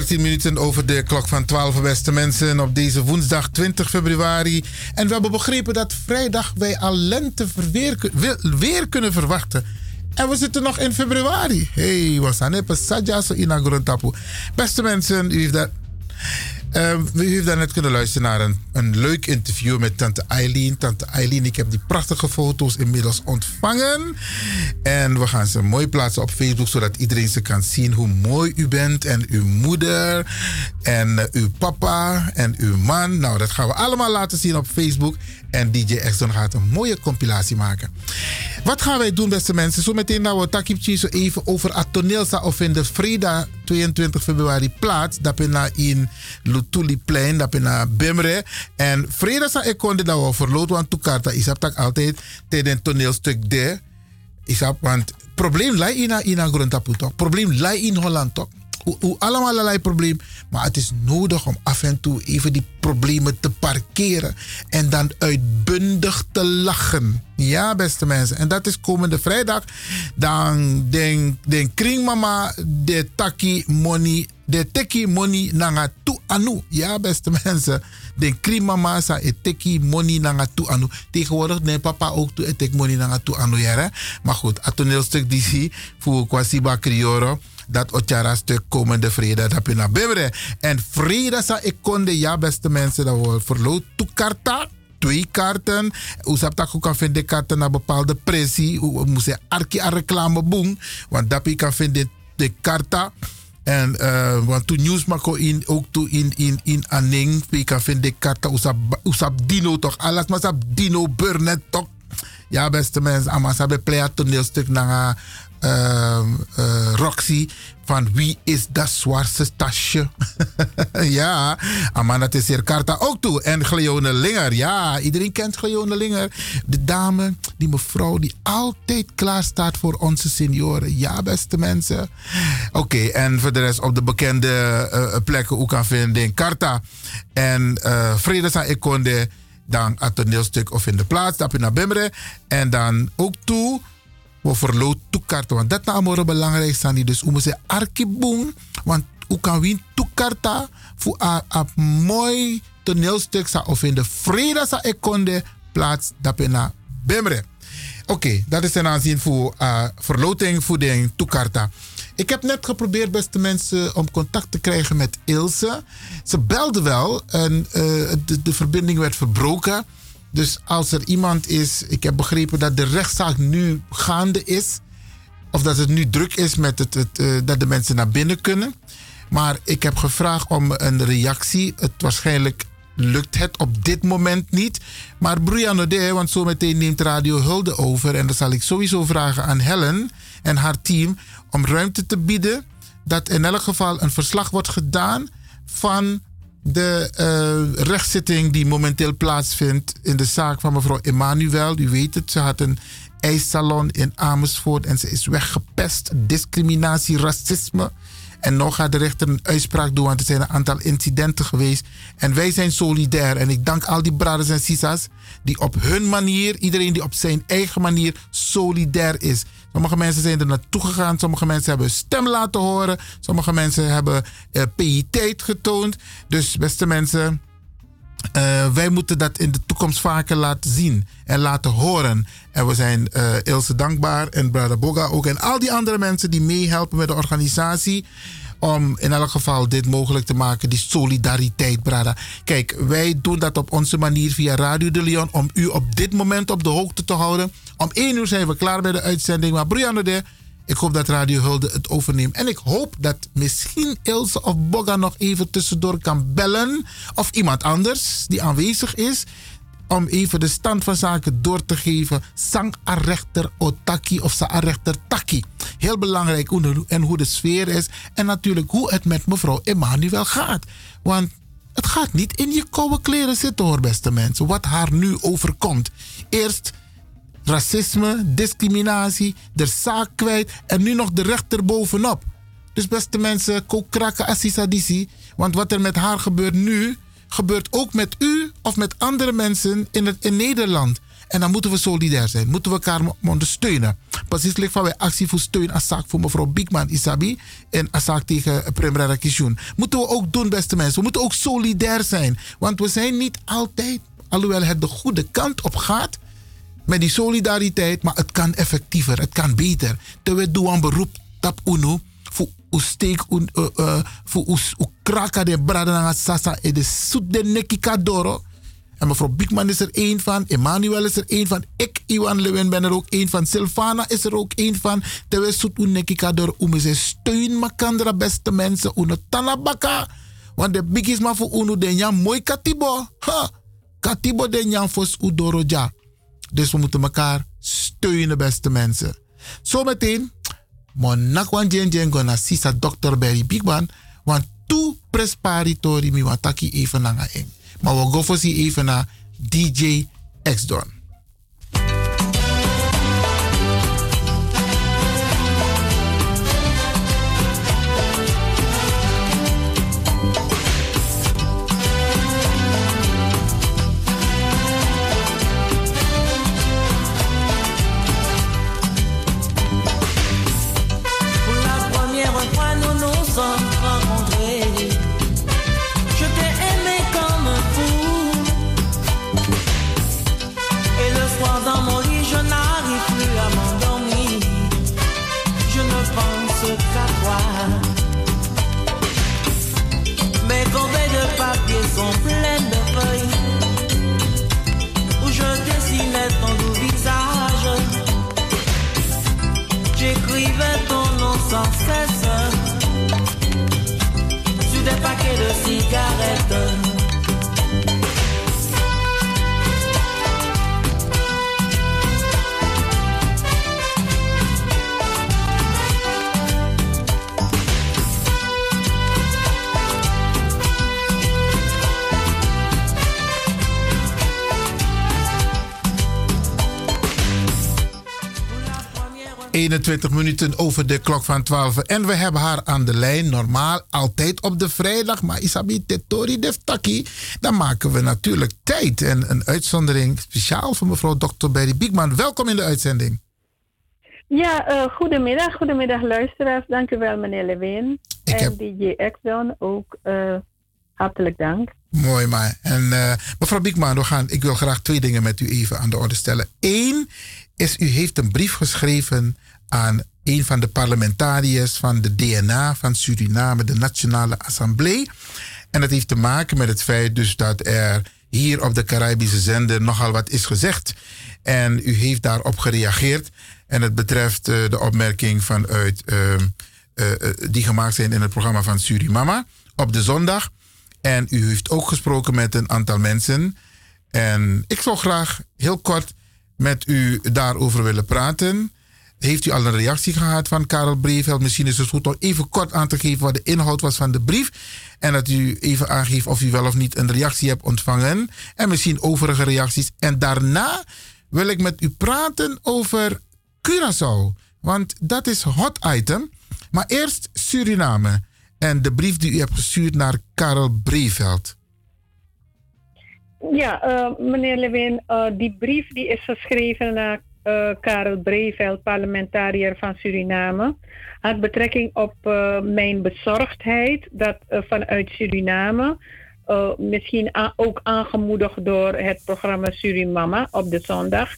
13 minuten over de klok van 12 beste mensen op deze woensdag 20 februari. En we hebben begrepen dat vrijdag wij al lente weer, kunnen verwachten. En we zitten nog in februari. Hey, was aan so inagrontapu. Beste mensen, u heeft daar. Uh, ehm, u heeft daarnet kunnen luisteren naar een, een leuk interview met tante Eileen. Tante Eileen, ik heb die prachtige foto's inmiddels ontvangen. En we gaan ze mooi plaatsen op Facebook, zodat iedereen ze kan zien hoe mooi u bent. En uw moeder, en uh, uw papa, en uw man. Nou, dat gaan we allemaal laten zien op Facebook. En DJ Exxon gaat een mooie compilatie maken. Wat gaan wij doen, beste mensen? Zometeen nou we Takip zo even over het toneelsa of in de vrijdag 22 februari plaats. Dat na in Lutuliplein, dat na Bemre. En vrijdag sa ik kon dit nou verloot, want toekarta is dat altijd tijdens een toneelstuk de. Is dat, want probleem lijkt in in grondtapu toch? Probleem lijkt in Holland toch? hoe allemaal allerlei problemen. Maar het is nodig om af en toe even die problemen te parkeren. En dan uitbundig te lachen. Ja, beste mensen. En dat is komende vrijdag. Dan den, den kringmama de taki money. De teki money nanga tu anu. Ja, beste mensen. De kringmama sa e teki money nanga tu anu. Tegenwoordig neemt papa ook toe etek money nanga tu anu. Ja, maar goed, het toneelstuk die zie voor Kwasiba Crioro dat Otjara stuk komende vrede dat je naar Bimre. En vrede sa ik konde, ja beste mensen, dat we verloot karta twee kaarten. U hebt dat ook kan vinden kaarten naar bepaalde pressie. Moet je arki aan reclame boom. Want dat kan vinden de karta. En uh, want toen nieuws maken in ook in in in aning, je kan vinden karta usap usap dino toch alles maar usap dino burnet toch. Ja beste mensen, allemaal sabe play toneelstuk naar uh, uh, Roxy van wie is dat zwaarste tasje? ja, Amanda is hier Karta ook toe. En Gleone Linger, ja, iedereen kent Gleone Linger. De dame, die mevrouw die altijd klaar staat voor onze senioren. Ja, beste mensen. Oké, en voor de rest op de bekende uh, plekken ook kan vinden in Karta. En uh, Vrede Ekonde, dan het toneelstuk of in de plaats, dat je naar Bimre. En dan ook toe we verloot toekarten. Want dat is belangrijk. Dus we moeten arkiboom. Want hoe kan we toekarten voor een mooi toneelstuk of in de vrede sa ekonde plaats Bemre. Oké, dat is een aanzien voor uh, verloting voor de toekarta. Ik heb net geprobeerd, beste mensen, om contact te krijgen met Ilse. Ze belde wel en de, de verbinding werd verbroken. Dus als er iemand is, ik heb begrepen dat de rechtszaak nu gaande is. Of dat het nu druk is met het, uh, dat de mensen naar binnen kunnen. Maar ik heb gevraagd om een reactie. Het waarschijnlijk lukt het op dit moment niet. Maar Brianna de, want zometeen neemt Radio Hulde over. En dan zal ik sowieso vragen aan Helen en haar team om ruimte te bieden. Dat in elk geval een verslag wordt gedaan van de uh, rechtszitting die momenteel plaatsvindt in de zaak van mevrouw Emmanuel. U weet het, ze had een ijssalon in Amersfoort en ze is weggepest. Discriminatie, racisme. En nog gaat de rechter een uitspraak doen, want er zijn een aantal incidenten geweest. En wij zijn solidair. En ik dank al die brothers en sisas die op hun manier, iedereen die op zijn eigen manier solidair is. Sommige mensen zijn er naartoe gegaan. Sommige mensen hebben stem laten horen. Sommige mensen hebben uh, getoond. Dus beste mensen, uh, wij moeten dat in de toekomst vaker laten zien en laten horen. En we zijn uh, Ilse dankbaar en Brada Boga ook. En al die andere mensen die meehelpen met de organisatie om in elk geval dit mogelijk te maken. Die solidariteit, Brada. Kijk, wij doen dat op onze manier via Radio de Leon om u op dit moment op de hoogte te houden. Om één uur zijn we klaar bij de uitzending. Maar Brianne de, ik hoop dat Radio Hulde het overneemt. En ik hoop dat misschien Ilse of Boga nog even tussendoor kan bellen. Of iemand anders die aanwezig is om even de stand van zaken door te geven. Sang rechter Otaki of sa rechter Taki. Heel belangrijk hoe en hoe de sfeer is. En natuurlijk hoe het met mevrouw Emmanuel gaat. Want het gaat niet in je koude kleren zitten hoor, beste mensen. Wat haar nu overkomt. Eerst racisme, discriminatie, de zaak kwijt en nu nog de rechter bovenop. Dus beste mensen, kook kraken. Want wat er met haar gebeurt nu, gebeurt ook met u of met andere mensen in, het, in Nederland. En dan moeten we solidair zijn. Moeten we elkaar ondersteunen. Precies ligt van wij actie voor steun als zaak voor mevrouw Bigman Isabi. En als zaak tegen Premrara Kishun. Moeten we ook doen, beste mensen. We moeten ook solidair zijn. Want we zijn niet altijd, alhoewel het de goede kant op gaat. Met die solidariteit. Maar het kan effectiever. Het kan beter. Terwijl we doen een beroep op UNO. U steek u uh, uh, voor u, u de brada na sasa e de soet de neki kadoro. En mevrouw Biekman is er één van. Emmanuel is er één van. Ik, Iwan Lewin, ben er ook één van. Sylvana is er ook één van. Terwijl zoet u neki kadoro. U me steun makandra beste mensen. Uno tanabaka. Want de big is maar voor unu den jan mooi katibo. Katibo den jan fos udoroja. Dus we moeten elkaar steunen, beste mensen. Zometeen, monakwan jen jen gona sisa Dr. Barry Bigman. Want tu presparitori mi wataki even naar eng. Maar we gaan voor even naar DJ X-Don. De ...21 minuten over de klok van 12. En we hebben haar aan de lijn. Normaal altijd op de vrijdag. Maar Isabi Tetori Deftaki. Dan maken we natuurlijk tijd. En een uitzondering speciaal voor mevrouw Dr. Berry Biekman. Welkom in de uitzending. Ja, eh, goedemiddag. Goedemiddag luisteraars. Dank u wel meneer Lewin. en DJ Exxon ook eh, hartelijk dank. Mooi maar. En eh, mevrouw Biekman, we gaan, ik wil graag twee dingen met u even aan de orde stellen. Eén is, u heeft een brief geschreven aan een van de parlementariërs van de DNA van Suriname, de Nationale Assemblée. En dat heeft te maken met het feit dus dat er hier op de Caribische zender nogal wat is gezegd. En u heeft daarop gereageerd. En het betreft eh, de opmerking vanuit, eh, eh, die gemaakt zijn in het programma van Surimama op de zondag. En u heeft ook gesproken met een aantal mensen. En ik zou graag heel kort met u daarover willen praten. Heeft u al een reactie gehad van Karel Breveld? Misschien is het goed om even kort aan te geven wat de inhoud was van de brief. En dat u even aangeeft of u wel of niet een reactie hebt ontvangen. En misschien overige reacties. En daarna wil ik met u praten over Curaçao. Want dat is hot item. Maar eerst Suriname. En de brief die u hebt gestuurd naar Karel Breveld. Ja, eh, meneer Lewin, eh, die brief die is geschreven naar eh, Karel Breveld, parlementariër van Suriname. Had betrekking op eh, mijn bezorgdheid dat eh, vanuit Suriname, misschien ook aangemoedigd door het programma Surimama op de zondag,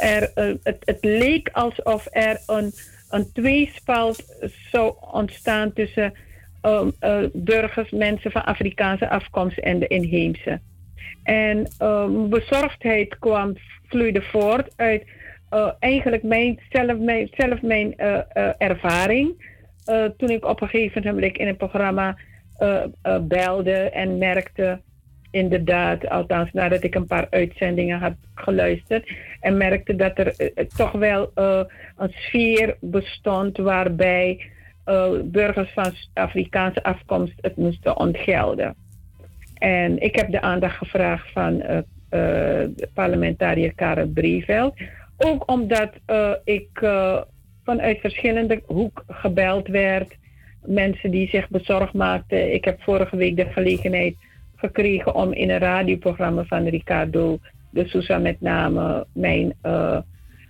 er, het, het leek alsof er een, een tweespalt zou ontstaan tussen eh, eh, burgers, mensen van Afrikaanse afkomst en de inheemse. En eh, bezorgdheid kwam, vloeide voort uit eh, eigenlijk mijn, zelf mijn, zelf mijn eh, eh, ervaring. Toen ik op een gegeven moment in het programma belde en merkte, inderdaad, althans nadat ik een paar uitzendingen had geluisterd, en merkte dat er toch wel een sfeer bestond waarbij burgers van Afrikaanse afkomst het moesten ontgelden. En ik heb de aandacht gevraagd van eh, eh, parlementariër Karel Breveld. Ook omdat eh, ik vanuit verschillende hoek gebeld werd. Mensen die zich bezorgd maakten. Ik heb vorige week de gelegenheid gekregen om in een radioprogramma van Ricardo de Sousa met name mijn,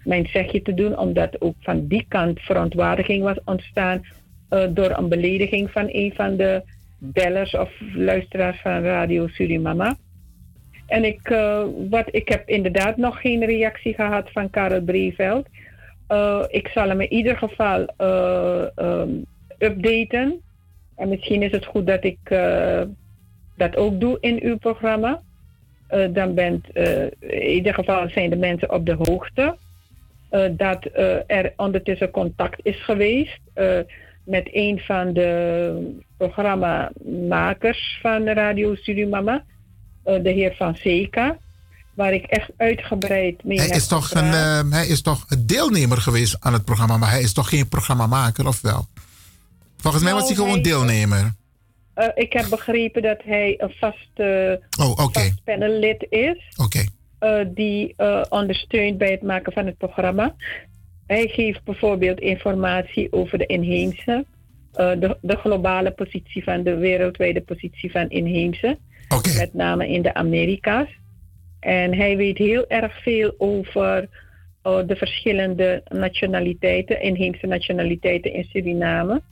mijn zegje te doen. Omdat ook van die kant verontwaardiging was ontstaan door een belediging van een van de bellers of luisteraars van Radio Surimama. En ik, eh, wat, ik heb inderdaad nog geen reactie gehad van Karel Breveld. Eh, ik zal hem in ieder geval eh, ehm, updaten. En misschien is het goed dat ik dat ook doe in uw programma. Dan bent, in ieder geval zijn de mensen op de hoogte dat er ondertussen contact is geweest met een van de programmamakers van Radio Surimama, eh, de heer Van Zeka, waar ik echt uitgebreid mee Hij heb is, toch een, gepraat. eh, hij is toch een deelnemer geweest aan het programma, maar hij is toch geen programmamaker, of wel? Volgens mij was hij Nou, gewoon hij- deelnemer. Eh, ik heb begrepen dat hij een vast, eh, Oh, oké. vast panellid is. Oké. die ondersteunt bij het maken van het programma. Hij geeft bijvoorbeeld informatie over de inheemse, eh, de, de globale positie van de wereldwijde positie van inheemse, met name in de Amerika's. En hij weet heel erg veel over eh, de verschillende nationaliteiten, inheemse nationaliteiten in Suriname.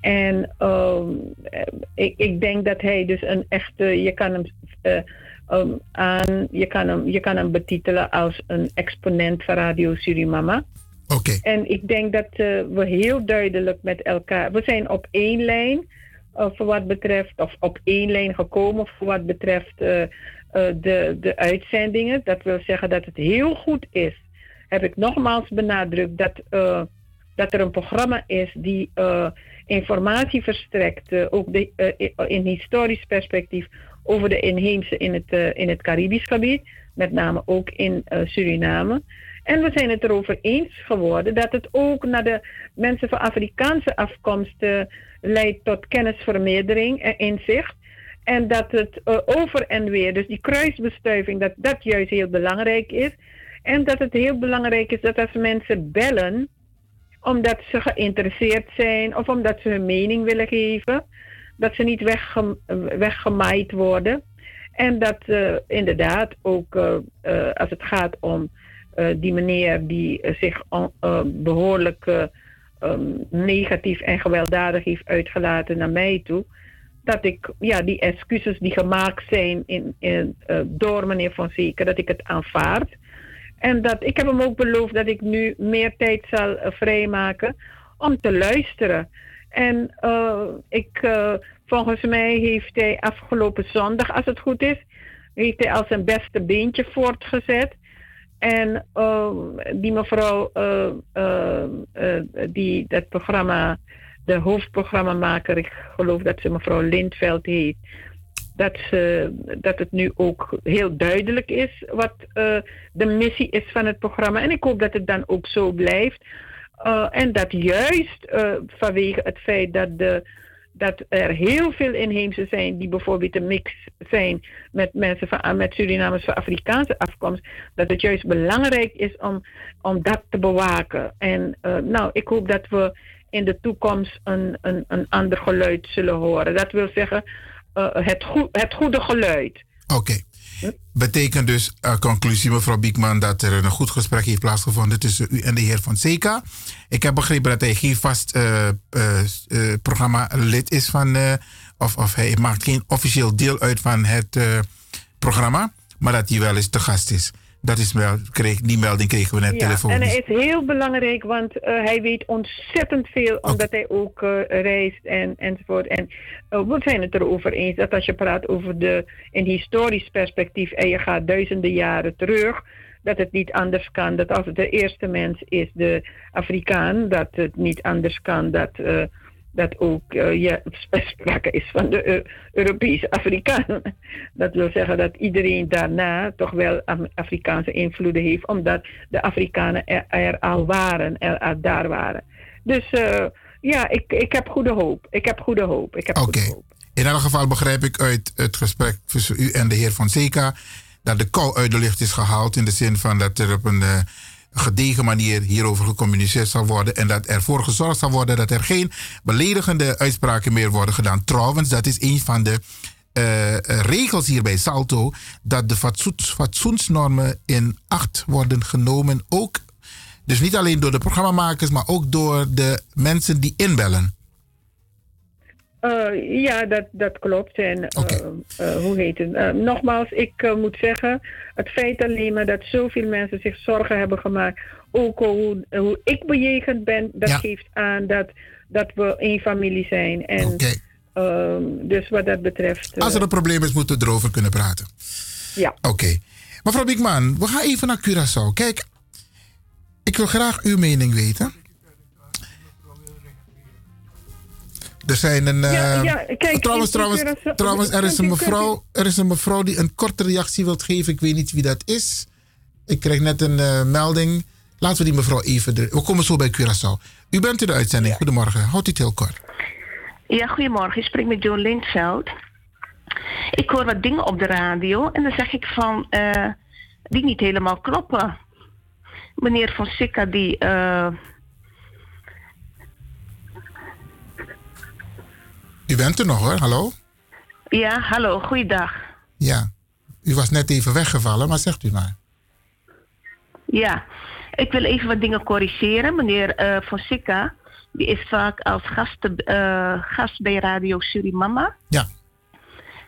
En ehm, eh, ik, ik denk dat hij dus een echte, je kan hem eh, ehm, aan, je kan hem, je kan hem betitelen als een exponent van Radio Surimama. En ik denk dat eh, we heel duidelijk met elkaar, we zijn op één lijn eh, voor wat betreft, of op één lijn gekomen voor wat betreft eh, de, de uitzendingen. Dat wil zeggen dat het heel goed is, heb ik nogmaals benadrukt, dat, dat er een programma is die informatie verstrekt, ook de, in historisch perspectief, over de inheemse in het, in het Caribisch gebied, met name ook in Suriname. En we zijn het erover eens geworden dat het ook naar de mensen van Afrikaanse afkomst eh, leidt tot kennisvermeerdering en inzicht. En dat het eh, over en weer, dus die kruisbestuiving, dat dat juist heel belangrijk is. En dat het heel belangrijk is dat als mensen bellen, omdat ze geïnteresseerd zijn of omdat ze hun mening willen geven, dat ze niet wegge weggemaaid worden. En dat eh, inderdaad ook eh, als het gaat om die meneer die eh, zich eh, behoorlijk eh, ehm, negatief en gewelddadig heeft uitgelaten naar mij toe, dat ik ja, die excuses die gemaakt zijn in, in, eh, door meneer Fonseca, dat ik het aanvaard. En dat ik heb hem ook beloofd dat ik nu meer tijd zal eh, vrijmaken om te luisteren. En eh, ik, eh, volgens mij heeft hij afgelopen zondag, als het goed is, heeft hij al zijn beste beentje voortgezet. En eh, die mevrouw eh, eh, eh, die dat programma, de hoofdprogrammamaker, ik geloof dat ze mevrouw Lindveld heet, dat, dat het nu ook heel duidelijk is wat eh, de missie is van het programma. En ik hoop dat het dan ook zo blijft. Uh, en dat juist uh, vanwege het feit dat, de, dat er heel veel inheemse zijn die bijvoorbeeld een mix zijn met mensen van, met Surinamers van Afrikaanse afkomst, dat het juist belangrijk is om, om dat te bewaken. En uh, nou, ik hoop dat we in de toekomst een, een, een ander geluid zullen horen. Dat wil zeggen, uh, het, go het goede geluid. Oké. Betekent dus, uh, conclusie mevrouw Biekman, dat er een goed gesprek heeft plaatsgevonden tussen u en de heer Van. Ik heb begrepen dat hij geen vast uh, uh, programma-lid is van, of, of hij maakt geen officieel deel uit van het programma, maar dat hij wel eens te gast is. Dat is wel, kreeg, die melding kregen we net ja, telefoon. En hij is heel belangrijk, want uh, hij weet ontzettend veel, omdat hij ook uh, reist en, enzovoort. En uh, we zijn het erover eens dat als je praat over de, in historisch perspectief en je gaat duizenden jaren terug, dat het niet anders kan. Dat als het de eerste mens is, de Afrikaan, dat het niet anders kan dat dat ook uh, ja, sprake is van de uh, Europese Afrikaan. Dat wil zeggen dat iedereen daarna toch wel Afrikaanse invloeden heeft, omdat de Afrikanen er, er al waren, er, er, daar waren. Dus uh, ja, ik, ik heb goede hoop. Ik heb goede hoop. Ik heb Oké. In elk geval begrijp ik uit het gesprek tussen u en de heer Zeka dat de kou uit de lucht is gehaald in de zin van dat er op een gedegen manier hierover gecommuniceerd zal worden en dat ervoor gezorgd zal worden dat er geen beledigende uitspraken meer worden gedaan. Trouwens, dat is een van de uh, regels hier bij Salto, dat de fatsoens, fatsoensnormen in acht worden genomen, ook, dus niet alleen door de programmamakers, maar ook door de mensen die inbellen. Uh, ja, dat, dat klopt. En okay. uh, uh, hoe heet het? nogmaals, ik moet zeggen, het feit alleen maar dat zoveel mensen zich zorgen hebben gemaakt, ook hoe, hoe ik bejegend ben, dat ja. geeft aan dat dat we één familie zijn. En, ehm, dus wat dat betreft. Als er een probleem is, moeten we erover kunnen praten. Ja. Oké. Mevrouw Biekman, we gaan even naar Curaçao. Kijk, ik wil graag uw mening weten. Er zijn een. Ja, eh, ja, kijk, trouwens, trouwens, er, is een mevrouw, er is een mevrouw die een korte reactie wilt geven. Ik weet niet wie dat is. Ik kreeg net een eh, melding. Laten we die mevrouw even. de- we komen zo bij Curaçao. U bent in de uitzending. Goedemorgen. Houdt u het heel kort. Ja, goedemorgen. Ik spreek met Joan Lindveld. Ik hoor wat dingen op de radio en dan zeg ik van eh, die niet helemaal kloppen. Meneer Fonseca die. eh, U bent er nog hoor. Hallo? ja, hallo, goeiedag. Ja. U was net even weggevallen, maar zegt u maar. Ja, ik wil even wat dingen corrigeren. Meneer eh Fonseca, die is vaak als gast, eh, gast bij Radio Surimama. Ja.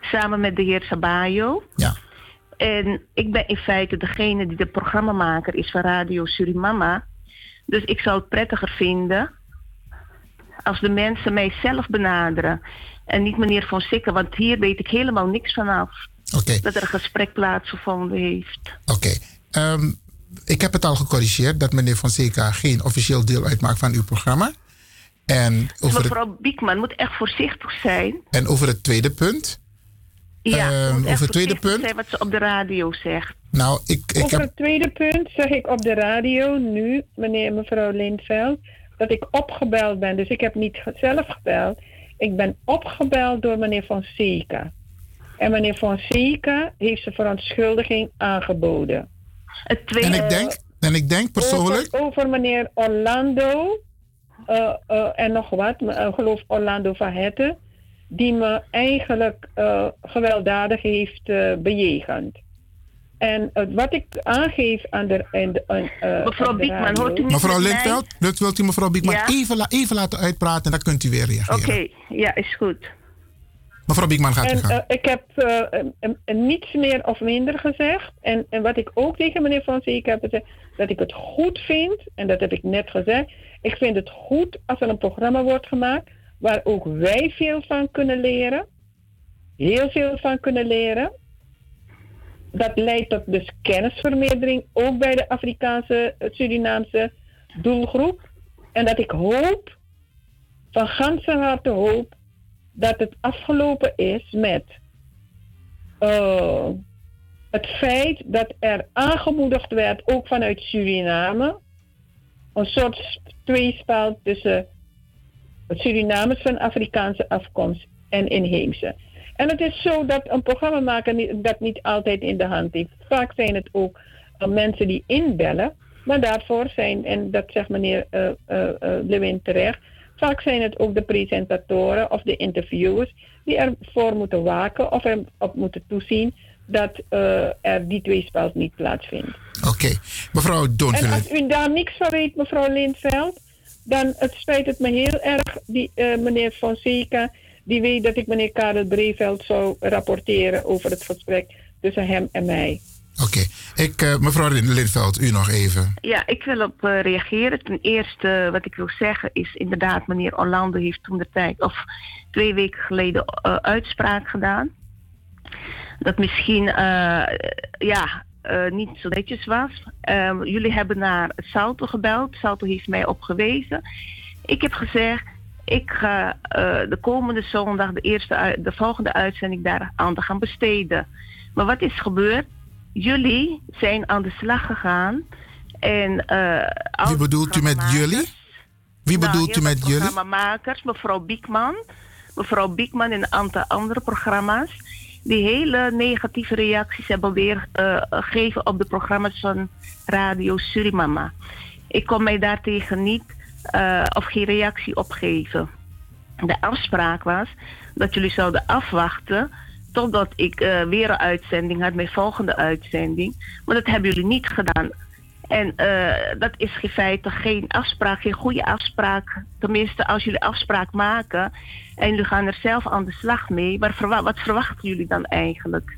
Samen met de heer Sabayo. Ja. En ik ben in feite degene die de programmamaker is van Radio Surimama. Dus ik zou het prettiger vinden als de mensen mij zelf benaderen. En niet meneer Fonseca, want hier weet ik helemaal niks vanaf. Oké. Dat er een gesprek plaatsgevonden heeft. Oké. Ehm, ik heb het al gecorrigeerd dat meneer Fonseca geen officieel deel uitmaakt van uw programma. En over, het, Mevrouw Biekman moet echt voorzichtig zijn. en over het tweede punt. Ja, Ehm, over het tweede punt. zijn wat ze op de radio zegt. Nou, ik, ik Over heb. het tweede punt zeg ik op de radio nu, meneer en mevrouw Lindveld, dat ik opgebeld ben. Dus ik heb niet zelf gebeld. Ik ben opgebeld door meneer Fonseca. En meneer Fonseca heeft zijn verontschuldiging aangeboden. Het En ik denk, en ik denk persoonlijk. Over, over meneer Orlando eh, eh, en nog wat, eh, geloof Orlando van Hetten, die me eigenlijk eh, gewelddadig heeft bejegend. En eh, wat ik aangeef aan de. Aan de aan, eh, Mevrouw de Biekman, radio- hoort u niet Mevrouw? Lindveld, wilt, wilt u mevrouw Biekman Ja? even, la- even laten uitpraten en dan kunt u weer reageren. Oké, ja, is goed. Mevrouw Biekman gaat u En gaan. eh, ik heb eh, niets meer of minder gezegd. En, en wat ik ook tegen meneer Fonseca heb gezegd, dat ik het goed vind, en dat heb ik net gezegd. Ik vind het goed als er een programma wordt gemaakt waar ook wij veel van kunnen leren. Heel veel van kunnen leren. Dat leidt tot dus kennisvermeerdering, ook bij de Afrikaanse, eh, Surinaamse doelgroep. En dat ik hoop, van ganse harte hoop, dat het afgelopen is met eh, het feit dat er aangemoedigd werd, ook vanuit Suriname, een soort tweespel tussen Surinamers van Afrikaanse afkomst en inheemse. En het is zo dat een programmamaker niet- dat niet altijd in de hand heeft. Vaak zijn het ook eh, mensen die inbellen, maar daarvoor zijn, en dat zegt meneer eh eh, Lewin terecht, vaak zijn het ook de presentatoren of de interviewers die ervoor moeten waken of erop moeten toezien dat er die tweespel niet plaatsvindt. Oké. Mevrouw En Doonville. als u daar niks van weet, mevrouw Lindveld, dan het spijt het me heel erg, die, meneer Fonseca, die weet dat ik meneer Karel Breveld zou rapporteren over het gesprek tussen hem en mij. Oké. Ik, eh, mevrouw Lindveld, u nog even. Ja, ik wil op eh, reageren. Ten eerste, wat ik wil zeggen is inderdaad, meneer Orlando heeft toen de tijd, of twee weken geleden, eh, uitspraak gedaan. Dat misschien, eh, ja, eh, niet zo netjes was. Ehm, jullie hebben naar Salto gebeld. Salto heeft mij op gewezen. Ik heb gezegd, ik ga eh, de komende zondag, de, eerste, de volgende uitzending, daar aan te gaan besteden. Maar wat is gebeurd? Jullie zijn aan de slag gegaan. En, eh, Wie bedoelt u met jullie? Wie nou, bedoelt u met jullie? Programmamakers, mevrouw Biekman. Mevrouw Biekman en een aantal andere programma's. Die hele negatieve reacties hebben weer eh, gegeven op de programma's van Radio Surimama. Ik kon mij daartegen niet eh, of geen reactie op geven. De afspraak was dat jullie zouden afwachten totdat ik eh, weer een uitzending had, mijn volgende uitzending. Maar dat hebben jullie niet gedaan. En eh, dat is in feite geen afspraak, geen goede afspraak. Tenminste, als jullie afspraak maken en jullie gaan er zelf aan de slag mee, maar wat verwachten jullie dan eigenlijk?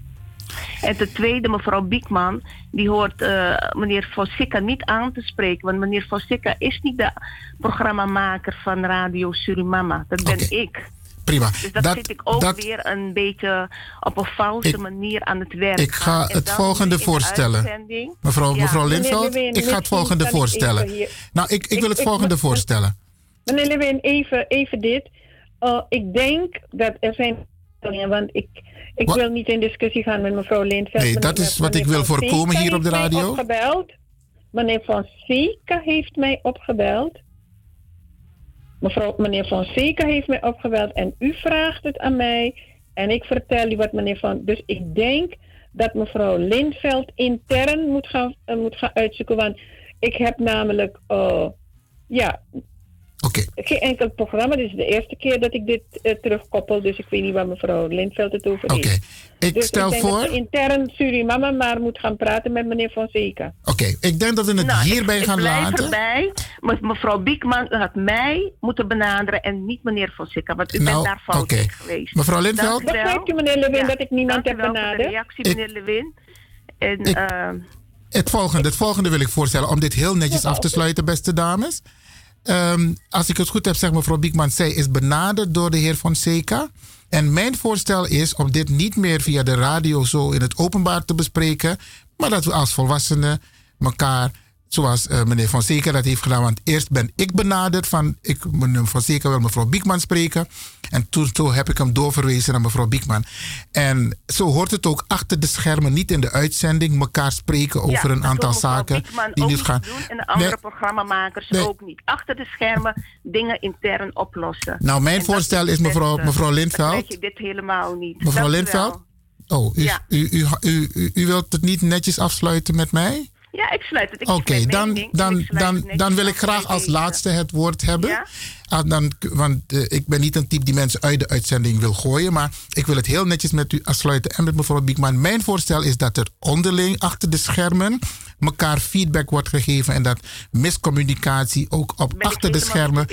En ten tweede, mevrouw Biekman, die hoort eh, meneer Fossica niet aan te spreken. Want meneer Fossica is niet de programmamaker van Radio Surimama. Dat ben ik. Prima. Dus dat, vind ik ook weer een beetje op een valse manier aan het werk. Ik ga het volgende voorstellen. Mevrouw, Ja. mevrouw Meneer Lindveld, Lewin, ik ga het volgende ik voorstellen. Nou, ik, ik, Ik- wil het volgende voorstellen. Meneer Lewin, even, even dit. Uh, ik denk dat er zijn. Want ik, ik Wat? wil niet in discussie gaan met mevrouw Lindveld. Nee, dat is wat ik wil voorkomen hier op de radio. Opgebeld. Meneer Van Zeka heeft mij opgebeld. Mevrouw, meneer Van Zeka heeft mij opgebeld en u vraagt het aan mij. En ik vertel u wat meneer Van. Dus ik denk dat mevrouw Lindveld intern moet gaan, eh, moet gaan uitzoeken. Want ik heb namelijk. eh, ja. Geen enkel programma. Dit is de eerste keer dat ik dit eh, terugkoppel. Dus ik weet niet waar mevrouw Lindveld het over heeft. Ik dus stel ik denk voor- dat intern Surimama maar moet gaan praten met meneer Fonseca. Oké, ik denk dat we het Nou, hierbij ik, gaan ik blijf laten. erbij. Me- Mevrouw Biekman u had mij moeten benaderen en niet meneer Fonseca. Want u Nou, bent daar fout oké. in geweest. Mevrouw Lindveld? Dank u wel. Begrijpt u, meneer Lewin, Ja, dat ik niemand dank u heb wel voor de benaderd? reactie, meneer Lewin. En, Ik- eh, Het volgende, het volgende wil ik voorstellen om dit heel netjes af te sluiten, beste dames. Ehm, als ik het goed heb, zegt mevrouw Biekman, zij is benaderd door de heer Fonseca. En mijn voorstel is om dit niet meer via de radio zo in het openbaar te bespreken, maar dat we als volwassenen elkaar, zoals eh, meneer Fonseca dat heeft gedaan, want eerst ben ik benaderd van, ik, meneer Fonseca wil mevrouw Biekman spreken. En toen, toen heb ik hem doorverwezen naar mevrouw Biekman. En zo hoort het ook achter de schermen, niet in de uitzending, elkaar spreken over ja, een aantal zaken die niet gaan. doen en de andere Nee. programmamakers Nee. ook niet. Achter de schermen dingen intern oplossen. Nou, mijn En voorstel is mevrouw- beste. mevrouw Dan Lindveld. krijg je dit helemaal niet. Mevrouw Lindveld? Oh, u, Ja. u, u, u, u, u wilt het niet netjes afsluiten met mij? Ja, ik sluit het. Oké, dan, dan, dan, dan wil ik graag als laatste het woord hebben. Ja? Ah, dan, want eh, ik ben niet een type die mensen uit de uitzending wil gooien. Maar ik wil het heel netjes met u afsluiten en met mevrouw Biekman. Mijn voorstel is dat er onderling achter de schermen elkaar feedback wordt gegeven. En dat miscommunicatie ook op achter de schermen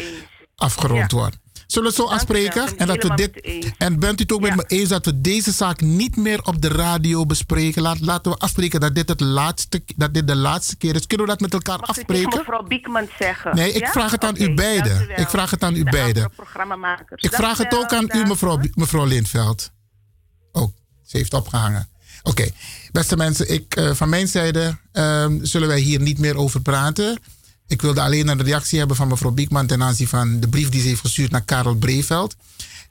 afgerond wordt. Zullen we zo afspreken? En, dat we dit, en bent u het ook met me eens dat we deze zaak niet meer op de radio bespreken? Laat, laten we afspreken dat dit, het laatste, dat dit de laatste keer is. Kunnen we dat met elkaar Mag ik afspreken? tegen mevrouw Biekman zeggen? Nee, ik vraag het aan u beiden. Ik vraag het aan u De beiden. Ik vraag het ook aan u, mevrouw, mevrouw Lindveld. Oh, ze heeft opgehangen. Oké, beste mensen, ik, eh, van mijn zijde ehm, zullen wij hier niet meer over praten. Ik wilde alleen een reactie hebben van mevrouw Biekman ten aanzien van de brief die ze heeft gestuurd naar Karel Breveld.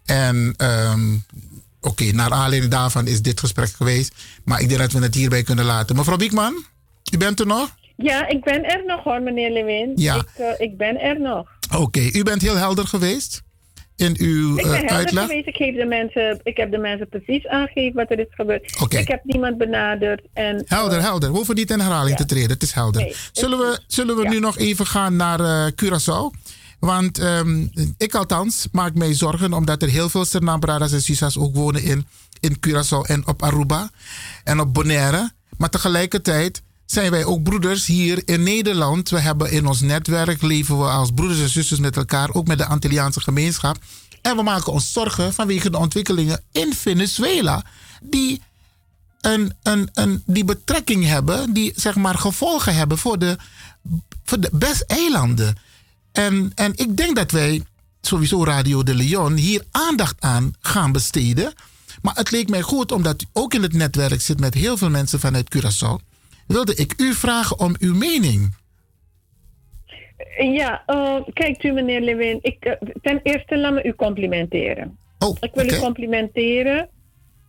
En ehm, oké, naar aanleiding daarvan is dit gesprek geweest. Maar ik denk dat we het hierbij kunnen laten. Mevrouw Biekman, u bent er nog? Ja, ik ben er nog hoor, meneer Lewin. Ja. Ik, eh, ik ben er nog. Oké, u bent heel helder geweest in uw Ik eh, ben helder uitleg. geweest. Ik, geef de mensen, ik heb de mensen precies aangegeven wat er is gebeurd. Ik heb niemand benaderd. En, Helder, eh, helder. We hoeven niet in herhaling te treden. Het is helder. Nee, zullen we, zullen we nu nog even gaan naar eh, Curaçao? Want ehm, ik althans maak mij zorgen omdat er heel veel Suriname-bradas en Susa's ook wonen in, in Curaçao en op Aruba en op Bonaire. Maar tegelijkertijd zijn wij ook broeders hier in Nederland. We hebben in ons netwerk leven we als broeders en zusters met elkaar, ook met de Antilliaanse gemeenschap. En we maken ons zorgen vanwege de ontwikkelingen in Venezuela, die een, een, een, die betrekking hebben, die zeg maar gevolgen hebben voor de, voor de best-eilanden. En, en ik denk dat wij, sowieso Radio de Leon, hier aandacht aan gaan besteden. Maar het leek mij goed, omdat u ook in het netwerk zit met heel veel mensen vanuit Curaçao, wilde ik u vragen om uw mening. Ja, eh, kijkt u meneer Lewin. Ik, eh, ten eerste laat me u complimenteren. Oh, ik wil u complimenteren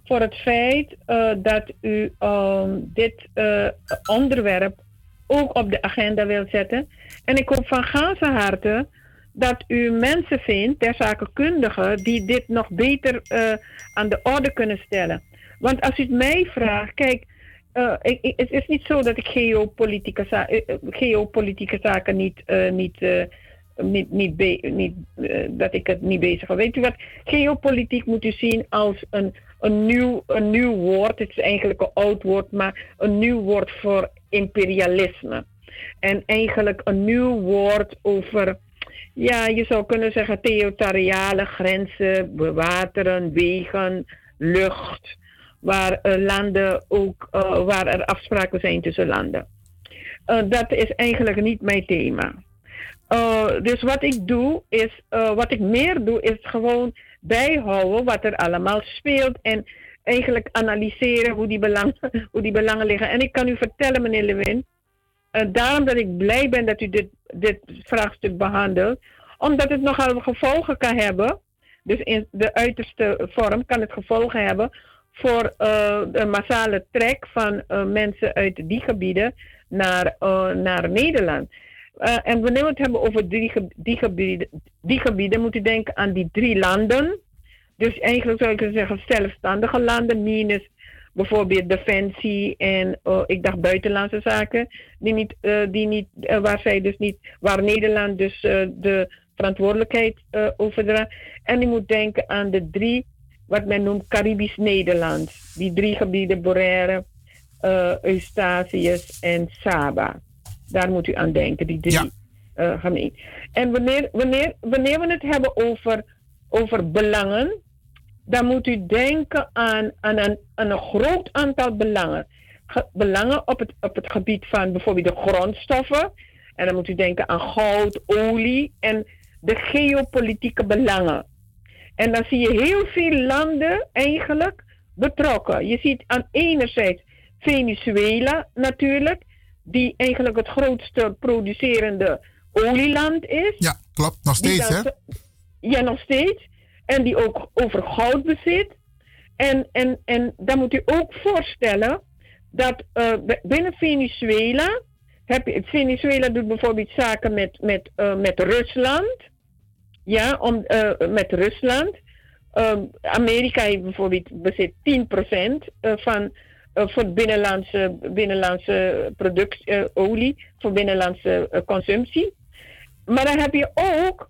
voor het feit eh, dat u ehm, dit onderwerp ook op de agenda wilt zetten. En ik hoop van ganse harte dat u mensen vindt, ter die dit nog beter aan de orde kunnen stellen. Want als u het mij vraagt, kijk, eh, ik, het is niet zo dat ik geopolitieke, za- eh, eh, geopolitieke zaken niet, eh, niet, eh, niet, niet, niet dat ik het niet bezig ben. Weet u wat? Geopolitiek moet u zien als een, een, nieuw, een nieuw woord. Het is eigenlijk een oud woord, maar een nieuw woord voor imperialisme. En eigenlijk een nieuw woord over, ja, je zou kunnen zeggen, territoriale grenzen, bewateren, wegen, lucht waar eh, landen ook, eh, waar er afspraken zijn tussen landen. Eh, dat is eigenlijk niet mijn thema. Dus wat ik doe is, wat ik meer doe, is gewoon bijhouden wat er allemaal speelt en eigenlijk analyseren hoe die belangen, hoe die belangen liggen. En ik kan u vertellen, meneer Lewin, daarom dat ik blij ben dat u dit, dit vraagstuk behandelt, omdat het nogal gevolgen kan hebben. Dus in de uiterste vorm kan het gevolgen hebben voor eh, de massale trek van eh, mensen uit die gebieden naar, eh, naar Nederland. Eh, en wanneer we het hebben over die, die, gebieden, die gebieden, moet u denken aan die drie landen. Dus eigenlijk zou ik zeggen zelfstandige landen, minus bijvoorbeeld defensie en eh, ik dacht buitenlandse zaken, die niet, eh, die niet, eh, waar zij dus niet, waar Nederland dus eh, de verantwoordelijkheid eh overdraagt. En u moet denken aan de drie, wat men noemt Caribisch Nederland. Die drie gebieden, Bonaire, eh Eustatius en Saba. Daar moet u aan denken, die drie eh, gemeenten. En wanneer, wanneer, wanneer we het hebben over, over belangen, dan moet u denken aan, aan, een, aan een groot aantal belangen. Ge- belangen op het, op het gebied van bijvoorbeeld de grondstoffen. En dan moet u denken aan goud, olie en de geopolitieke belangen. En dan zie je heel veel landen eigenlijk betrokken. Je ziet aan enerzijds Venezuela natuurlijk, die eigenlijk het grootste producerende olieland is. Ja, klopt. Nog steeds, hè? Ja, nog steeds. En die ook over goud bezit. En, en, en dan moet u ook voorstellen dat eh, binnen Venezuela. Heb je, Venezuela doet bijvoorbeeld zaken met, met, eh, met Rusland. Ja, om, eh, met Rusland. Ehm, Amerika heeft bijvoorbeeld bezit 10% eh, van eh, voor binnenlandse, binnenlandse productie, olie, voor binnenlandse consumptie. Maar dan heb je ook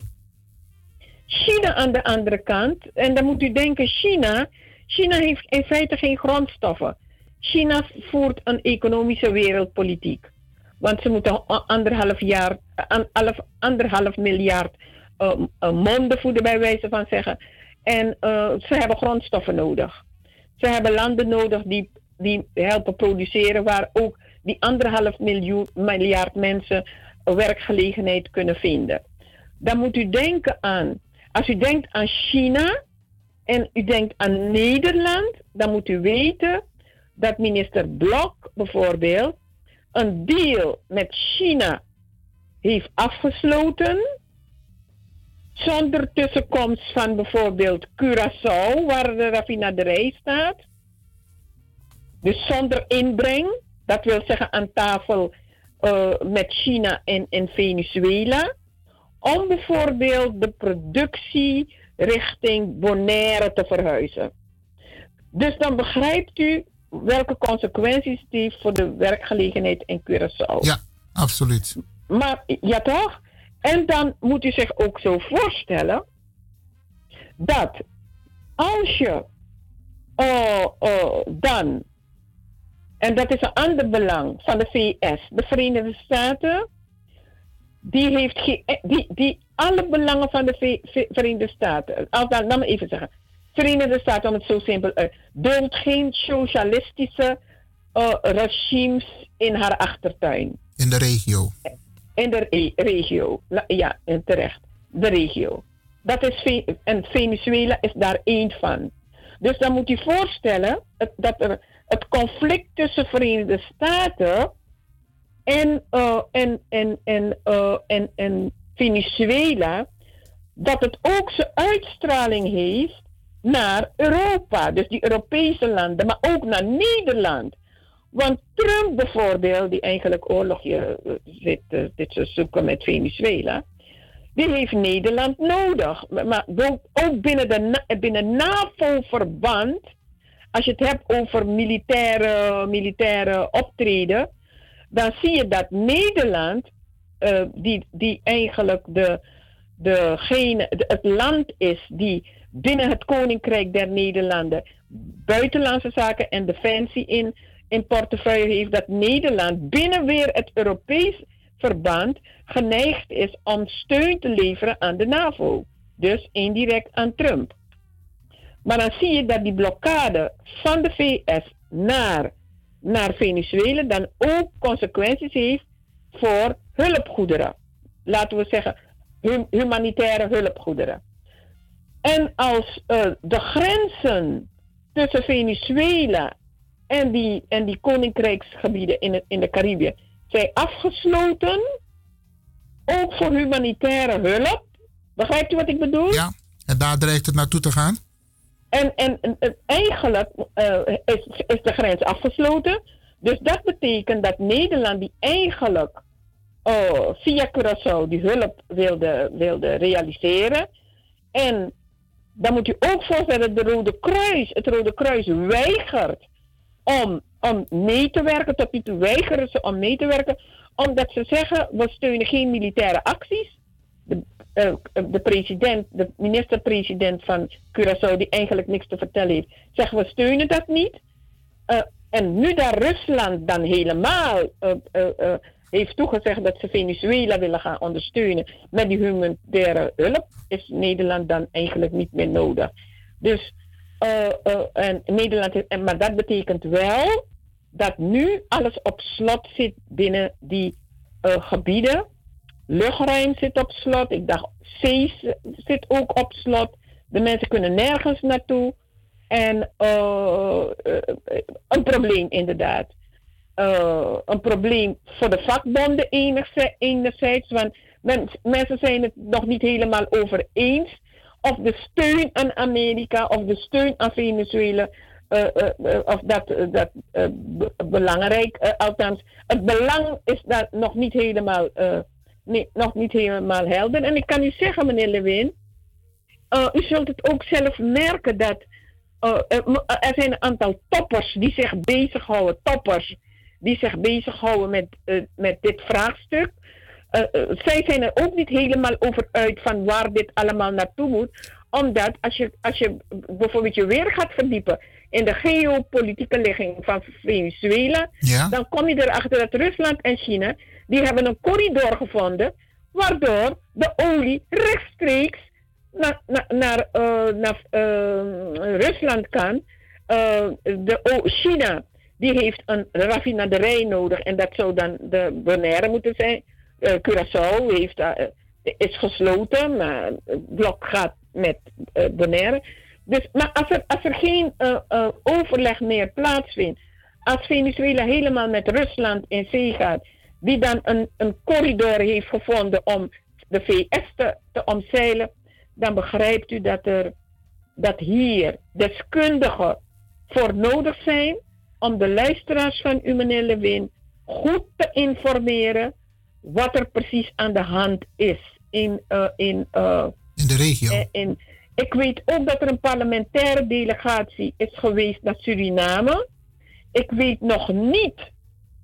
China aan de andere kant. En dan moet u denken, China, China heeft in feite geen grondstoffen. China voert een economische wereldpolitiek. Want ze moeten anderhalf, jaar, an- half- anderhalf miljard monden voeden, bij wijze van zeggen. En eh, ze hebben grondstoffen nodig. Ze hebben landen nodig die, die helpen produceren, waar ook die anderhalf miljoen, miljard mensen werkgelegenheid kunnen vinden. Dan moet u denken aan, als u denkt aan China en u denkt aan Nederland, dan moet u weten dat minister Blok bijvoorbeeld een deal met China heeft afgesloten. Zonder tussenkomst van bijvoorbeeld Curaçao, waar de raffinaderij staat. Dus zonder inbreng, dat wil zeggen aan tafel eh, met China en, en Venezuela. Om bijvoorbeeld de productie richting Bonaire te verhuizen. Dus dan begrijpt u welke consequenties heeft voor de werkgelegenheid in Curaçao. Ja, absoluut. Maar ja toch? En dan moet u zich ook zo voorstellen dat als je eh, eh, dan, en dat is een ander belang van de VS, de Verenigde Staten, die heeft geen, eh, die, die alle belangen van de V- V- Verenigde Staten, althans, laat me even zeggen, Verenigde Staten, om het zo simpel uit, duldt geen socialistische eh, regimes in haar achtertuin. In de regio. In de re- regio. Ja, terecht. De regio. Dat is en Venezuela is daar één van. Dus dan moet je voorstellen dat het conflict tussen Verenigde Staten en, eh, en, en, en, eh, en, en Venezuela, dat het ook zijn uitstraling heeft naar Europa. Dus die Europese landen, maar ook naar Nederland. Want Trump bijvoorbeeld, die eigenlijk oorlogje eh, zit, eh, dit te zoeken met Venezuela, die heeft Nederland nodig. Maar ook binnen, de, binnen NAVO-verband, als je het hebt over militaire, militaire optreden, dan zie je dat Nederland, eh, die, die eigenlijk de, degene, de- het land is die binnen het Koninkrijk der Nederlanden buitenlandse zaken en defensie in, in portefeuille heeft, dat Nederland binnen weer het Europees verband geneigd is om steun te leveren aan de NAVO. Dus indirect aan Trump. Maar dan zie je dat die blokkade van de VS naar, naar Venezuela dan ook consequenties heeft voor hulpgoederen. Laten we zeggen, hum- humanitaire hulpgoederen. En als eh, de grenzen tussen Venezuela en die, en die koninkrijksgebieden in, het, in de Caribië zijn afgesloten, ook voor humanitaire hulp. Begrijpt u wat ik bedoel? Ja, en daar dreigt het naartoe te gaan? En, en, en- en eigenlijk eh, is, is de grens afgesloten. Dus dat betekent dat Nederland die eigenlijk eh, via Curaçao die hulp wilde, wilde realiseren. En dan moet u ook voorstellen dat de Rode Kruis, het Rode Kruis weigert om, om mee te werken. Tot nu toe weigeren ze om mee te werken. Omdat ze zeggen, we steunen geen militaire acties. De, eh, de president, de minister-president van Curaçao, die eigenlijk niks te vertellen heeft, zegt we steunen dat niet. Eh, en nu dat Rusland dan helemaal eh, eh, eh, heeft toegezegd dat ze Venezuela willen gaan ondersteunen met die humanitaire hulp, is Nederland dan eigenlijk niet meer nodig. Dus, eh, eh, en Nederland en, maar dat betekent wel dat nu alles op slot zit binnen die eh, gebieden. Luchtruim zit op slot. Ik dacht, zee zit ook op slot. De mensen kunnen nergens naartoe. En een probleem inderdaad. Een probleem voor de vakbonden enerzijds. Want men- mensen zijn het nog niet helemaal over eens. Of de steun aan Amerika of de steun aan Venezuela. eh, eh, eh, of dat, dat be- belangrijk, althans, het belang is daar nog niet helemaal, nog niet helemaal helder. En ik kan u zeggen, meneer Lewin, u zult het ook zelf merken dat er, zijn een aantal toppers die zich bezighouden, toppers die zich bezighouden met, met dit vraagstuk. Eh, eh, zij zijn er ook niet helemaal over uit van waar dit allemaal naartoe moet. Omdat als je, als je bijvoorbeeld je weer gaat verdiepen in de geopolitieke ligging van Venezuela, Ja. dan kom je erachter dat Rusland en China, die hebben een corridor gevonden, waardoor de olie rechtstreeks naar, naar, naar, eh, naar Rusland kan. De, oh, China die heeft een raffinaderij nodig en dat zou dan de Bonaire moeten zijn. Eh Curaçao heeft, eh, is gesloten, maar het blok gaat met eh Bonaire. Dus, maar als er, als er geen overleg meer plaatsvindt, als Venezuela helemaal met Rusland in zee gaat, die dan een, een corridor heeft gevonden om de VS te, te omzeilen, dan begrijpt u dat er dat hier deskundigen voor nodig zijn om de luisteraars van u, meneer Lewin, goed te informeren wat er precies aan de hand is in, eh, in, eh, In de regio. eh, in, ik weet ook dat er een parlementaire delegatie is geweest naar Suriname. Ik weet nog niet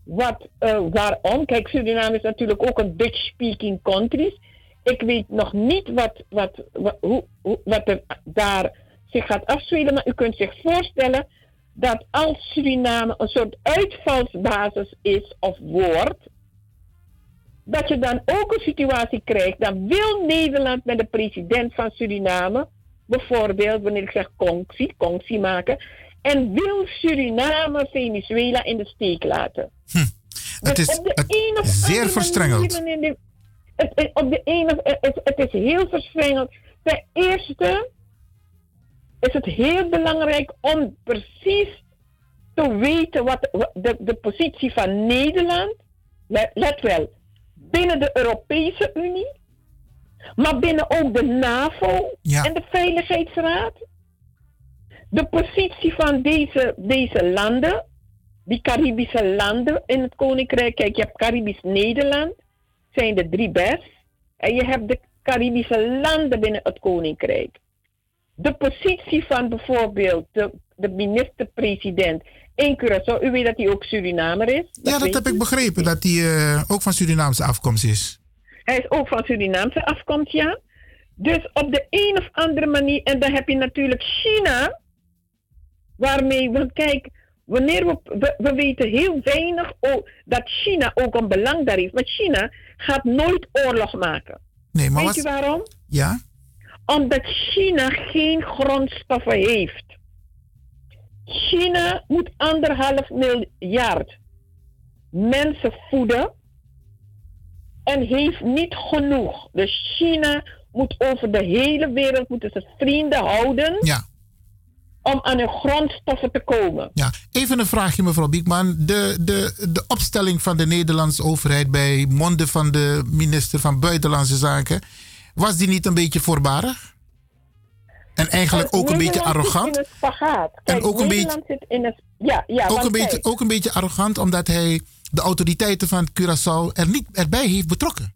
wat, waarom. Kijk, Suriname is natuurlijk ook een Dutch-speaking country. Ik weet nog niet wat, wat, wat, hoe- wat er daar zich gaat afspelen. Maar u kunt zich voorstellen dat als Suriname een soort uitvalsbasis is of wordt, dat je dan ook een situatie krijgt. Dan wil Nederland met de president van Suriname, bijvoorbeeld, wanneer ik zeg conctie, conctie maken, en wil Suriname Venezuela in de steek laten. Het Dus is op de het- een of zeer verstrengeld. de- het, op de een of, het, het is heel verstrengeld. Ten eerste is het heel belangrijk om precies te weten wat wat de, de positie van Nederland, let, let wel, binnen de Europese Unie, maar binnen ook de NAVO en de Veiligheidsraad. De positie van deze, deze landen, die Caribische landen in het Koninkrijk, kijk, je hebt Caribisch Nederland, zijn de drie best, en je hebt de Caribische landen binnen het Koninkrijk de positie van bijvoorbeeld de, de minister-president in Curaçao. U weet dat hij ook Surinamer is. Ja, dat heb u. ik begrepen, dat hij eh, ook van Surinaamse afkomst is. Hij is ook van Surinaamse afkomst, ja. Dus op de een of andere manier. En dan heb je natuurlijk China. Waarmee, want kijk, wanneer we, we, we weten heel weinig o- dat China ook een belang daar heeft. Maar China gaat nooit oorlog maken. Nee, maar Weet wat... u waarom? Ja? Omdat China geen grondstoffen heeft. China moet anderhalf miljard mensen voeden en heeft niet genoeg. Dus China moet over de hele wereld moeten ze vrienden houden Ja. om aan hun grondstoffen te komen. Ja, even een vraagje, mevrouw Biekman. De, de, de opstelling van de Nederlandse overheid bij monden van de minister van Buitenlandse Zaken, was die niet een beetje voorbarig? En eigenlijk ook een beetje arrogant? Zit in een spagaat. En ook een Nederland zit in een. Ja, ja, ook, een beetje, kijk, ook een beetje arrogant omdat hij de autoriteiten van Curaçao er niet erbij heeft betrokken.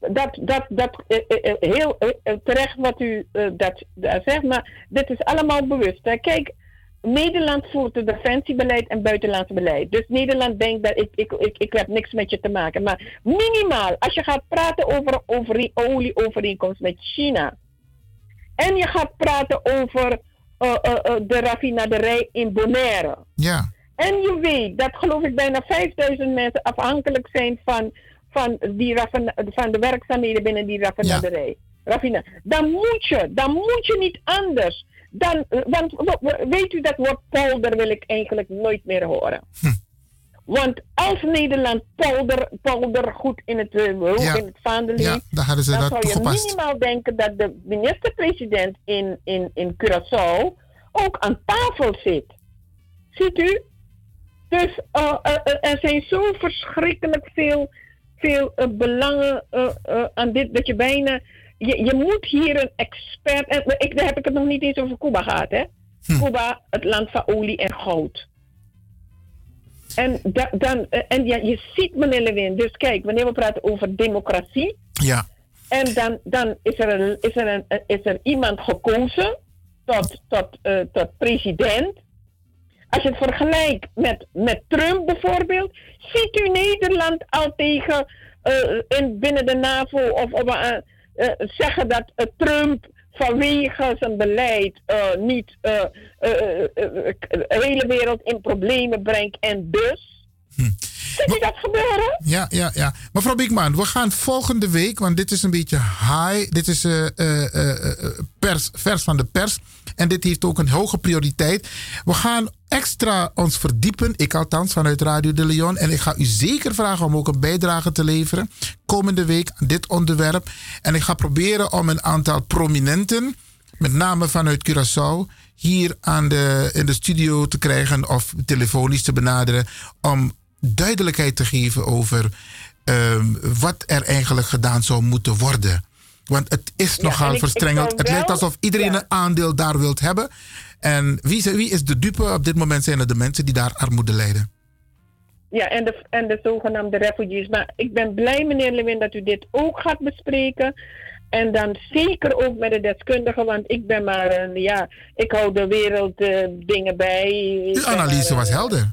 dat, dat, dat eh, eh, eh, heel terecht wat u dat, zegt, maar dit is allemaal bewust. Kijk, Nederland voert het defensiebeleid en buitenlands beleid. Dus Nederland denkt dat ik, ik, ik, ik heb niks met je te maken. Maar minimaal, als je gaat praten over, over olieovereenkomst met China. En je gaat praten over eh, eh, eh, de raffinaderij in Bonaire. Ja. En je weet dat geloof ik bijna 5000 mensen afhankelijk zijn van, van, die van de werkzaamheden binnen die raffinaderij. Raffina. Dan moet je, dan moet je niet anders. Dan, want weet u dat woord polder wil ik eigenlijk nooit meer horen. Want als Nederland polder, polder goed in het, eh, hoog Ja. in het vaandel Ja, dan dat zou je minimaal denken dat de minister-president in, in, in Curaçao ook aan tafel zit. Ziet u? Dus eh, er zijn zo verschrikkelijk veel, veel belangen aan dit, dat je bijna... Je, je moet hier een expert... En ik, daar heb ik het nog niet eens over Cuba gehad, hè? Cuba, het land van olie en goud. En, da, dan, eh, en ja, je ziet, meneer Lewin, dus kijk, wanneer we praten over democratie... Ja. En dan, dan is, er een, is, er een, is er iemand gekozen tot, tot, eh, tot president. Als je het vergelijkt met, met Trump bijvoorbeeld, ziet u Nederland al tegen eh, in, binnen de NAVO of, of eh, eh, zeggen dat eh, Trump vanwege zijn beleid eh, niet eh, eh, de hele wereld in problemen brengt en dus. Ziet u dat gebeuren? Ja, ja, ja. Mevrouw Biekman, we gaan volgende week, want dit is een beetje high. Dit is eh, pers, vers van de pers. En dit heeft ook een hoge prioriteit. We gaan extra ons verdiepen, ik althans vanuit Radio de Leon. En ik ga u zeker vragen om ook een bijdrage te leveren komende week aan dit onderwerp. En ik ga proberen om een aantal prominenten, met name vanuit Curaçao, hier aan de, in de studio te krijgen of telefonisch te benaderen. Om duidelijkheid te geven over ehm, wat er eigenlijk gedaan zou moeten worden. Want het is nogal ik- verstrengeld. het lijkt alsof iedereen een aandeel daar wilt hebben. En wie, is- wie is de dupe? Op dit moment zijn het de mensen die daar armoede lijden. Ja, en de, en de zogenaamde refugees. Maar ik ben blij, meneer Lewin, dat u dit ook gaat bespreken. En dan zeker ook met de deskundigen, want ik ben maar een, ja, ik hou de wereld eh, dingen bij. Uw analyse maar, was helder.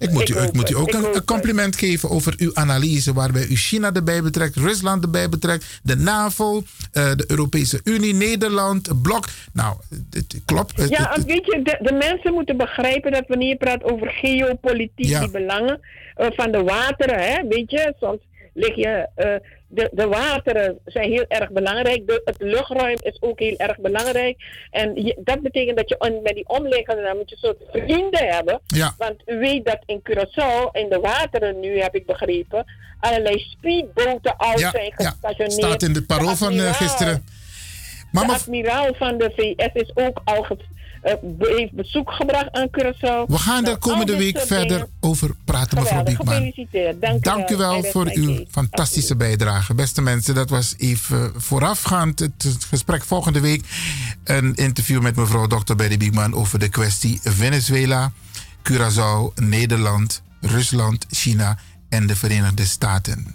Ik moet Ik u, ik ook, moet u ook een, compliment geven over uw analyse, waarbij u China erbij betrekt, Rusland erbij betrekt, de NAVO, eh, de Europese Unie, Nederland, het blok. Nou, het klopt. Ja, weet je, de, de mensen moeten begrijpen dat wanneer je praat over geopolitiek, Ja. die belangen eh, van de wateren, hè, weet je, soms lig je, eh, de, de wateren zijn heel erg belangrijk, de, het luchtruim is ook heel erg belangrijk. En je- dat betekent dat je on- met die omliggende, dan moet je soort vrienden hebben. Ja. Want u weet dat in Curaçao, in de wateren nu heb ik begrepen, allerlei speedboten al Ja, zijn ja. gestationeerd. Staat in de parool van, eh, gisteren. Maar de admiraal van de VS is ook al ge- be- heeft bezoek gebracht aan Curaçao. we gaan Nou, er komende week verder over praten, mevrouw Biekman. gefeliciteerd. Dank, Dank u wel voor uw fantastische bijdrage. Beste mensen, dat was even voorafgaand het gesprek volgende week. Een interview met mevrouw Dr. Betty Biekman over de kwestie Venezuela, Curaçao, Nederland, Rusland, China en de Verenigde Staten.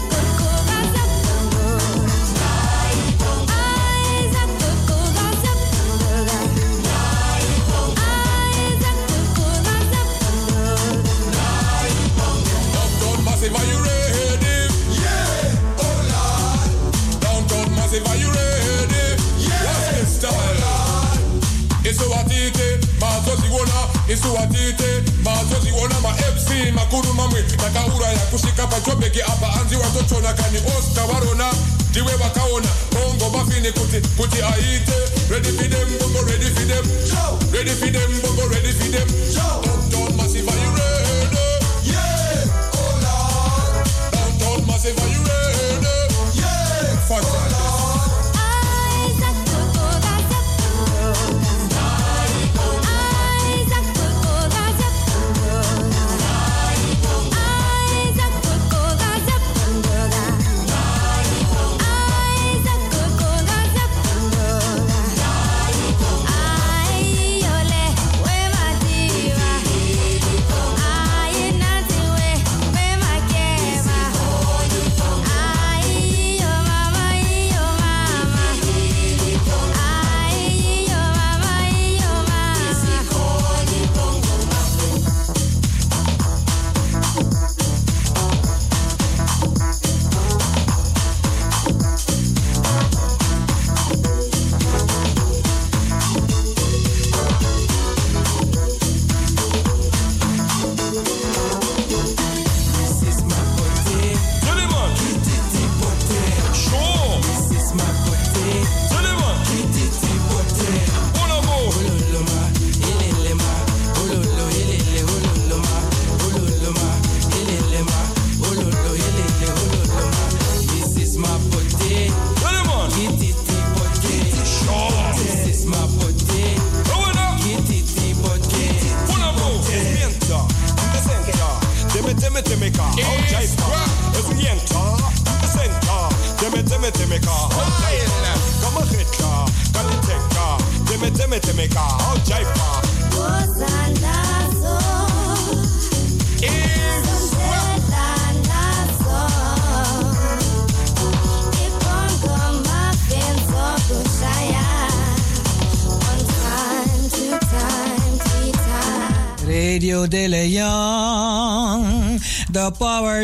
vachobheki apa hanzi watotona kani osta varona ndiwe vakaona bongo mafini kuti kuti aite. For them, bongo redi fidem redi bongo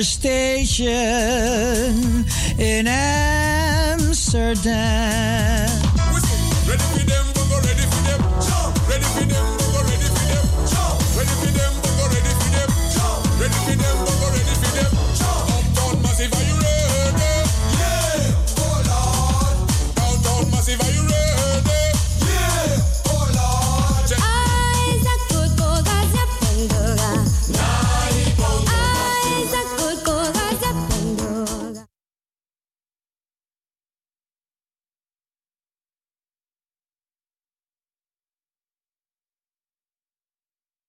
station in Amsterdam.